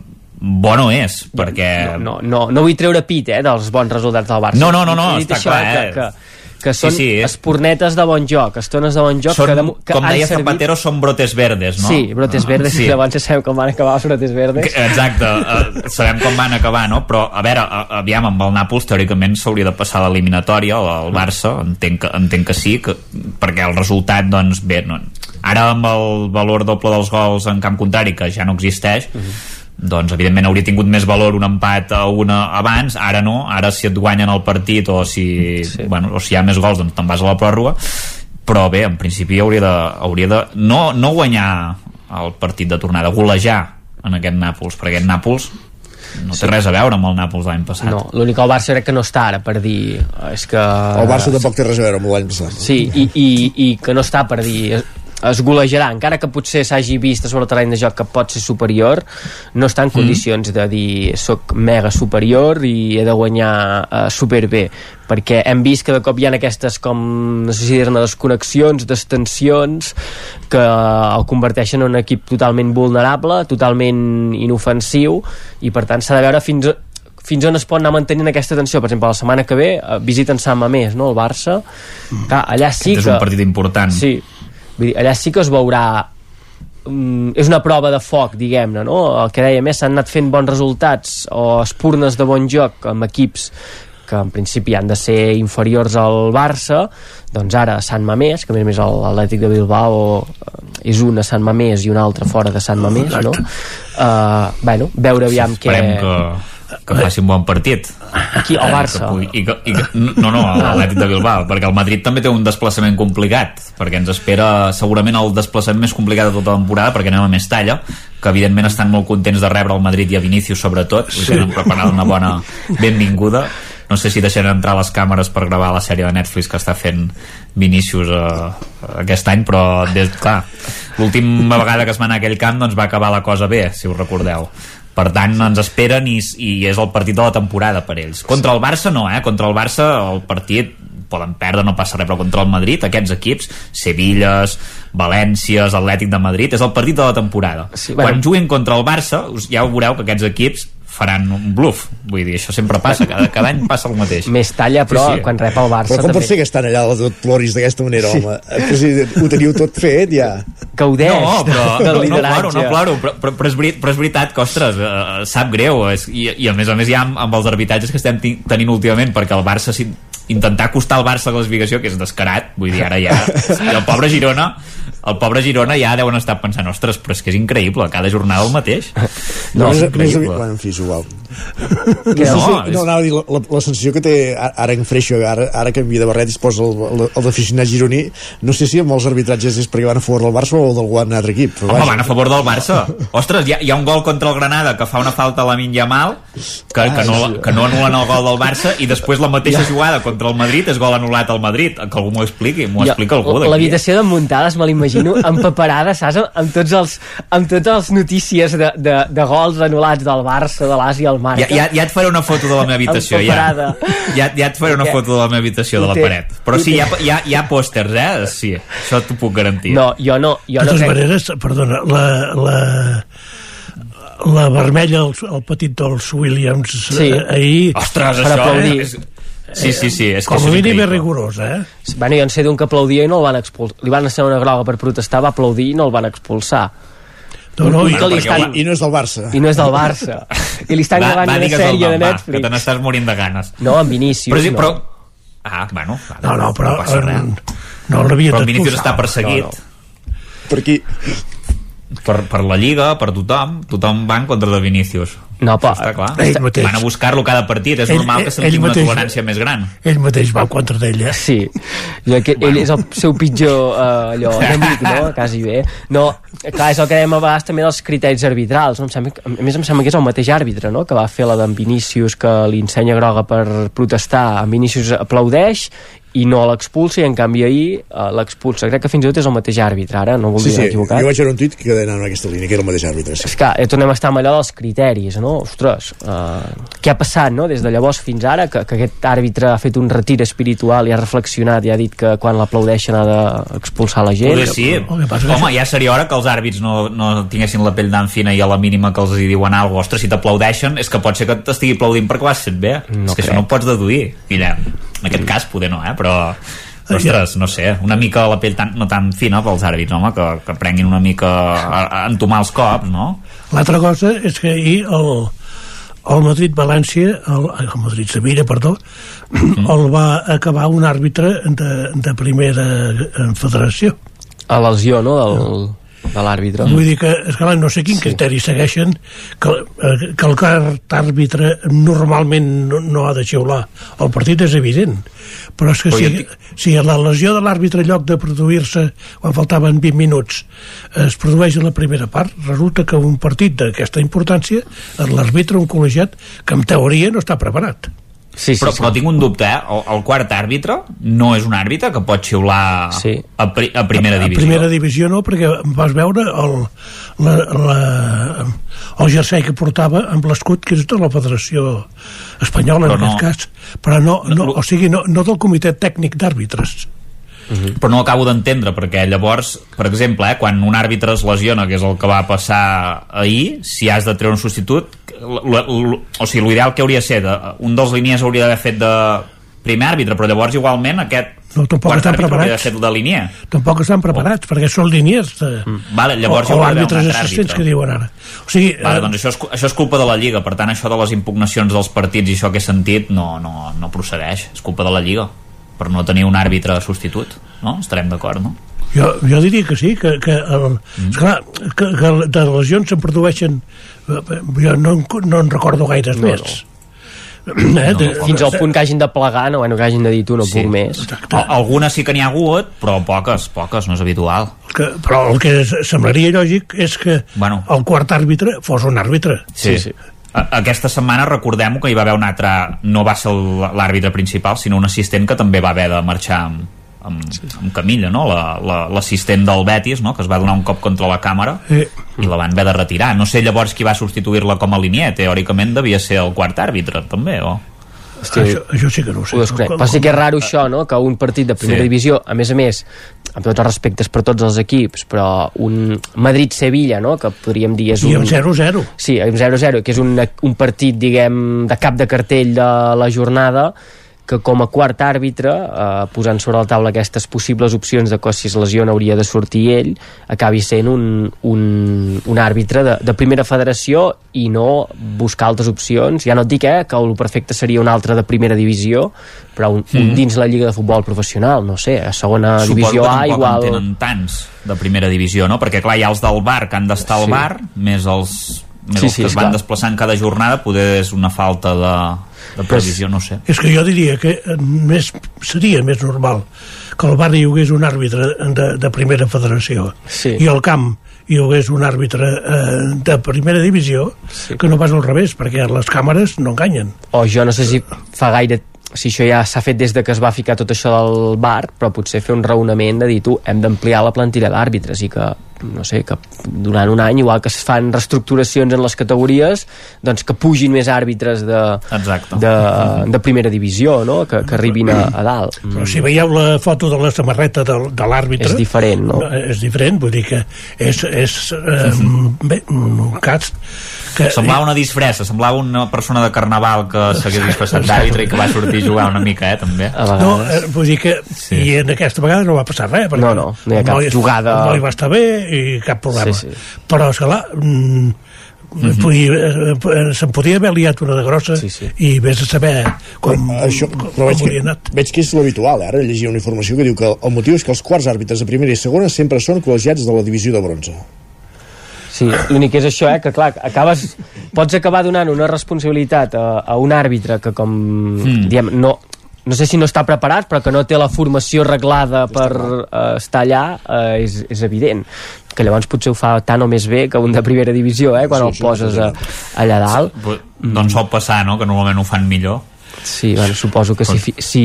bo no és, perquè... No, no, no, no vull treure pit, eh, dels bons resultats del Barça. No, no, no, no està clar, eh? Que, que, que són sí, sí. espornetes de bon joc, estones de bon joc són, que, de, que com deia servit... Zapatero, són brotes verdes, no? Sí, brotes verdes, sí. llavors ja sabem com van acabar els brotes verdes. Exacte, uh, sabem com van acabar, no? Però, a veure, uh, aviam, amb el Nàpols teòricament s'hauria de passar l'eliminatòria, el Barça, entenc que, entenc que sí, que, perquè el resultat, doncs, bé, no, ara amb el valor doble dels gols en camp contrari, que ja no existeix, uh -huh doncs evidentment hauria tingut més valor un empat a una abans, ara no ara si et guanyen el partit o si, sí. bueno, o si hi ha més gols doncs te'n vas a la pròrroga però bé, en principi hauria de, hauria de no, no guanyar el partit de tornada, golejar en aquest Nàpols, perquè aquest Nàpols no té sí. res a veure amb el Nàpols l'any passat no, l'únic que el Barça crec que no està ara per dir és que... el Barça tampoc té res a veure amb l'any passat sí, i, i, i que no està per dir es golejarà, encara que potser s'hagi vist sobre el terreny de joc que pot ser superior no està en mm. condicions mm. de dir soc mega superior i he de guanyar uh, superbé perquè hem vist que de cop hi ha aquestes com, no sé si dir-ne desconnexions, destensions que el converteixen en un equip totalment vulnerable, totalment inofensiu i per tant s'ha de veure fins fins on es pot anar mantenint aquesta tensió per exemple la setmana que ve eh, visiten Sant Mamés no? el Barça, mm. Clar, allà sí Aquest que és un partit important sí, Vull dir, allà sí que es veurà mm, és una prova de foc, diguem-ne, no? El que deia més, s'han anat fent bons resultats o espurnes de bon joc amb equips que en principi han de ser inferiors al Barça, doncs ara Sant Mamés, que a més a més l'Atlètic de Bilbao eh, és una Sant Mamés i una altra fora de Sant Mamés, no? Uh, bueno, veure aviam què... que que faci un bon partit. Aquí al Barça? pugui, i que, i que, no, no, a l'Atlètic de Bilbao perquè el Madrid també té un desplaçament complicat perquè ens espera segurament el desplaçament més complicat de tota la temporada perquè anem a Mestalla que evidentment estan molt contents de rebre el Madrid i a Vinícius sobretot sí. tenen preparat una bona benvinguda. No sé si deixarem entrar les càmeres per gravar la sèrie de Netflix que està fent Vinícius eh, aquest any però des, clar, l'última vegada que es va anar a aquell camp doncs va acabar la cosa bé si us recordeu per tant ens esperen i, i és el partit de la temporada per ells contra el Barça no, eh? contra el Barça el partit poden perdre, no passa res, però contra el Madrid, aquests equips, Sevilles, Valències, Atlètic de Madrid, és el partit de la temporada. Sí, bueno. Quan juguin contra el Barça, ja ho veureu que aquests equips faran un bluff vull dir, això sempre passa, cada, cada any passa el mateix més talla però sí, sí. quan rep el Barça però com també. pot ser que estan allà tot ploris d'aquesta manera sí. home, que si ho teniu tot fet ja gaudeix no, però, del no, ploro, no ploro però, però, però, és, veritat, però és veritat que, ostres, uh, sap greu és, i, i a més a més ja amb, amb els arbitratges que estem tenint últimament perquè el Barça si, intentar acostar el Barça a la classificació que és descarat, vull dir, ara ja i el pobre Girona el pobre Girona ja deuen estar pensant, ostres, però és que és increïble, cada jornada el mateix. No, és increïble. Bueno, en fi, és igual. No, no, és... no, anava a dir, la, la, la sensació que té ara en Freixo, ara, ara canvia de barret i es posa el, el, el d'aficionat gironí, no sé si amb els arbitratges és perquè van a favor del Barça o d'algun altre equip. Però Home, van a favor del Barça. Ostres, hi ha, hi ha un gol contra el Granada que fa una falta a la Minya Mal, que, ah, que, no, que no anulen el gol del Barça, i després la mateixa jugada contra el Madrid és gol anul·lat al Madrid. Que algú m'ho expliqui, m'ho explica algú d'aquí. L'habitació de muntades me l'imagino empaparada, saps? Amb tots els, amb totes les notícies de, de, de gols anul·lats del Barça, de l'Àsia, al Marca. Ja, ja, ja et faré una foto de la meva habitació, ja. ja. Ja et faré una foto de la meva habitació, de la paret. Però sí, hi ha, hi ha, hi ha pòsters, eh? Sí, això t'ho puc garantir. No, jo no. Jo de totes no maneres, perdona, la, la, la vermella, el, el petit dels Williams, sí. eh, ahir... Ostres, això és, Sí, sí, sí. És Com a mínim és rigorós, eh? Bueno, jo en sé d'un que aplaudia i no el van expulsar. Li van ser una groga per protestar, va aplaudir i no el van expulsar. No, no, i, li estan... i no és del Barça. I no és del Barça. I li estan gravant una sèrie de Netflix. Va, que te n'estàs morint de ganes. No, amb Vinícius, però, sí, no. però... Ah, bueno. No, no, però... No passa res. No l'havia Però Vinícius està perseguit. No, no. Per qui? per, per la Lliga, per tothom, tothom va en contra de Vinícius. No, però... Està clar. Ell Van a buscar-lo cada partit, és ell, normal que se tingui una tolerància més gran. Ell mateix va contra d'ell, eh? Sí, ja que bueno. ell és el seu pitjor uh, allò, enemic, no? Quasi bé. No, clar, és el que dèiem a vegades també dels criteris arbitrals. No? Em sembla, a més, em sembla que és el mateix àrbitre, no?, que va fer la d'en Vinícius, que li ensenya groga per protestar. En Vinícius aplaudeix i no l'expulsa i en canvi ahir uh, l'expulsa crec que fins i tot és el mateix àrbitre ara no voldria sí, sí. equivocar jo vaig veure un tuit que deia en aquesta línia que era el mateix àrbitre sí. és que ja tornem a estar amb allò dels criteris no? ostres, uh, què ha passat no? des de llavors fins ara que, que aquest àrbitre ha fet un retir espiritual i ha reflexionat i ha dit que quan l'aplaudeixen ha d'expulsar la gent Poder sí, home ja seria hora que els àrbits no, no tinguessin la pell d'an fina i a la mínima que els hi diuen alguna cosa, ostres, si t'aplaudeixen és que pot ser que t'estigui aplaudint perquè ho has fet bé no és que crec. això no ho pots deduir Guillem en aquest cas poder no, eh? però ostres, no sé, una mica la pell tan, no tan fina pels àrbits, home, que, que prenguin una mica a, a entomar els cops, no? L'altra cosa és que ahir el, el Madrid-València, el, el Madrid-Sevilla, perdó, mm. el va acabar un àrbitre de, de primera federació. A lesió, no?, del de l'àrbitre. Vull dir que, esclar, no sé quin sí. criteri segueixen que, eh, que el cart àrbitre normalment no, no ha de xiular. El partit és evident, però és que si, si la lesió de l'àrbitre en lloc de produir-se quan faltaven 20 minuts es produeix a la primera part, resulta que un partit d'aquesta importància l'àrbitre, un col·legiat, que en teoria no està preparat. Sí, sí, però, sí. però tinc un dubte, eh? El, el quart àrbitre no és un àrbitre que pot xiular sí. a, pri, a primera divisió. A primera divisió no, perquè vas veure el, la, la, el jersei que portava amb l'escut que és de la Federació Espanyola però en no, aquest cas, però no, no, o sigui, no, no del comitè tècnic d'àrbitres. Uh -huh. però no acabo d'entendre perquè llavors, per exemple, eh, quan un àrbitre es lesiona, que és el que va passar ahir, si has de treure un substitut o sigui, l'ideal que hauria de ser de, un dels línies hauria d'haver fet de primer àrbitre, però llavors igualment aquest no, tampoc estan preparats. De línia. Tampoc estan preparats, oh. perquè són línies de... Mm. Vale, llavors o, o àrbitres assistents que diuen ara. O sigui, vale, eh... doncs això és, això és culpa de la Lliga, per tant això de les impugnacions dels partits i això que he sentit no, no, no procedeix, és culpa de la Lliga per no tenir un àrbitre substitut, no? Estarem d'acord, no? Jo, jo diria que sí, que, que, el, mm. esclar, que, que de lesions se'n produeixen eh, jo no, no en recordo gaires no, més no. Eh, de, no, fins al punt que hagin de plegar no, bueno, que hagin de dir tu no sí, puc més exacte. algunes sí que n'hi ha hagut però poques, poques, no és habitual que, però el que semblaria lògic és que bueno. el quart àrbitre fos un àrbitre sí, sí. Aquesta setmana recordem que hi va haver un altre, no va ser l'àrbitre principal, sinó un assistent que també va haver de marxar amb, amb, sí. amb Camilla, no? l'assistent la, la, del Betis, no? que es va donar un cop contra la càmera sí. i la van haver de retirar. No sé llavors qui va substituir-la com a línia, teòricament devia ser el quart àrbitre, també, o... Hosti, això, això sí que no ho sé. Ho Però sí que és raro això, no? Que un partit de primera sí. divisió, a més a més, amb tots els respectes per tots els equips, però un Madrid-Sevilla, no? Que podríem dir és un... I amb 0-0. Sí, amb 0-0, que és un, un partit, diguem, de cap de cartell de la jornada, que com a quart àrbitre, eh, posant sobre la taula aquestes possibles opcions de que si es lesiona hauria de sortir ell, acabi sent un, un, un àrbitre de, de primera federació i no buscar altres opcions. Ja no et dic eh, que el perfecte seria un altre de primera divisió, però un, mm. un dins la Lliga de Futbol Professional, no sé, a segona Suposo divisió A igual... Suposo que tenen tants de primera divisió, no? Perquè clar, hi ha els del bar que han d'estar al sí. bar, més els, sí, els que sí, es van clar. desplaçant cada jornada, poder és una falta de de previsió, no sé. És que jo diria que més, seria més normal que al barri hi hagués un àrbitre de, de primera federació sí. i al camp hi hagués un àrbitre eh, de primera divisió sí. que no pas al revés, perquè les càmeres no enganyen. O jo no sé si fa gaire si això ja s'ha fet des de que es va ficar tot això del bar, però potser fer un raonament de dir, tu, hem d'ampliar la plantilla d'àrbitres i que no sé, que durant un any, igual que es fan reestructuracions en les categories, doncs que pugin més àrbitres de, Exacte. de, de primera divisió, no? que, que arribin a, a dalt. Però si veieu la foto de la samarreta de, de l'àrbitre... És diferent, no? És diferent, vull dir que és, és eh, bé, un cas que... Semblava una disfressa, semblava una persona de carnaval que s'hagués disfressat d'àrbitre i que va sortir a jugar una mica, eh, també. No, eh, vull dir que sí. i en aquesta vegada no va passar res, perquè no, no, no hi ha cap noi, jugada... El noi va estar bé i cap problema. Sí, sí. Però, esclar, mm, Mm -hmm. se'n podia haver liat una de grossa sí, sí. i vés a saber com, però, això, però veig, que, anat. veig que és l'habitual, eh? ara llegia una informació que diu que el motiu és que els quarts àrbitres de primera i segona sempre són col·legiats de la divisió de bronze Sí, l'únic és això, eh, que clar, acabes, pots acabar donant una responsabilitat a, a un àrbitre que com, mm. diem, no, no sé si no està preparat, però que no té la formació reglada per uh, estar allà, uh, és, és evident que llavors potser ho fa tant o més bé que un de primera divisió, eh, quan sí, el poses a, allà dalt. Sí, doncs sol passar, no?, que normalment ho fan millor. Sí, bueno, suposo que si, si,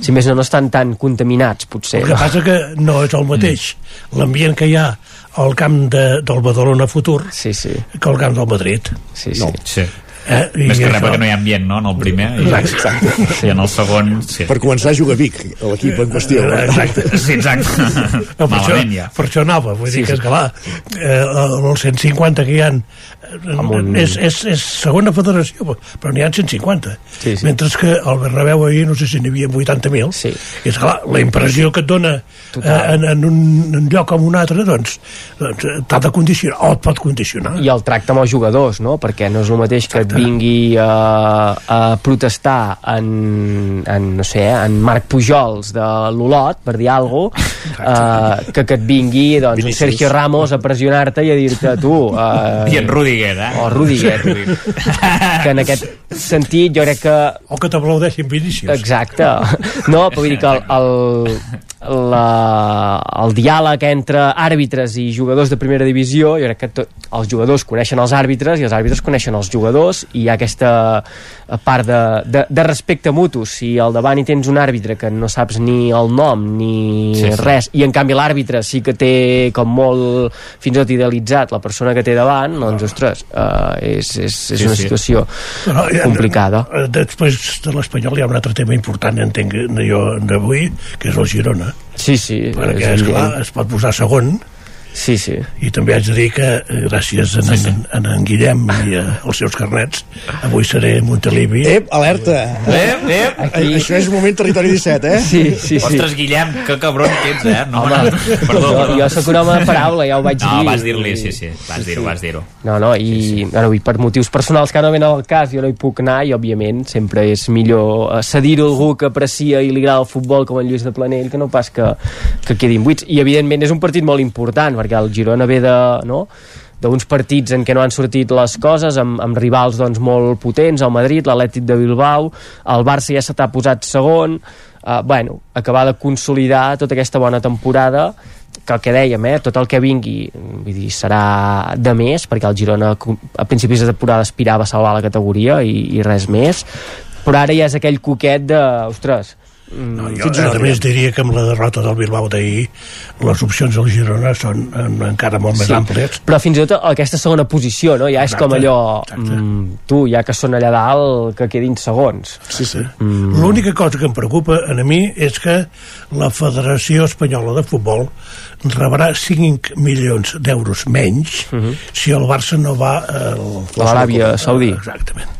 si més no no estan tan contaminats, potser. El que passa que no és el mateix. Mm. L'ambient que hi ha al camp de, del Badalona Futur sí, sí. que al camp del Madrid. Sí, sí. No. sí. Eh? Més que res perquè no hi ha ambient, no?, en el primer. I, exacte. I en el segon... Sí. Per començar, juga Vic, l'equip en qüestió. Eh? Exacte. Sí, exacte. No, per, això, ja. per això anava, vull sí, dir que, és clar, eh, els 150 que hi han un... és, és, és segona federació, però n'hi ha 150. Sí, sí. Mentre que al Bernabéu ahir no sé si n'hi havia 80.000. Sí. I és clar, la impressió que et dona eh, en, en, un, en un lloc com un altre, doncs, doncs t'ha de condicionar, o et pot condicionar. I el tracte amb els jugadors, no? Perquè no és el mateix que et vingui a, a protestar en, en, no sé, en Marc Pujols de l'Olot, per dir alguna cosa, eh, que que et vingui doncs, Sergio Ramos a pressionar-te i a dir-te tu... Eh, I en Rudi Rudiger, eh? O Rudiger. que en aquest sentit jo crec que... O que t'aplaudeixin Vinícius. Exacte. No, però vull dir que el, el, la, el diàleg entre àrbitres i jugadors de primera divisió, jo crec que tot, els jugadors coneixen els àrbitres i els àrbitres coneixen els jugadors i hi ha aquesta part de, de, de respecte mutu. Si al davant hi tens un àrbitre que no saps ni el nom ni sí, sí. res, i en canvi l'àrbitre sí que té com molt fins i tot idealitzat la persona que té davant, doncs, ostres, uh, és, és, és sí, una situació sí. Però, complicada. Després de l'Espanyol hi ha un altre tema important, entenc jo d'avui, que és el Girona. Sí, sí. Perquè, esclar, es pot posar segon, Sí, sí. I també haig de dir que eh, gràcies a sí, sí. en, en Guillem i als seus carnets avui seré Montelivi. Ep, alerta! Ep, ep. Aquí... Això és moment territori 17, eh? Sí, sí, sí. Ostres, Guillem, que cabron que ets, eh? No, Home, no, perdó, jo, jo sóc un home de paraula, ja ho vaig no, dir. No, vas dir-li, sí, sí, vas dir-ho, vas dir-ho. No, no, i, sí, sí. Bueno, i per motius personals que no venen al cas jo no hi puc anar i, òbviament, sempre és millor eh, cedir-ho a algú que aprecia i li agrada el futbol com en Lluís de Planell que no pas que, que quedin buits. I, evidentment, és un partit molt important, perquè el Girona ve de, no? d'uns partits en què no han sortit les coses amb, amb rivals doncs, molt potents, el Madrid, l'Atlètic de Bilbao el Barça ja se t'ha posat segon uh, bueno, acabar de consolidar tota aquesta bona temporada que el que dèiem, eh, tot el que vingui vull dir, serà de més perquè el Girona a principis de temporada aspirava a salvar la categoria i, i res més però ara ja és aquell coquet de, ostres, no, jo, a més diria que amb la derrota del Bilbao d'ahir les opcions del Girona són encara molt més sí, àmplies però fins i tot aquesta segona posició no? ja és exacte, com allò mm, tu ja que són allà dalt que quedin segons sí, sí. Mm. l'única cosa que em preocupa a mi és que la Federació Espanyola de Futbol rebrà 5 milions d'euros menys uh mhm. -huh. si el Barça no va a l'Aràbia Saudí exactament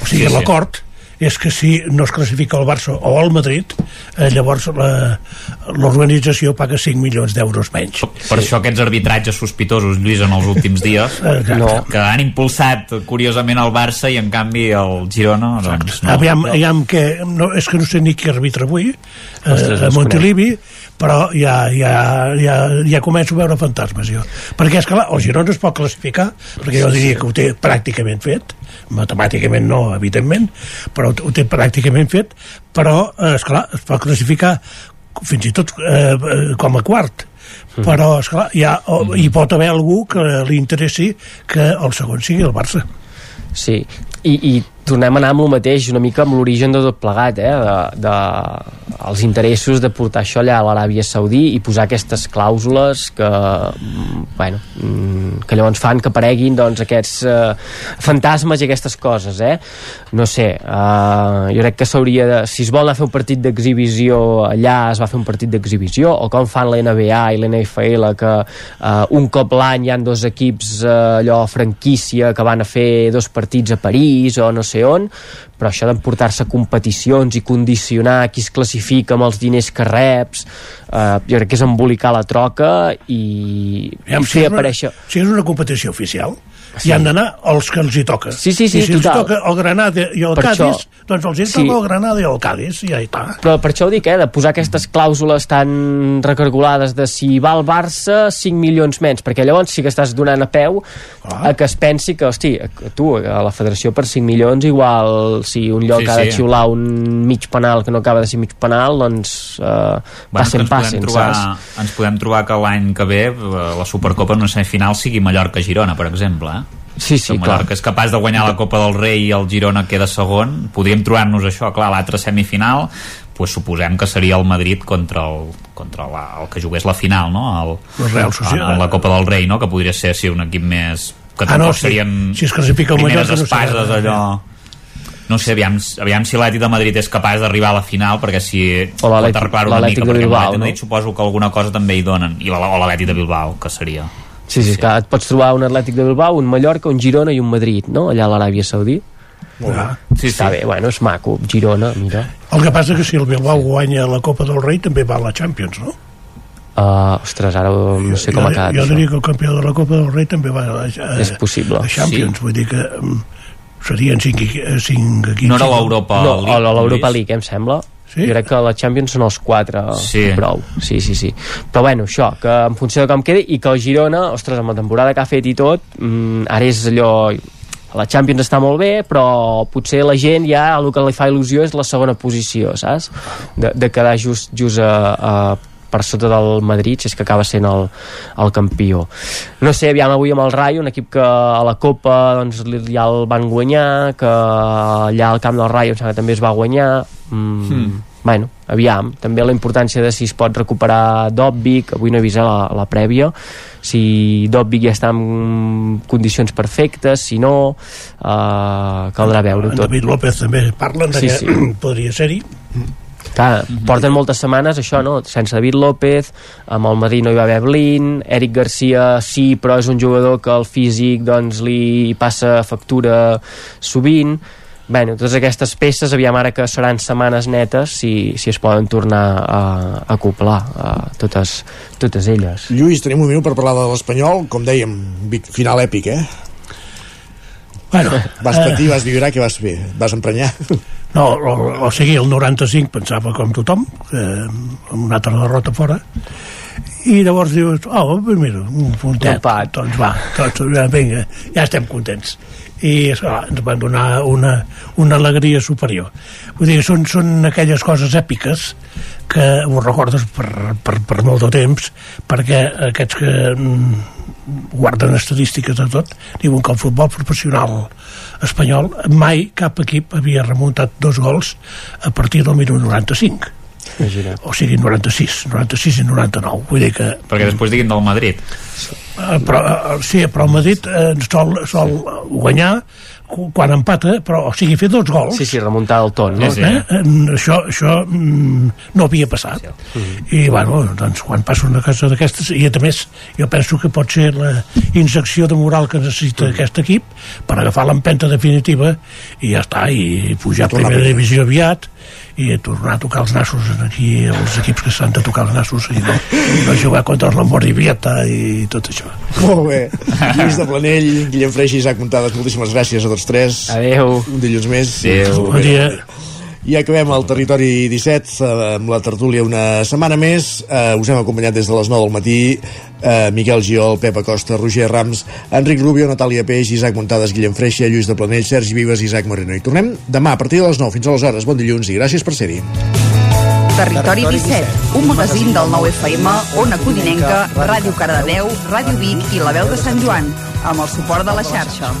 o sigui, sí, l'acord sí és que si no es classifica el Barça o el Madrid, eh, llavors l'organització paga 5 milions d'euros menys. Per sí. això aquests arbitratges sospitosos, Lluís, en els últims dies, no. que han impulsat curiosament el Barça i en canvi el Girona, doncs no. Aviam, aviam que, no, és que no sé ni qui arbitra avui, eh, a Montilivi, però ja, ja, ja, ja començo a veure fantasmes jo. perquè és que el Girona es pot classificar perquè jo diria que ho té pràcticament fet. Matemàticament no, evidentment però ho té pràcticament fet. Però, eh, esclar, es pot classificar fins i tot eh, com a quart. Mm. però esclar, ja, o, hi pot haver algú que li interessi que el segon sigui el Barça. Sí, i, i tornem a anar amb el mateix, una mica amb l'origen de tot plegat, eh? de, de, els interessos de portar això allà a l'Aràbia Saudí i posar aquestes clàusules que, bueno, mm, que llavors fan que apareguin doncs, aquests uh, fantasmes i aquestes coses, eh? No sé, uh, jo crec que s'hauria de... Si es vol anar a fer un partit d'exhibició allà, es va fer un partit d'exhibició, o com fan la NBA i la NFL, que uh, un cop l'any hi han dos equips uh, allò franquícia que van a fer dos partits a París o no sé sé on, però això d'emportar-se competicions i condicionar qui es classifica amb els diners que reps, eh, jo crec que és embolicar la troca i, i fer si aparèixer... Una, si és una competició oficial, sí. hi han d'anar els que els hi toca. Sí, sí, sí, I si total. els toca el Granada i el per Cádiz, això, doncs els hi sí. toca el Granada i el Cádiz, i ja hi està. Però per això ho dic, eh, de posar aquestes clàusules tan recargolades de si va al Barça 5 milions menys, perquè llavors sí que estàs donant a peu ah. a que es pensi que, hosti, tu, a la federació per 5 milions, igual si un lloc sí, ha de sí. xiular un mig penal que no acaba de ser mig penal, doncs eh, bueno, passen, passen, trobar, saps? Ens podem trobar que l'any que ve eh, la Supercopa en una semifinal sigui Mallorca-Girona, per exemple, eh? Sí, sí, clar. que és capaç de guanyar la Copa del Rei i el Girona queda segon, podríem trobar-nos això, clar, l'altre semifinal, pues suposem que seria el Madrid contra el, contra la, el que jugués la final, no? El, el Real Sociedad. En, en la Copa del Rei, no? Que podria ser sí, un equip més... Que ah, no, serien si es classifica el primeres espases, no allò... No sé, aviam, aviam si l'Atlètic de Madrid és capaç d'arribar a la final, perquè si o pot arreglar una mica, perquè Bilbao, no? Suposo que alguna cosa també hi donen, i la, o l'Atlètic de Bilbao, que seria Sí, sí, sí, que et pots trobar un Atlètic de Bilbao, un Mallorca, un Girona i un Madrid, no? Allà a l'Aràbia Saudí. Ah, sí, Està sí. bé, bueno, és maco, Girona, mira. El que passa que si el Bilbao guanya la Copa del Rei també va a la Champions, no? Uh, ostres, ara no sé com jo, ha quedat Jo diria que el campió de la Copa del Rei també va a, a, és possible. a Champions, sí. vull dir que um, serien cinc, cinc equips. No era l'Europa no, League. No, l'Europa League, em sembla. Sí? Jo crec que la Champions són els quatre sí. prou. Sí, sí, sí. Però bueno, això, que en funció de com quedi i que el Girona, ostres, amb la temporada que ha fet i tot, mmm, ara és allò la Champions està molt bé, però potser la gent ja el que li fa il·lusió és la segona posició, saps? De, de quedar just, just a, a per sota del Madrid si és que acaba sent el, el campió. No sé, aviam avui amb el Rayo un equip que a la Copa doncs, ja el van guanyar que allà al camp del Rayo també es va guanyar. Mm, hmm. bueno, aviam, també la importància de si es pot recuperar Dobbic, avui no he vist la, la prèvia si Dobbic ja està en condicions perfectes si no uh, caldrà veure tot. David López també parlen sí, que sí. podria ser-hi Clar, mm -hmm. porten moltes setmanes això, no? Sense David López, amb el Madrid no hi va haver Blin, Eric Garcia sí, però és un jugador que el físic doncs li passa factura sovint. Bueno, totes aquestes peces, aviam ara que seran setmanes netes, si, si es poden tornar a, a acoplar, a totes, totes elles. Lluís, tenim un minut per parlar de l'Espanyol, com dèiem, final èpic, eh? Bueno, vas patir, vas vibrar, que vas fer? Vas emprenyar? No, o, o sigui, el 95 pensava com tothom, que amb una altra derrota fora, i llavors dius, oh, mira, un puntet, Empat. doncs va, tots, vinga, ja estem contents. I esclar, ens van donar una, una alegria superior. Vull dir, són, són aquelles coses èpiques que ho recordes per, per, per molt de temps, perquè aquests que mm, guarden estadístiques de tot, diuen que el futbol professional espanyol mai cap equip havia remuntat dos gols a partir del 1995 Imagina. o sigui 96, 96 i 99 vull dir que... perquè després diguin del Madrid eh, però, eh, sí, però el Madrid eh, sol, sol guanyar quan empata, però o sigui, fer dos gols... Sí, sí, remuntar el ton. No? Sí, sí. Eh? Això, això mm, no havia passat. Sí. I, bueno, doncs, quan passa una cosa d'aquestes... I, a més, jo penso que pot ser la injecció de moral que necessita sí. aquest equip per agafar l'empenta definitiva i ja està, i pujar a primera divisió aviat i tornar a tocar els nassos aquí els equips que s'han de tocar els nassos i no, no jugar contra la Morivieta i tot això Molt bé. Lluís de Planell, Guillem Freix i Isaac Montades, moltíssimes gràcies a tots tres. Adéu. Un dilluns més. Adéu. Bon dia. I acabem el territori 17 eh, amb la tertúlia una setmana més. Eh, us hem acompanyat des de les 9 del matí. Eh, Miquel Giol, Pep Acosta, Roger Rams, Enric Rubio, Natàlia Peix, Isaac Montades, Guillem Freixa, Lluís de Planell, Sergi Vives i Isaac Moreno. I tornem demà a partir de les 9 fins aleshores. Bon dilluns i gràcies per ser-hi. Territori 17, un magazín del nou FM, Ona Codinenca, Ràdio Cardedeu, Ràdio Vic i La Veu de Sant Joan, amb el suport de la xarxa.